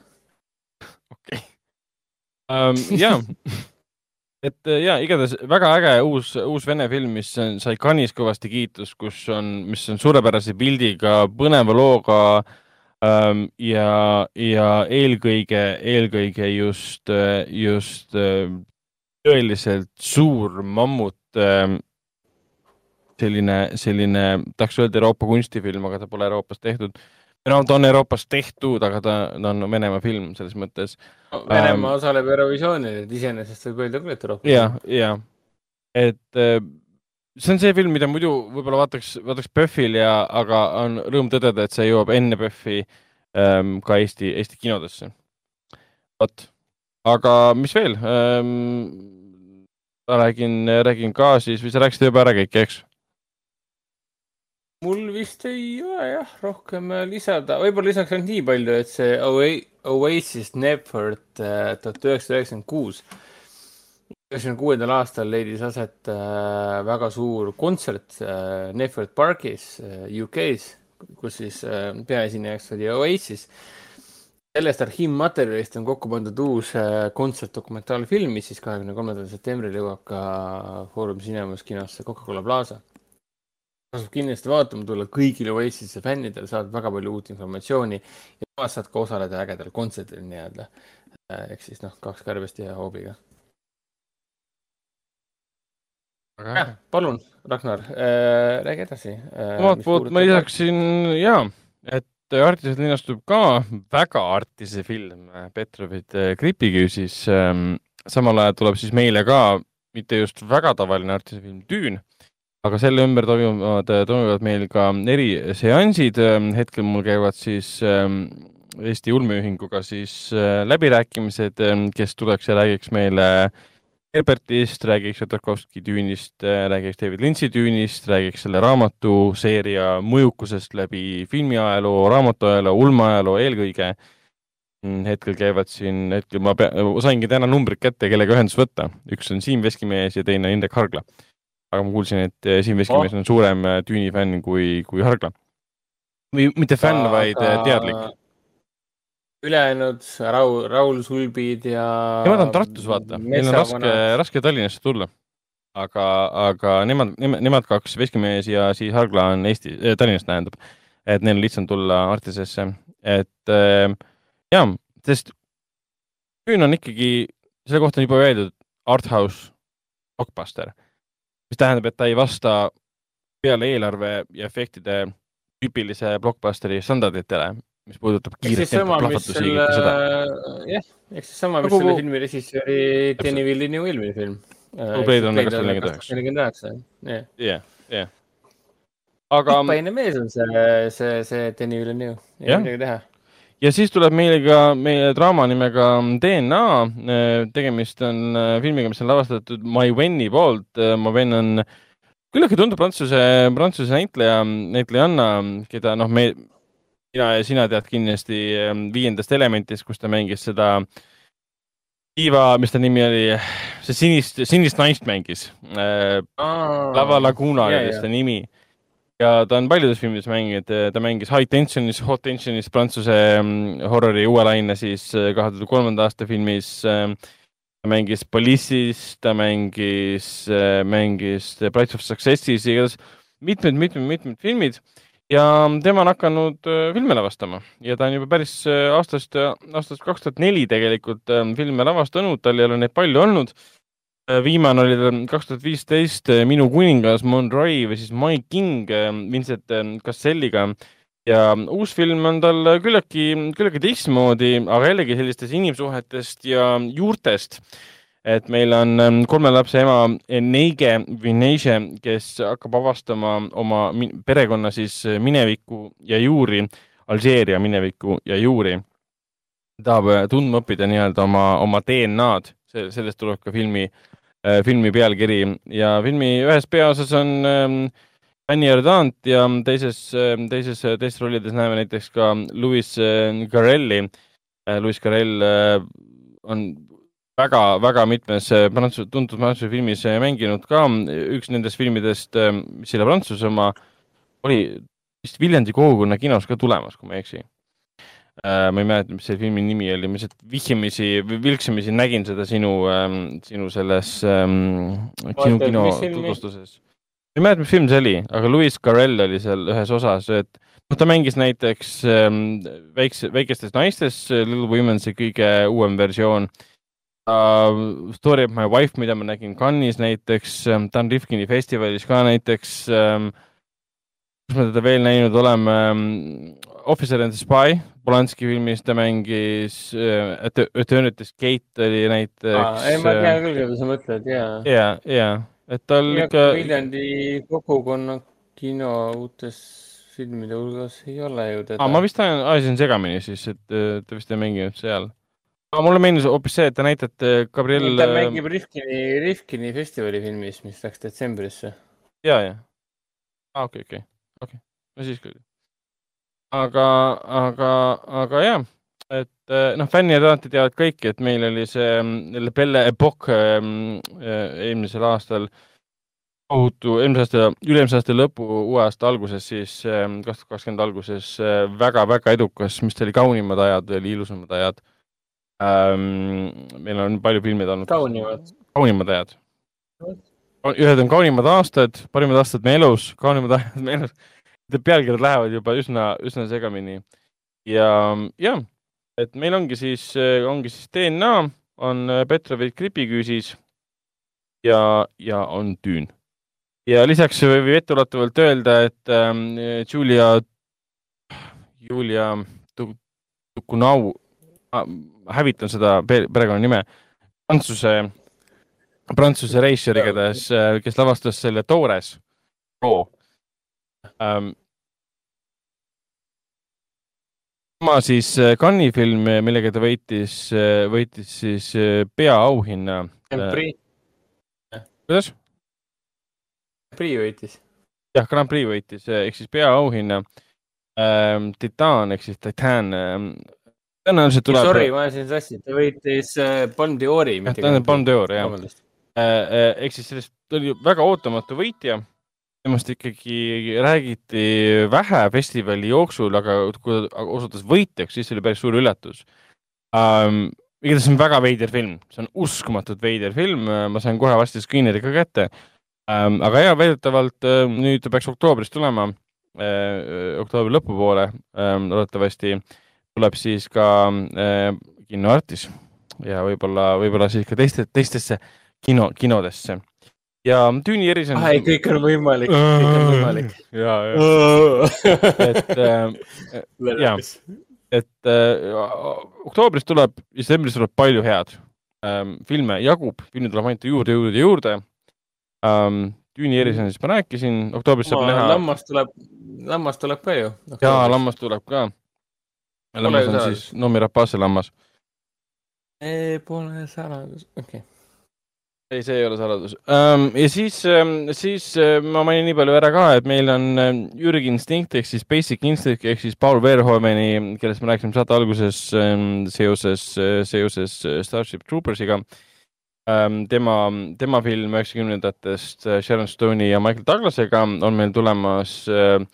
okei okay um,. ja, et äh, ja igatahes väga äge uus, uus vene film, mis sai Cannes'is kõvasti kiitust, kus on, mis on suurepärase pildiga, põneva looga um, ja, ja eelkõige, eelkõige just, just äh, tõeliselt suur mammut um, selline, selline, tahaks öelda Euroopa kunstifilm, aga ta pole Euroopas tehtud no ta on Euroopas tehtud, aga ta, ta on Venemaa film selles mõttes no,. Venemaa ähm, osaleb Eurovisioonil, et iseenesest võib öelda küll, et Euroopa. ja, ja, et äh, see on see film, mida muidu võib-olla vaataks, vaataks PÖFFil ja, aga on rõõm tõdeda, et see jõuab enne PÖFFi ähm, ka Eesti, Eesti kinodesse. vot, aga mis veel ähm,? räägin, räägin ka siis või sa rääkisid juba ära kõik, eks? Mul vist ei ole jah rohkem äh, lisada, võib-olla lisaks ainult nii palju, et see Oasis Nepford äh, tuhat üheksasada üheksakümmend kuus, üheksakümne kuuendal aastal leidis aset äh, väga suur kontsert Nepford Parkis UK-s, kus siis peaesinejaks oli Oasis. sellest arhiivmaterjalist on kokku pandud uus kontsertdokumentaalfilm, mis siis kahekümne kolmandal septembril jõuab ka Foorum Cinemas kinosse Coca-Cola Plaza tasub kindlasti vaatama tulla kõigile Oasis'e fännidele, saad väga palju uut informatsiooni ja samas saad ka osaleda ägedal kontserdil nii-öelda. Äh, ehk siis noh, kaks kärbest ühe hoobiga. jah, palun, Ragnar äh,, räägi edasi äh,. omalt poolt ma lisaksin ja, et Artises linastub ka väga Artise film Petrovit gripiküüsis ähm,. samal ajal tuleb siis meile ka mitte just väga tavaline Artise film Düün aga selle ümber toimuvad, toimuvad meil ka eriseansid. hetkel mul käivad siis ähm, Eesti ulmeühinguga siis äh, läbirääkimised, ähm, kes tuleks ja räägiks meile Herbertist, räägiks Jotakovski tüünist, äh, räägiks David Lynch'i tüünist, räägiks selle raamatuseeria mõjukusest läbi filmiajaloo, raamatuajaloo, ulmeajaloo eelkõige. Mm, hetkel käivad siin, hetkel ma pea, saingi täna numbrid kätte, kellega ühendust võtta. üks on Siim Veskimees ja teine Indrek Hargla aga ma kuulsin, et eh, Siim Veskimees oh. on suurem eh, Düüni fänn kui, kui Hargla. või mitte fänn vaid eh, teadlik. ülejäänud Raul, Raul Sulbid ja. Nemad on Tartus, vaata, neil on raske, raske Tallinnasse tulla. aga, aga nemad, nemad, nemad kaks, Veskimees ja siis Hargla on Eesti äh,, Tallinnast tähendab. et neil on lihtsam tulla Artisesse, et äh, jaa, sest Düün on ikkagi, selle kohta on juba öeldud, art house blockbuster mis tähendab, et ta ei vasta peale eelarve ja efektide tüüpilise blockbusteri standarditele, mis puudutab kiiret tempot, plahvatusi ja kõike seda. jah, ehk siis sama, mis nagu, selle filmi režissööri Danny Villeneuve eelmine film. Blade Runner kakssada nelikümmend üheksa. nelikümmend üheksa, jah. jah, jah. aga. tipaine mees on see, see, see Danny Villeneuve, ei ole midagi teha ja siis tuleb meile ka meie draama nimega DNA. tegemist on äh, filmiga, mis on lavastatud My Wenni poolt. Äh, Ma Wen on küllaltki tuntud prantsuse, prantsuse näitleja, näitlejanna, keda noh, me, mina ja sina tead kindlasti ähm, Viiendast Elementist, kus ta mängis seda Iva, mis ta nimi oli, see sinist, sinist naist mängis äh,. Lava Laguna oli yeah, ta nimi ja ta on paljudes filmides mänginud, ta mängis High Tensionis, Hot Tensionis Prantsuse mm, horrori uue laine siis äh, kahe tuhande kolmanda aasta filmis. Ähm, ta mängis Police'is, ta mängis, mängis Brides of Success'is, igatahes mitmed, mitmed, mitmed filmid ja tema on hakanud filme lavastama ja ta on juba päris aastast, aastast kaks tuhat neli tegelikult filme lavastanud, tal ei ole neid palju olnud viimane oli kaks tuhat viisteist Minu kuningas Monroe või siis My King Vincent Casselliga ja uus film on tal küllaltki, küllaltki teistmoodi, aga jällegi sellistest inimsuhetest ja juurtest. et meil on ähm, kolme lapse ema Neige või Neige, kes hakkab avastama oma perekonna siis minevikku ja juuri, Alžeeria minevikku ja juuri. tahab äh, tundma õppida nii-öelda oma, oma DNA-d, sellest tuleb ka filmi, äh, filmi pealkiri ja filmi ühes peaosas on ähm, Anni Ardant ja teises, teises, teistes rollides näeme näiteks ka Louis Garelli. Louis Garell on väga-väga mitmes prantsuse, tuntud prantsuse filmis mänginud ka. üks nendest filmidest, mis selle Prantsuse oma, oli vist Viljandi kogukonna kinos ka tulemas, kui ma ei eksi. Ma ei mäleta, mis selle filmi nimi oli, ma lihtsalt vihjamisi, vilksamisi nägin seda sinu, sinu selles kino, kino tutvustuses ei mäleta, mis film see oli, aga Louis Carell oli seal ühes osas, et noh, ta mängis näiteks ähm, väikse, väikestes naistes, Little Women, see kõige uuem versioon uh,. Story of my wife, mida ma nägin Cannes'is näiteks Dan Rifkini festivalis ka näiteks um,. Kus me teda veel näinud oleme um,? Officer and the Spy, Polanski filmis ta mängis uh,, Eternity's Gate oli näiteks ah,. ei, ma tean küll, keda sa mõtled, jaa. jaa, jaa et tal ikka. Viljandi kogukonna kino uutes filmide hulgas ei ole ju teda. ma vist ajasin segamini siis, et ta vist ei mänginud seal. aga mulle meenus hoopis see, et te näitate Gabriel. ta mängib Rifkini, Rifkini festivali filmis, mis läks detsembrisse. ja, ja. aa, okei, okei, okei, no siis küll. aga, aga, aga jah et eh, noh, fännid alati teavad kõik, et meil oli see mm, Belle Epoque mm, eh, eelmisel aastal tohutu, eelmise aasta, üle-eelmise aasta lõpu, uue aasta alguses, siis mm, kaks tuhat kakskümmend alguses väga-väga eh, edukas, mis oli kaunimad ajad, oli ilusamad ajad ähm,. meil on palju filme olnud. kaunimad. kaunimad ajad. ühed on kaunimad aastad, parimad aastad me elus, kaunimad ajad me elus. Pealkirjad lähevad juba üsna, üsna segamini. Ja, jah et meil ongi siis, äh, ongi siis DNA, on äh, Petrovi gripiküüsis ja, ja on tüün. ja lisaks võib etteulatuvalt öelda, et ähm, Julia, Julia Tukunau ah,, hävitan seda perekonnanime, prantsuse, prantsuse reisijal igatahes, äh, kes lavastas selle Toores loo ähm, sama siis äh, Cannes'i film, äh, millega ta võitis, äh, võitis siis peaauhinna. kuidas? Prix võitis. jah, Grand Prix võitis ehk siis peaauhinna ähm,. Titan ehk siis Titan ähm,. tõenäoliselt tuleb. Sorry, ma ajasin sassi, ta võitis Palm d'Ori. jah, ta on Palm d'Or jah ehk siis sellest oli väga ootamatu võitja temast ikkagi räägiti vähe festivali jooksul, aga kui ta osutus võitjaks, siis oli päris suur üllatus. Um,. igatahes see on väga veider film, see on uskumatult veider film, ma sain kohe varsti screener'i ka kätte. Um,. aga ja väidetavalt uh, nüüd ta peaks oktoobris tulema uh,, oktoobri lõpupoole. Um,, loodetavasti tuleb siis ka uh, kinoartis ja võib-olla, võib-olla siis ka teiste, teistesse kino, kinodesse ja Düüni erisõnum. ei, kõik on võimalik, kõik on võimalik. ja, ja. et äh,, ja, et äh, oktoobris tuleb, detsembris tuleb palju head ähm, filme, jagub, filme tuleb ainult juurde, juurde, juurde ähm,. Düüni erisõnumist ma rääkisin, oktoobris saab näha. lammas tuleb, lammas tuleb ka ju. jaa, lammas tuleb ka. lammas on siis Noomi Rapace lammas. Pole saladus, okei okay ei, see ei ole saladus um,. ja siis um,, siis um, ma mainin nii palju ära ka, et meil on Jürgi Instinct ehk siis Basic Instinct ehk siis Paul Verhoeveni, kellest me rääkisime saate alguses seoses, seoses Starship Troopersiga tema, tema film üheksakümnendatest Sharon Stone'i ja Michael Douglasega on meil tulemas Eh,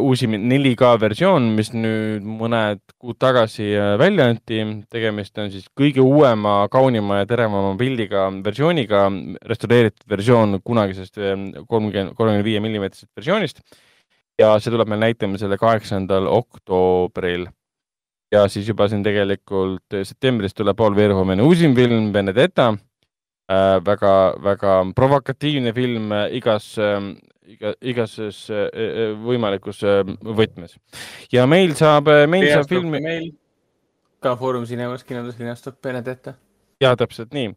uusim 4K versioon, mis nüüd mõned kuud tagasi eh, välja anti. tegemist on siis kõige uuema, kaunima ja terevama pildiga versiooniga, restaureeritud versioon kunagisest eh, kolmkümmend, kolmekümne viie millimeetrisest versioonist. ja see tuleb meil näitamisele kaheksandal oktoobril. ja siis juba siin tegelikult septembris tuleb Paul Verhoeveni uusim film Benedetta äh,. väga, väga provokatiivne film igas iga, igases võimalikus võtmes. ja meil saab, meil saab filmi. meil ka Foorum Cinemas kinodes linastub Benedetta. ja täpselt nii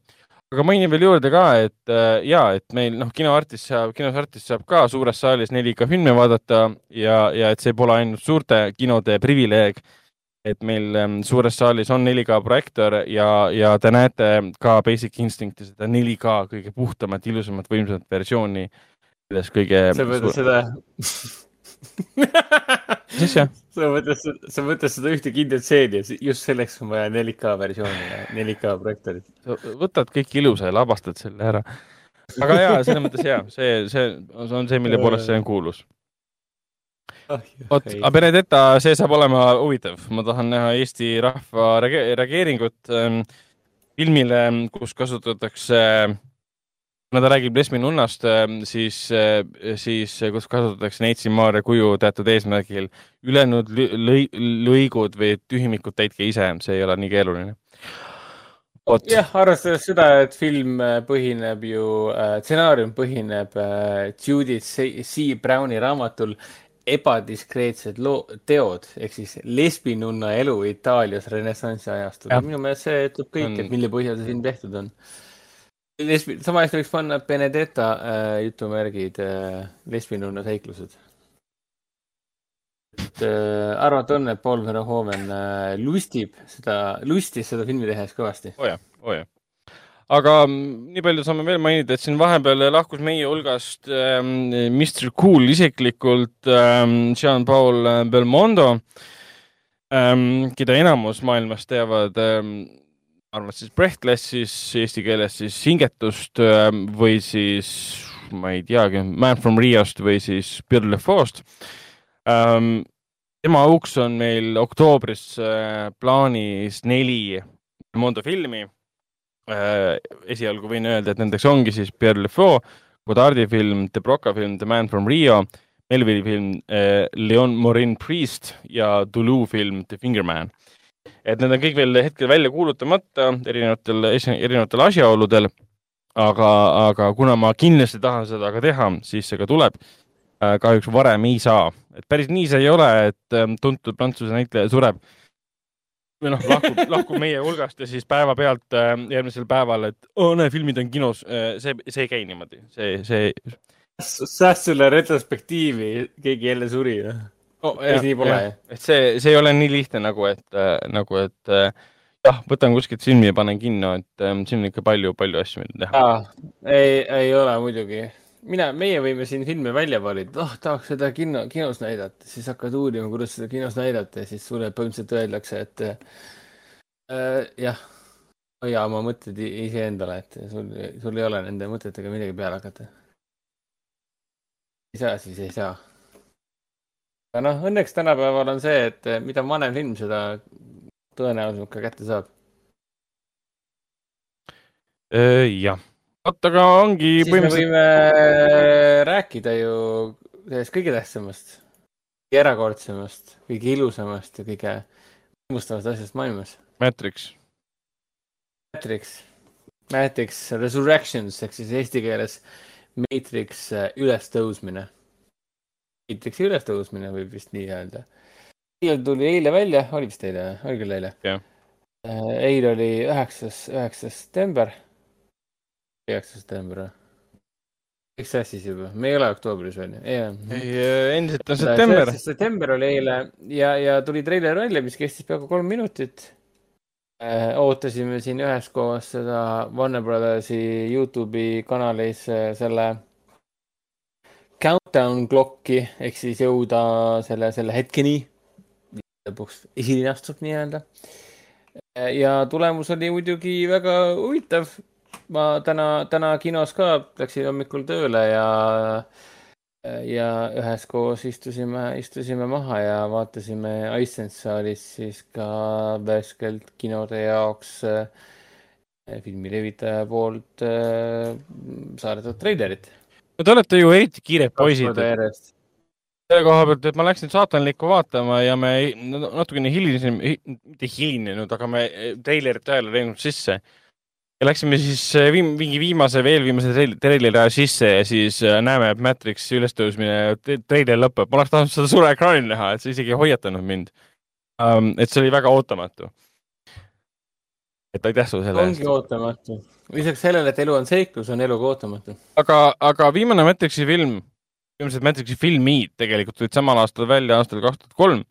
aga mainin veel juurde ka, et äh, ja, et meil noh, kinoartist saab, kinos artist saab ka suures saalis 4K filme vaadata ja, ja et see pole ainult suurte kinode privileeg. et meil ähm, suures saalis on 4K projektoor ja, ja te näete ka Basic Instincti seda 4K kõige puhtamat, ilusamat, võimsamat versiooni. Selles kõige. sa mõtled seda mis asja? sa mõtled, sa mõtled seda ühte kindlat seeni, just selleks on vaja 4K versiooni ja 4K projektoorit. võtad kõik ilusa ja labastad selle ära. aga ja, selles mõttes ja, see, see on see, mille poolest see on kuulus. vot, aga Benedetta, see saab olema huvitav, ma tahan näha Eesti rahva reageeringut ähm, filmile, kus kasutatakse äh, kuna ta räägib Lesmi nunnast, ähm, siis, äh, siis äh, kus kasutatakse Neitsi Maarja kuju teatud eesmärgil, ülejäänud lõi, lõigud või tühimikud täitke ise, see ei ole nii keeruline. jah, arvestades seda, et film äh, põhineb ju, stsenaarium põhineb Judith C. Browni raamatul ebadiskreetsed loo, teod ehk siis lesbinunna elu Itaalias renessansi ajastul. minu meelest see ütleb kõik, et mille põhjal see film tehtud on lesbi, sama hästi võiks panna Benedetta äh, jutumärgid äh, lesbinunna seiklused. et äh, arvata on, et Paul Verhoeven äh, lustib seda, lustis seda filmi tehes kõvasti. oo oh jah, oo oh jah aga mm, nii palju saame veel mainida, et siin vahepeal lahkus meie hulgast ähm, Mr Cool isiklikult ähm, Jean-Paul Belmondo ähm,, keda enamus maailmas teavad ähm, arvan, siis Breathlessis eesti keeles siis hingetust ähm, või siis ma ei teagi, Man from Riost või siis Bill LeFau'st ähm,. tema auks on meil oktoobris äh, plaanis neli Mondo filmi äh,. esialgu võin öelda, et nendeks ongi siis Pierre LeFau, Godardi film, De Broca film The Man from Rio, Melville'i film äh, Leon Morin Priest ja Toulouse film The Fingerman et need on kõik veel hetkel välja kuulutamata erinevatel, erinevatel asjaoludel. aga, aga kuna ma kindlasti tahan seda ka teha, siis see ka tuleb. Äh, kahjuks varem ei saa, et päris nii see ei ole, et ähm, tuntud prantsuse näitleja sureb või noh, lahkub, lahkub meie hulgast ja siis päevapealt äh, järgmisel päeval, et oo oh, näe, filmid on kinos. Äh, see, see ei käi niimoodi, see, see. sääst sulle retrospektiivi, keegi jälle suri noh oh,. nii pole et see, see ei ole nii lihtne nagu, et äh,, nagu, et äh, jah, võtan kuskilt filmi ja panen kinno, et äh, siin on ikka palju-palju asju, mida teha. ei, ei ole muidugi. mina, meie võime siin filme välja valida, oh, tahaks seda kino, kinos näidata, siis hakkad uurima, kuidas seda kinos näidata ja siis sulle põhimõtteliselt öeldakse, et äh, jah, hoia oma mõtted iseendale, et sul, sul ei ole nende mõtetega midagi peale hakata. ei saa, siis ei saa aga noh, õnneks tänapäeval on see, et eh, mida vanem film, seda tõenäolisemalt ka kätte saab. jah, vot aga ongi. siis me võime eh, rääkida ju sellest kõige tähtsamast, kõige erakordsemast, kõige ilusamast ja kõige võimustavast asjast maailmas. Matrix. Matrix, Matrix Resurrections ehk siis eesti keeles Matrix eh, ülestõusmine Matrixi ülestõusmine võib vist nii öelda. eile tuli eile välja, oli vist eile, oli küll eile yeah.? Äh, eile oli üheksas, üheksas september. üheksas september või? eks siis juba, me ei ole oktoobris on ju. ei, äh, endiselt on september. september oli eile ja, ja tuli treiler välja, mis kestis peaaegu kolm minutit äh,. ootasime siin üheskoos seda Warner Brothersi Youtube'i kanalis selle countdown clock'i ehk siis jõuda selle, selle hetkeni. lõpuks esilinastub nii-öelda. ja tulemus oli muidugi väga huvitav. ma täna, täna kinos ka läksin hommikul tööle ja, ja üheskoos istusime, istusime maha ja vaatasime iSense saalis siis ka värskelt kinode jaoks äh, filmi levitaja poolt äh, saadetud treilerit no te olete ju eriti kiired poisid. selle koha pealt, et ma läksin saatanlikku vaatama ja me natukene hilinesime, mitte hilinenud, aga me treilerit ajal ei läinud sisse. ja läksime siis äh, viim, mingi viimase, veel viimase treileri aja sisse ja siis äh, näeme, et Matrix ülestõusmine, treiler lõpeb. ma oleks tahtnud seda suure ekraanil näha, et see isegi ei hoiatanud mind um,. et see oli väga ootamatu. et aitäh sulle selle eest. ongi ootamatu. Lisaks sellele, et elu on seiklus, on elu ka ootamatu. aga, aga viimane Matrixi film, viimased Matrixi filmid tegelikult tulid samal aastal välja, aastal kaks tuhat kolm.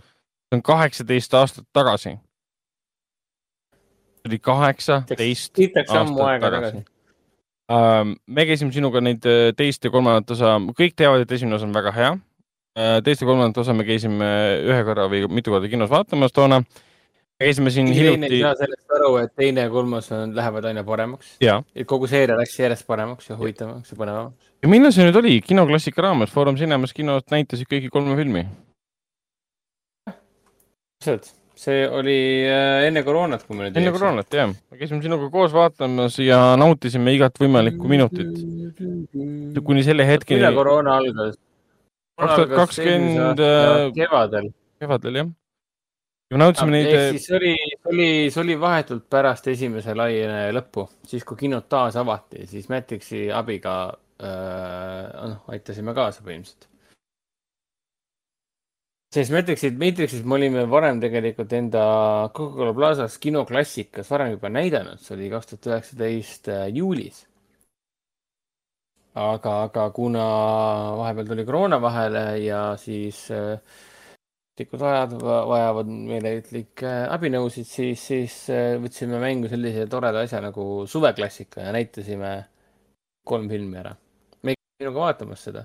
see on kaheksateist aastat tagasi oli kaheksateist aastat tagasi. Uh, me käisime sinuga neid äh, teist ja kolmandat osa, kõik teavad, et esimene osa on väga hea uh,. teist ja kolmandat osa me käisime ühe korra või mitu korda kinos vaatamas toona. Käisime siin hiljuti. ei saa sellest aru, et teine ja kolmas on, lähevad aina paremaks. et kogu seeria läks järjest paremaks ja huvitavamaks ja põnevamaks. ja millal see nüüd oli, kinoklassika raames, Foorum Cinemas kinos näitasid kõiki kolme filmi? täpselt see oli äh, enne koroonat, kui me nüüd enne koroonat, jah. me käisime sinuga koos vaatamas ja nautisime igat võimalikku minutit. kuni selle hetkeni. millal koroona algas? kaks tuhat kakskümmend. Äh, kevadel. kevadel, jah. Ja nautisime neid. ehk äh, siis oli, oli, see oli vahetult pärast esimese laine lõppu, siis kui kinod taas avati, siis Matrixi abiga äh, noh, aitasime kaasa põhimõtteliselt sest Matrixit, Matrixit me olime varem tegelikult enda Coca-Cola Plazas kinoklassikas varem juba näidanud, see oli kaks tuhat üheksateist äh, juulis. aga, aga kuna vahepeal tuli koroona vahele ja siis äh, ajad vajavad meeleheitlikke äh, abinõusid, siis, siis äh, võtsime mängu sellise toreda asja nagu suveklassika ja näitasime kolm filmi ära. me käinud minuga vaatamas seda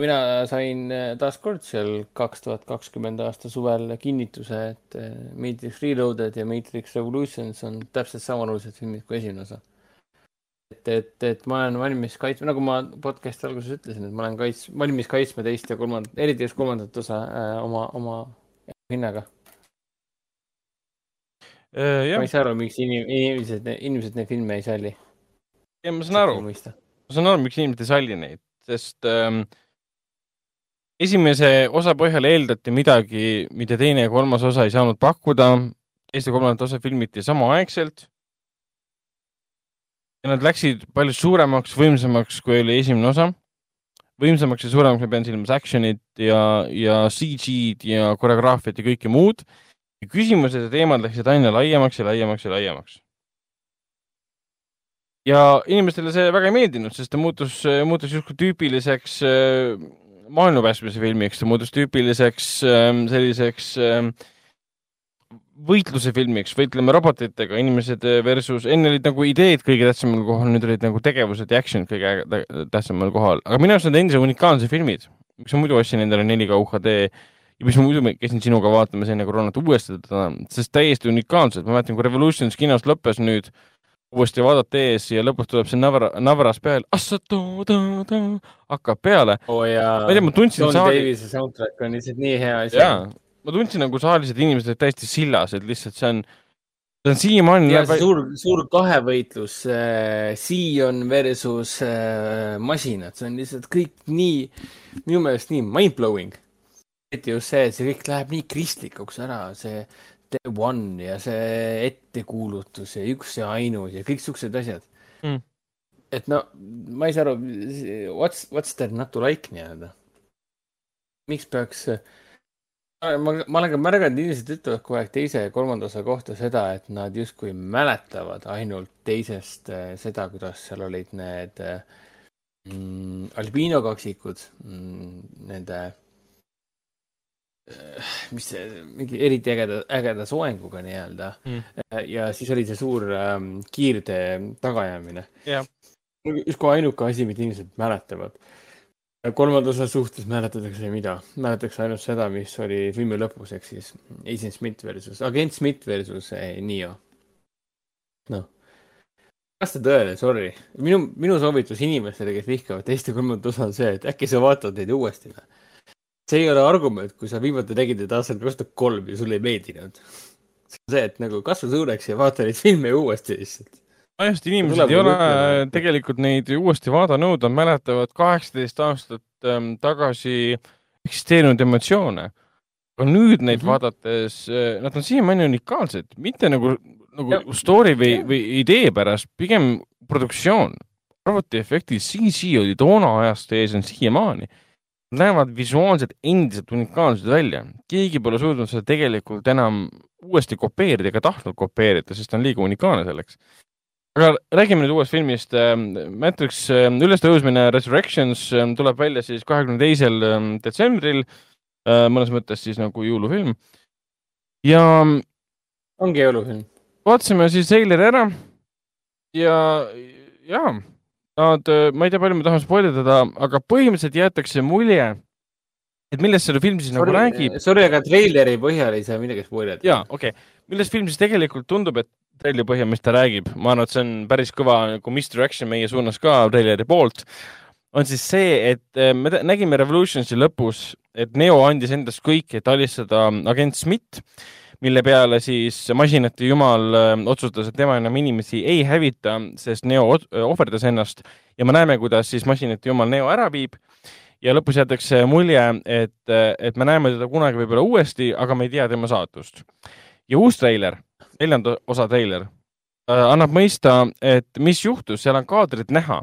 mina sain äh, taaskord seal kaks tuhat kakskümmend aasta suvel kinnituse, et Matrix Reloaded ja Matrix Revolutions on täpselt samaolulised filmid kui esimene osa. Et, et, et ma olen valmis kaitsma, nagu ma podcast'i alguses ütlesin, et ma olen kaits-, valmis kaitsma teist ja kolmandat, eriti just kolmandat osa äh, oma, oma hinnaga äh,. ma ei saa aru, miks inim-, inimesed, inimesed neid filme ei salli. ja ma saan aru, ma saan aru, miks inimesed ei salli neid, sest ähm, esimese osa põhjal eeldati midagi, mida teine ja kolmas osa ei saanud pakkuda. teist ja kolmandat osa filmiti samaaegselt. Ja nad läksid palju suuremaks, võimsamaks, kui oli esimene osa. võimsamaks ja suuremaks ma pean silmas action'it ja, ja CG-d ja koreograafiat ja kõike muud. küsimused ja teemad läksid aina laiemaks ja laiemaks ja laiemaks ja inimestele see väga ei meeldinud, sest ta muutus, muutus justkui tüüpiliseks maailma päästmise filmiks, ta muutus tüüpiliseks ähm, selliseks ähm, võitluse filmiks, võitleme robotitega, inimesed äh, versus, enne olid nagu ideed kõige tähtsamal kohal, nüüd olid nagu tegevused ja action kõige tähtsamal kohal, aga minu arust need endiselt unikaalsed filmid, miks ma muidu ostsin endale 4K UHD ja mis ma muidu käisin sinuga vaatamas enne koroonat uuesti teda, sest täiesti unikaalsed, ma mäletan, kui Revolutions kinos lõppes nüüd uuesti vaadata ees ja lõpus tuleb see navra, navras peale, hakkab peale oh,. ma ei tea, ma tundsin. Don saali... Davis'i soundtrack on lihtsalt nii hea asi. Ma tundsin nagu saalis, et inimesed olid täiesti sillas, et lihtsalt see on, see on siiamaani. see suur, suur kahevõitlus äh,, Sion versus äh, masinad, see on lihtsalt kõik nii, minu meelest nii mind-blowing. eriti just see, et see kõik läheb nii kristlikuks ära, see The One ja see ettekuulutus ja üks ja ainus ja kõik siuksed asjad mm. et no, ma ei saa aru, what's, what's there not to like nii-öelda. miks peaks, ma, ma olen ka märganud, inimesed ütlevad kogu aeg teise ja kolmanda osa kohta seda, et nad justkui mäletavad ainult teisest eh, seda, kuidas seal olid need mm, albiino kaksikud mm,, nende mis see, mingi eriti ägeda, ägeda soenguga nii-öelda. Mm.. ja siis oli see suur ähm, kiirtee tagaajamine. Yeah.. justkui ainuke asi, mida inimesed mäletavad. Kolmanda osa suhtes mäletatakse mida? mäletatakse ainult seda, mis oli filmi lõpus, ehk siis Agent Smith versus, agent Smith versus eh, Neo. noh, vasta tõele, sorry. minu, minu soovitus inimestele, kes vihkavad teist ja kolmandat osa on see, et äkki sa vaatad neid uuesti või see ei ole argument, kui sa viimati tegid neid aastal kaks tuhat kolm ja sulle ei meeldinud. see on see, et nagu kasva suureks ja vaata neid filme uuesti lihtsalt. Just, inimesed Tuleb ei ole ütlema. tegelikult neid uuesti vaadanud, nad mäletavad kaheksateist aastat ähm, tagasi eksisteerinud emotsioone. aga nüüd neid mm -hmm. vaadates, äh, nad on siiamaani unikaalsed, mitte nagu nagu ja. story või, või idee pärast, pigem produktsioon. arvutiefektid, CG oli toona ajast ees, on siiamaani. näevad visuaalselt endiselt unikaalsed välja. keegi pole suutnud seda tegelikult enam uuesti kopeerida ega tahtnud kopeerida, sest ta on liiga unikaalne selleks. Aga räägime nüüd uuest filmist. Ähm, Matrix ähm, ülestõusmine Resurrections ähm, tuleb välja siis kahekümne teisel detsembril. Äh, mõnes mõttes siis nagu jõulufilm. ja. ongi jõulufilm vaatasime siis treileri ära ja, ja nad, ma ei tea, palju me tahame spoilerdada, aga põhimõtteliselt jäetakse mulje, et millest selle film siis nagu sorry, nagu räägib. Sorry, aga treileri põhjal ei saa midagi spoilerdada. jaa, okei okay., millest film siis tegelikult tundub, et treileri põhjal, mis ta räägib, ma arvan, et see on päris kõva nagu misdirection meie suunas ka treileri poolt, on siis see, et eh, me nägime Revolutionsi lõpus, et Neo andis endast kõik, et alistada agent Smith mille peale siis masinate jumal äh, otsustas, et tema enam inimesi ei hävita, sest Neo ohverdas ennast. Ja me näeme, kuidas siis masinate jumal Neo ära viib. Ja lõpus jäetakse mulje, et, et me näeme teda kunagi võib-olla uuesti, aga me ei tea tema saatust. Ja uus treiler, neljanda osa treiler äh, annab mõista, et mis juhtus, seal on kaadrid näha.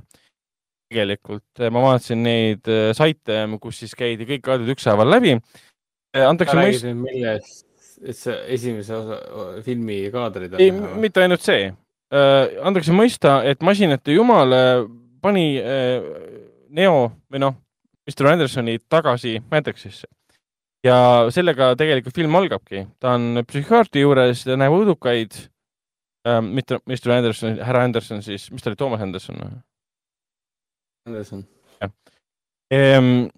tegelikult ma vaatasin neid äh, saite, kus siis käidi kõik kaadrid ükshaaval läbi. antakse mõista. millest? et see esimese osa, filmi kaadrid ei, mitte ainult see äh,. antakse mõista, et masinate jumal äh, pani äh, Neo või noh, Mr Andersoni tagasi Matrixisse. Ja sellega tegelikult film algabki, ta on psühhiaatri juures, ta näeb õudukaid äh,. mitte Mr Anderson, härra Anderson siis, mis ta oli, Toomas Anderson või? Anderson. jah ehm,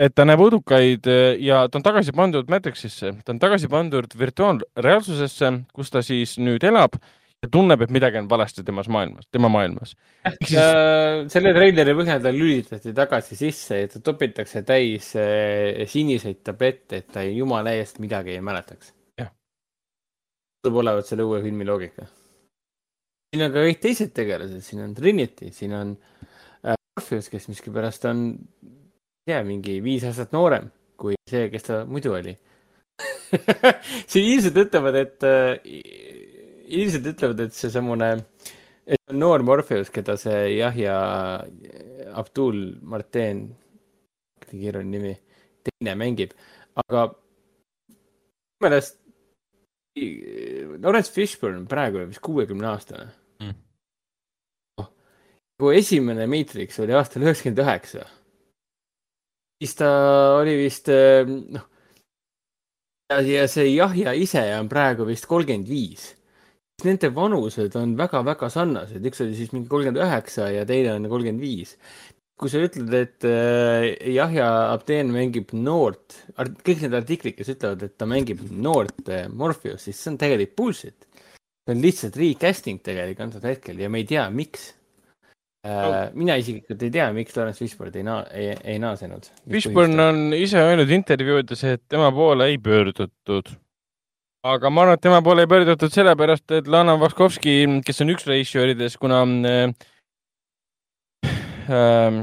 et ta näeb õudukaid eh, ja ta on tagasi pandud Matrixisse, ta on tagasi pandud virtuaalreaalsusesse, kus ta siis nüüd elab ja tunneb, et midagi on valesti temas maailmas, tema maailmas. Siis... Äh, selle treileri põhjal ta lülitati tagasi sisse ja ta topitakse täis äh, siniseid tablette, et ta jumala eest midagi ei mäletaks. tundub olevat selle uue filmi loogika. siin on ka kõik teised tegelased, siin on Trinity, siin on äh, Morpheus, kes miskipärast on tea, mingi viis aastat noorem kui see, kes ta muidu oli siin ilmselt ütlevad, et ilmselt ütlevad, et seesamune, et on noor Morpheus, keda see Yahya Abdul Martin, keeruline nimi, teine mängib, aga minu meelest Lawrence Fishburne praegu vist kuuekümne aastane mm.. Oh, kui esimene Matrix oli aastal üheksakümmend üheksa siis ta oli vist eh, noh, ja see Jahja ise on praegu vist kolmkümmend viis. Nende vanused on väga-väga sarnased, üks oli siis mingi kolmkümmend üheksa ja teine on kolmkümmend viis. kui sa ütled, et äh, Jahja Abdeen mängib noort, kõik need artiklid, kes ütlevad, et ta mängib noort äh, Morpheus, siis see on tegelikult bullshit. see on lihtsalt recasting tegelikult antud hetkel ja me ei tea, miks Uh, mina isiklikult ei tea, miks Lawrence Fishburne ei naa-, ei, ei naasenud. Fishburne on ise öelnud intervjuudes, et tema poole ei pöördutud. Aga ma arvan, et tema poole ei pöördutud sellepärast, et Lana Vaskovski, kes on üks režissööridest, kuna äh, äh,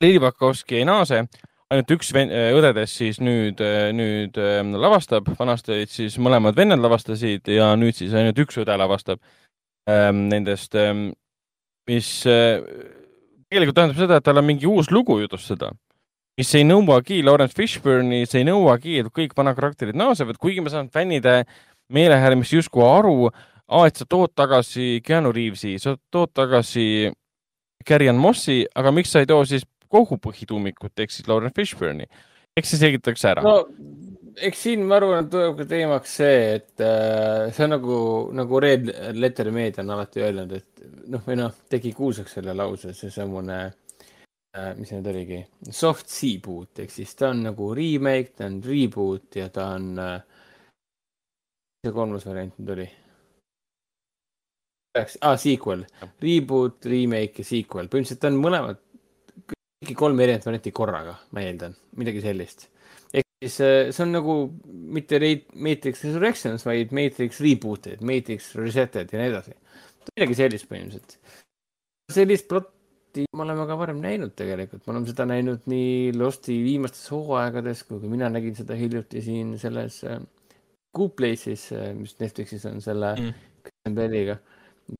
Lili Vakovski ei naase, ainult üks õdedest siis nüüd, äh, nüüd äh, lavastab, vanasti olid siis mõlemad vennad lavastasid ja nüüd siis ainult üks õde lavastab äh, nendest äh, mis äh, tegelikult tähendab seda, et tal on mingi uus lugu jutustada, mis ei nõuagi Lawrence Fishburne'i, see ei nõuagi, et kõik vanad karakterid naasevad, kuigi ma saan fännide meelehärmist justkui aru, et sa tood tagasi Keanu Reavesi, sa tood tagasi Carrie-Anne Mossi, aga miks sa ei too siis kogu põhituumikut ehk siis Lawrence Fishburne'i? eks see selgitaks ära. no eks siin ma arvan, tuleb ka teemaks see, et äh, see on nagu, nagu Red Letter Media on alati öelnud, et noh, või noh, tegi kuulsaks selle lause, seesamune äh,, mis see nüüd oligi, soft C-boot ehk siis ta on nagu remake, ta on reboot ja ta on äh,, mis see kolmas variant nüüd oli? ah, sequel, reboot, remake ja sequel, põhimõtteliselt on mõlemad, kõiki kolm erinevat varianti korraga, ma eeldan, midagi sellist siis äh, see on nagu mitte Matrix Resurrections, vaid Matrix Rebooted, Matrix Resetted ja nii edasi. midagi sellist põhimõtteliselt. sellist plotti me oleme ka varem näinud tegelikult, me oleme seda näinud nii Losti viimastes hooaegades, kui ka mina nägin seda hiljuti siin selles äh, Good Place'is, mis Netflixis on selle mm. Kristen Belliga.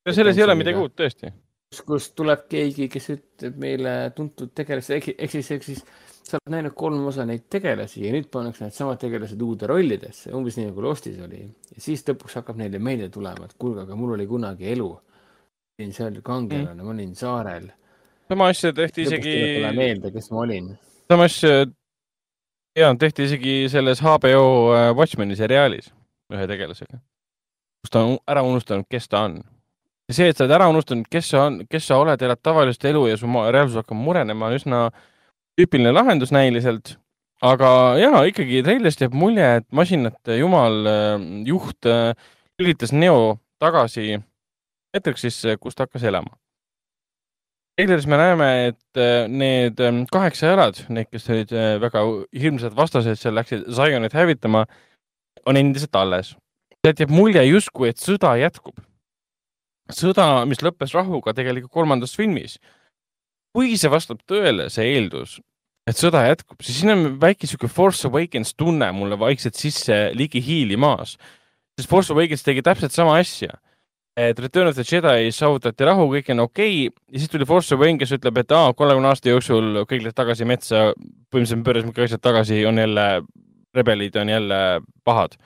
no selles ei ole midagi uut tõesti. kus, kus tuleb keegi, kes ütleb meile tuntud tegelase, ehk siis, ehk siis sa oled näinud kolm osa neid tegelasi ja nüüd pannakse needsamad tegelased uude rollidesse, umbes nii nagu Lostis oli. ja siis lõpuks hakkab neile meelde tulema, et kuulge, aga mul oli kunagi elu. olin seal kangelane mm., ma olin saarel. Sama asja tehti isegi. meelde, kes ma olin. sama asja ja tehti isegi selles HBO äh, Watchmeni seriaalis ühe tegelasega, kus ta on ära unustanud, kes ta on. see, et sa oled ära unustanud, kes sa on, kes sa oled, elad tavalist elu ja su reaalsus hakkab murenema, on üsna tüüpiline lahendus näiliselt. aga ja ikkagi treilist jääb mulje, et masinate jumal äh, juht äh, lülitas Neo tagasi Matrixisse, kus ta hakkas elama treileris me näeme, et äh, need ähm, kaheksa jalad, need, kes olid äh, väga hirmsad vastased, seal läksid Zionit hävitama, on endiselt alles. sealt jääb mulje justkui, et sõda jätkub. sõda, mis lõppes rahuga tegelikult kolmandas filmis. kui see vastab tõele, see eeldus, et sõda jätkub, siis siin on väike sihuke Force Awakens tunne mulle vaikselt sisse ligi hiilimaas. sest Force Awakens tegi täpselt sama asja et Return of the Jedi saavutati rahu, kõik on okei okay. ja siis tuli Force Awakens, kes ütleb, et aa, kolmekümne aasta jooksul kõik läks tagasi metsa, põhimõtteliselt pöörasime kõik asjad tagasi, on jälle, rebelid on jälle pahad.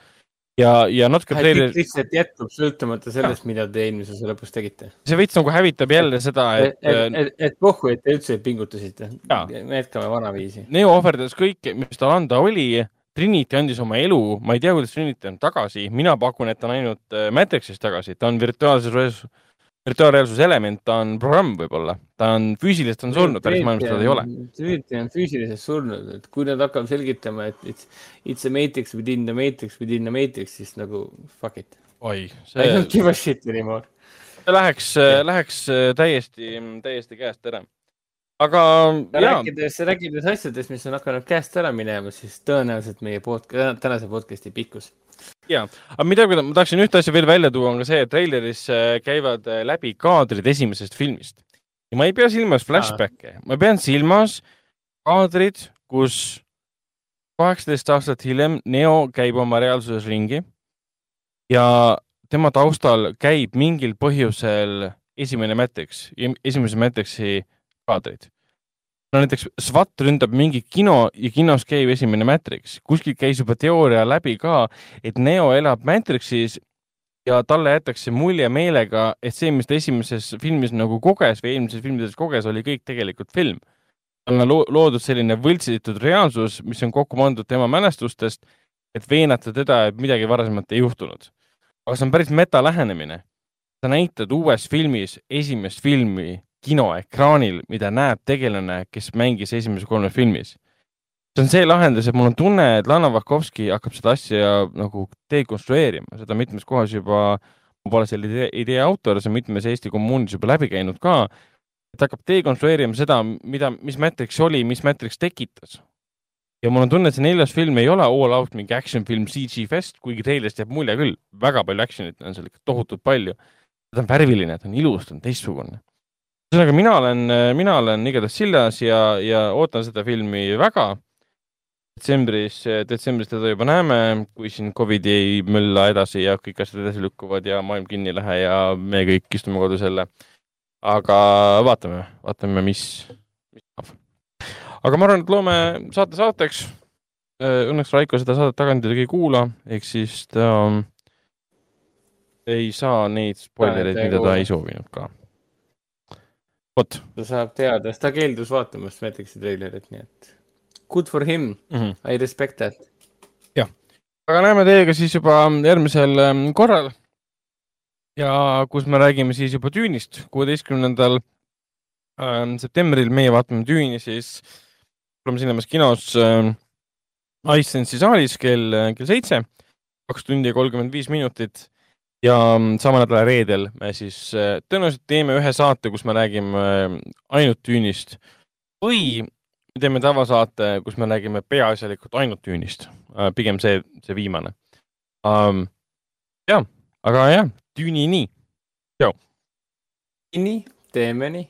ja, ja natuke treiler. lihtsalt jätkub sõltumata sellest, mida te eelmises lõpus tegite. see veits nagu hävitab jälle seda, et. et, et, et pohhu, et te üldse pingutasite. me jätkame vanaviisi. Neo ohverdas kõike, mis tal anda oli Trinity andis oma elu, ma ei tea, kuidas Trinity on tagasi, mina pakun, et ta on ainult äh, Matrixis tagasi, ta on virtuaalses, virtuaalreaalsuse element, ta on programm võib-olla, ta on füüsiliselt on surnud, päris maailmas teda ei ole. Trinity on füüsiliselt surnud, et kui nad hakkavad selgitama, et it's, it's a matrix within the matrix within the matrix, siis nagu fuck it. oi, see. I don't give a shit anymore. läheks, läheks äh, täiesti, täiesti käest ära aga rääkides, rääkides asjadest, mis on hakanud käest ära minema, siis tõenäoliselt meie podcast, tänase podcast'i pikkus. ja, aga midagi, ma tahaksin ühte asja veel välja tuua, on ka see, et treileris äh, käivad äh, läbi kaadrid esimesest filmist. Ja ma ei pea silmas flashback'e, ma pean silmas kaadrid, kus kaheksateist aastat hiljem Neo käib oma reaalsuses ringi ja tema taustal käib mingil põhjusel esimene Matrix, esimese Matrixi kaadreid. No näiteks SWAT ründab mingit kino ja kinos käib esimene Matrix, kuskil käis juba teooria läbi ka, et Neo elab Matrixis ja talle jätakse mulje meelega, et see, mis ta esimeses filmis nagu koges või eelmises filmides koges, oli kõik tegelikult film. tal on loodud selline võltsitud reaalsus, mis on kokku pandud tema mälestustest, et veenata teda, et midagi varasemalt ei juhtunud. aga see on päris meta lähenemine. sa näitad uues filmis esimest filmi kinoekraanil, mida näeb tegelane, kes mängis esimeses kolmes filmis. see on see lahendus, et mul on tunne, et Lana Vakovski hakkab seda asja nagu dekonstrueerima, seda mitmes kohas juba, ma pole selle idee, idee autor, see on mitmes Eesti kommuunis juba läbi käinud ka, et hakkab dekonstrueerima seda, mida, mis Matrix oli, mis Matrix tekitas. ja mul on tunne, et see neljas film ei ole all out mingi action film CG fest, kuigi treilerist jääb mulje küll, väga palju action'it on seal ikka tohutult palju. ta on värviline, ta on ilus, ta on teistsugune ühesõnaga, mina olen, mina olen igatahes siljas ja, ja ootan seda filmi väga. detsembris, detsembris teda juba näeme, kui siin Covid ei mölla edasi ja kõik asjad edasi lükkuvad ja maailm kinni ei lähe ja me kõik istume kodus jälle. aga vaatame, vaatame, mis, mis saab. aga ma arvan, et loome saate saateks. Õnneks Raiko seda saadet tagantjärgi ei kuula, ehk siis ta ei saa neid spoilereid, mida ta ei soovinud ka vot. ta saab teada, sest ta keeldus vaatamast Matrixi treilerit, nii et good for him mm, -hmm. I respect that. jah, aga näeme teiega siis juba järgmisel ähm, korral. ja kus me räägime siis juba Düünist, kuueteistkümnendal ähm, septembril meie vaatame Düüni siis oleme Cinemas kinos äh, iSense'i saalis kell, kell seitse, kaks tundi ja kolmkümmend viis minutit ja mm, sama nädala reedel me siis äh, tõenäoliselt teeme ühe saate, kus me räägime äh, ainult Düünist või teeme tavasaate, kus me räägime peaasjalikult ainult Düünist. Äh, pigem see, see viimane um,. jah, aga jah, Düüni nii. tšau. nii, teeme nii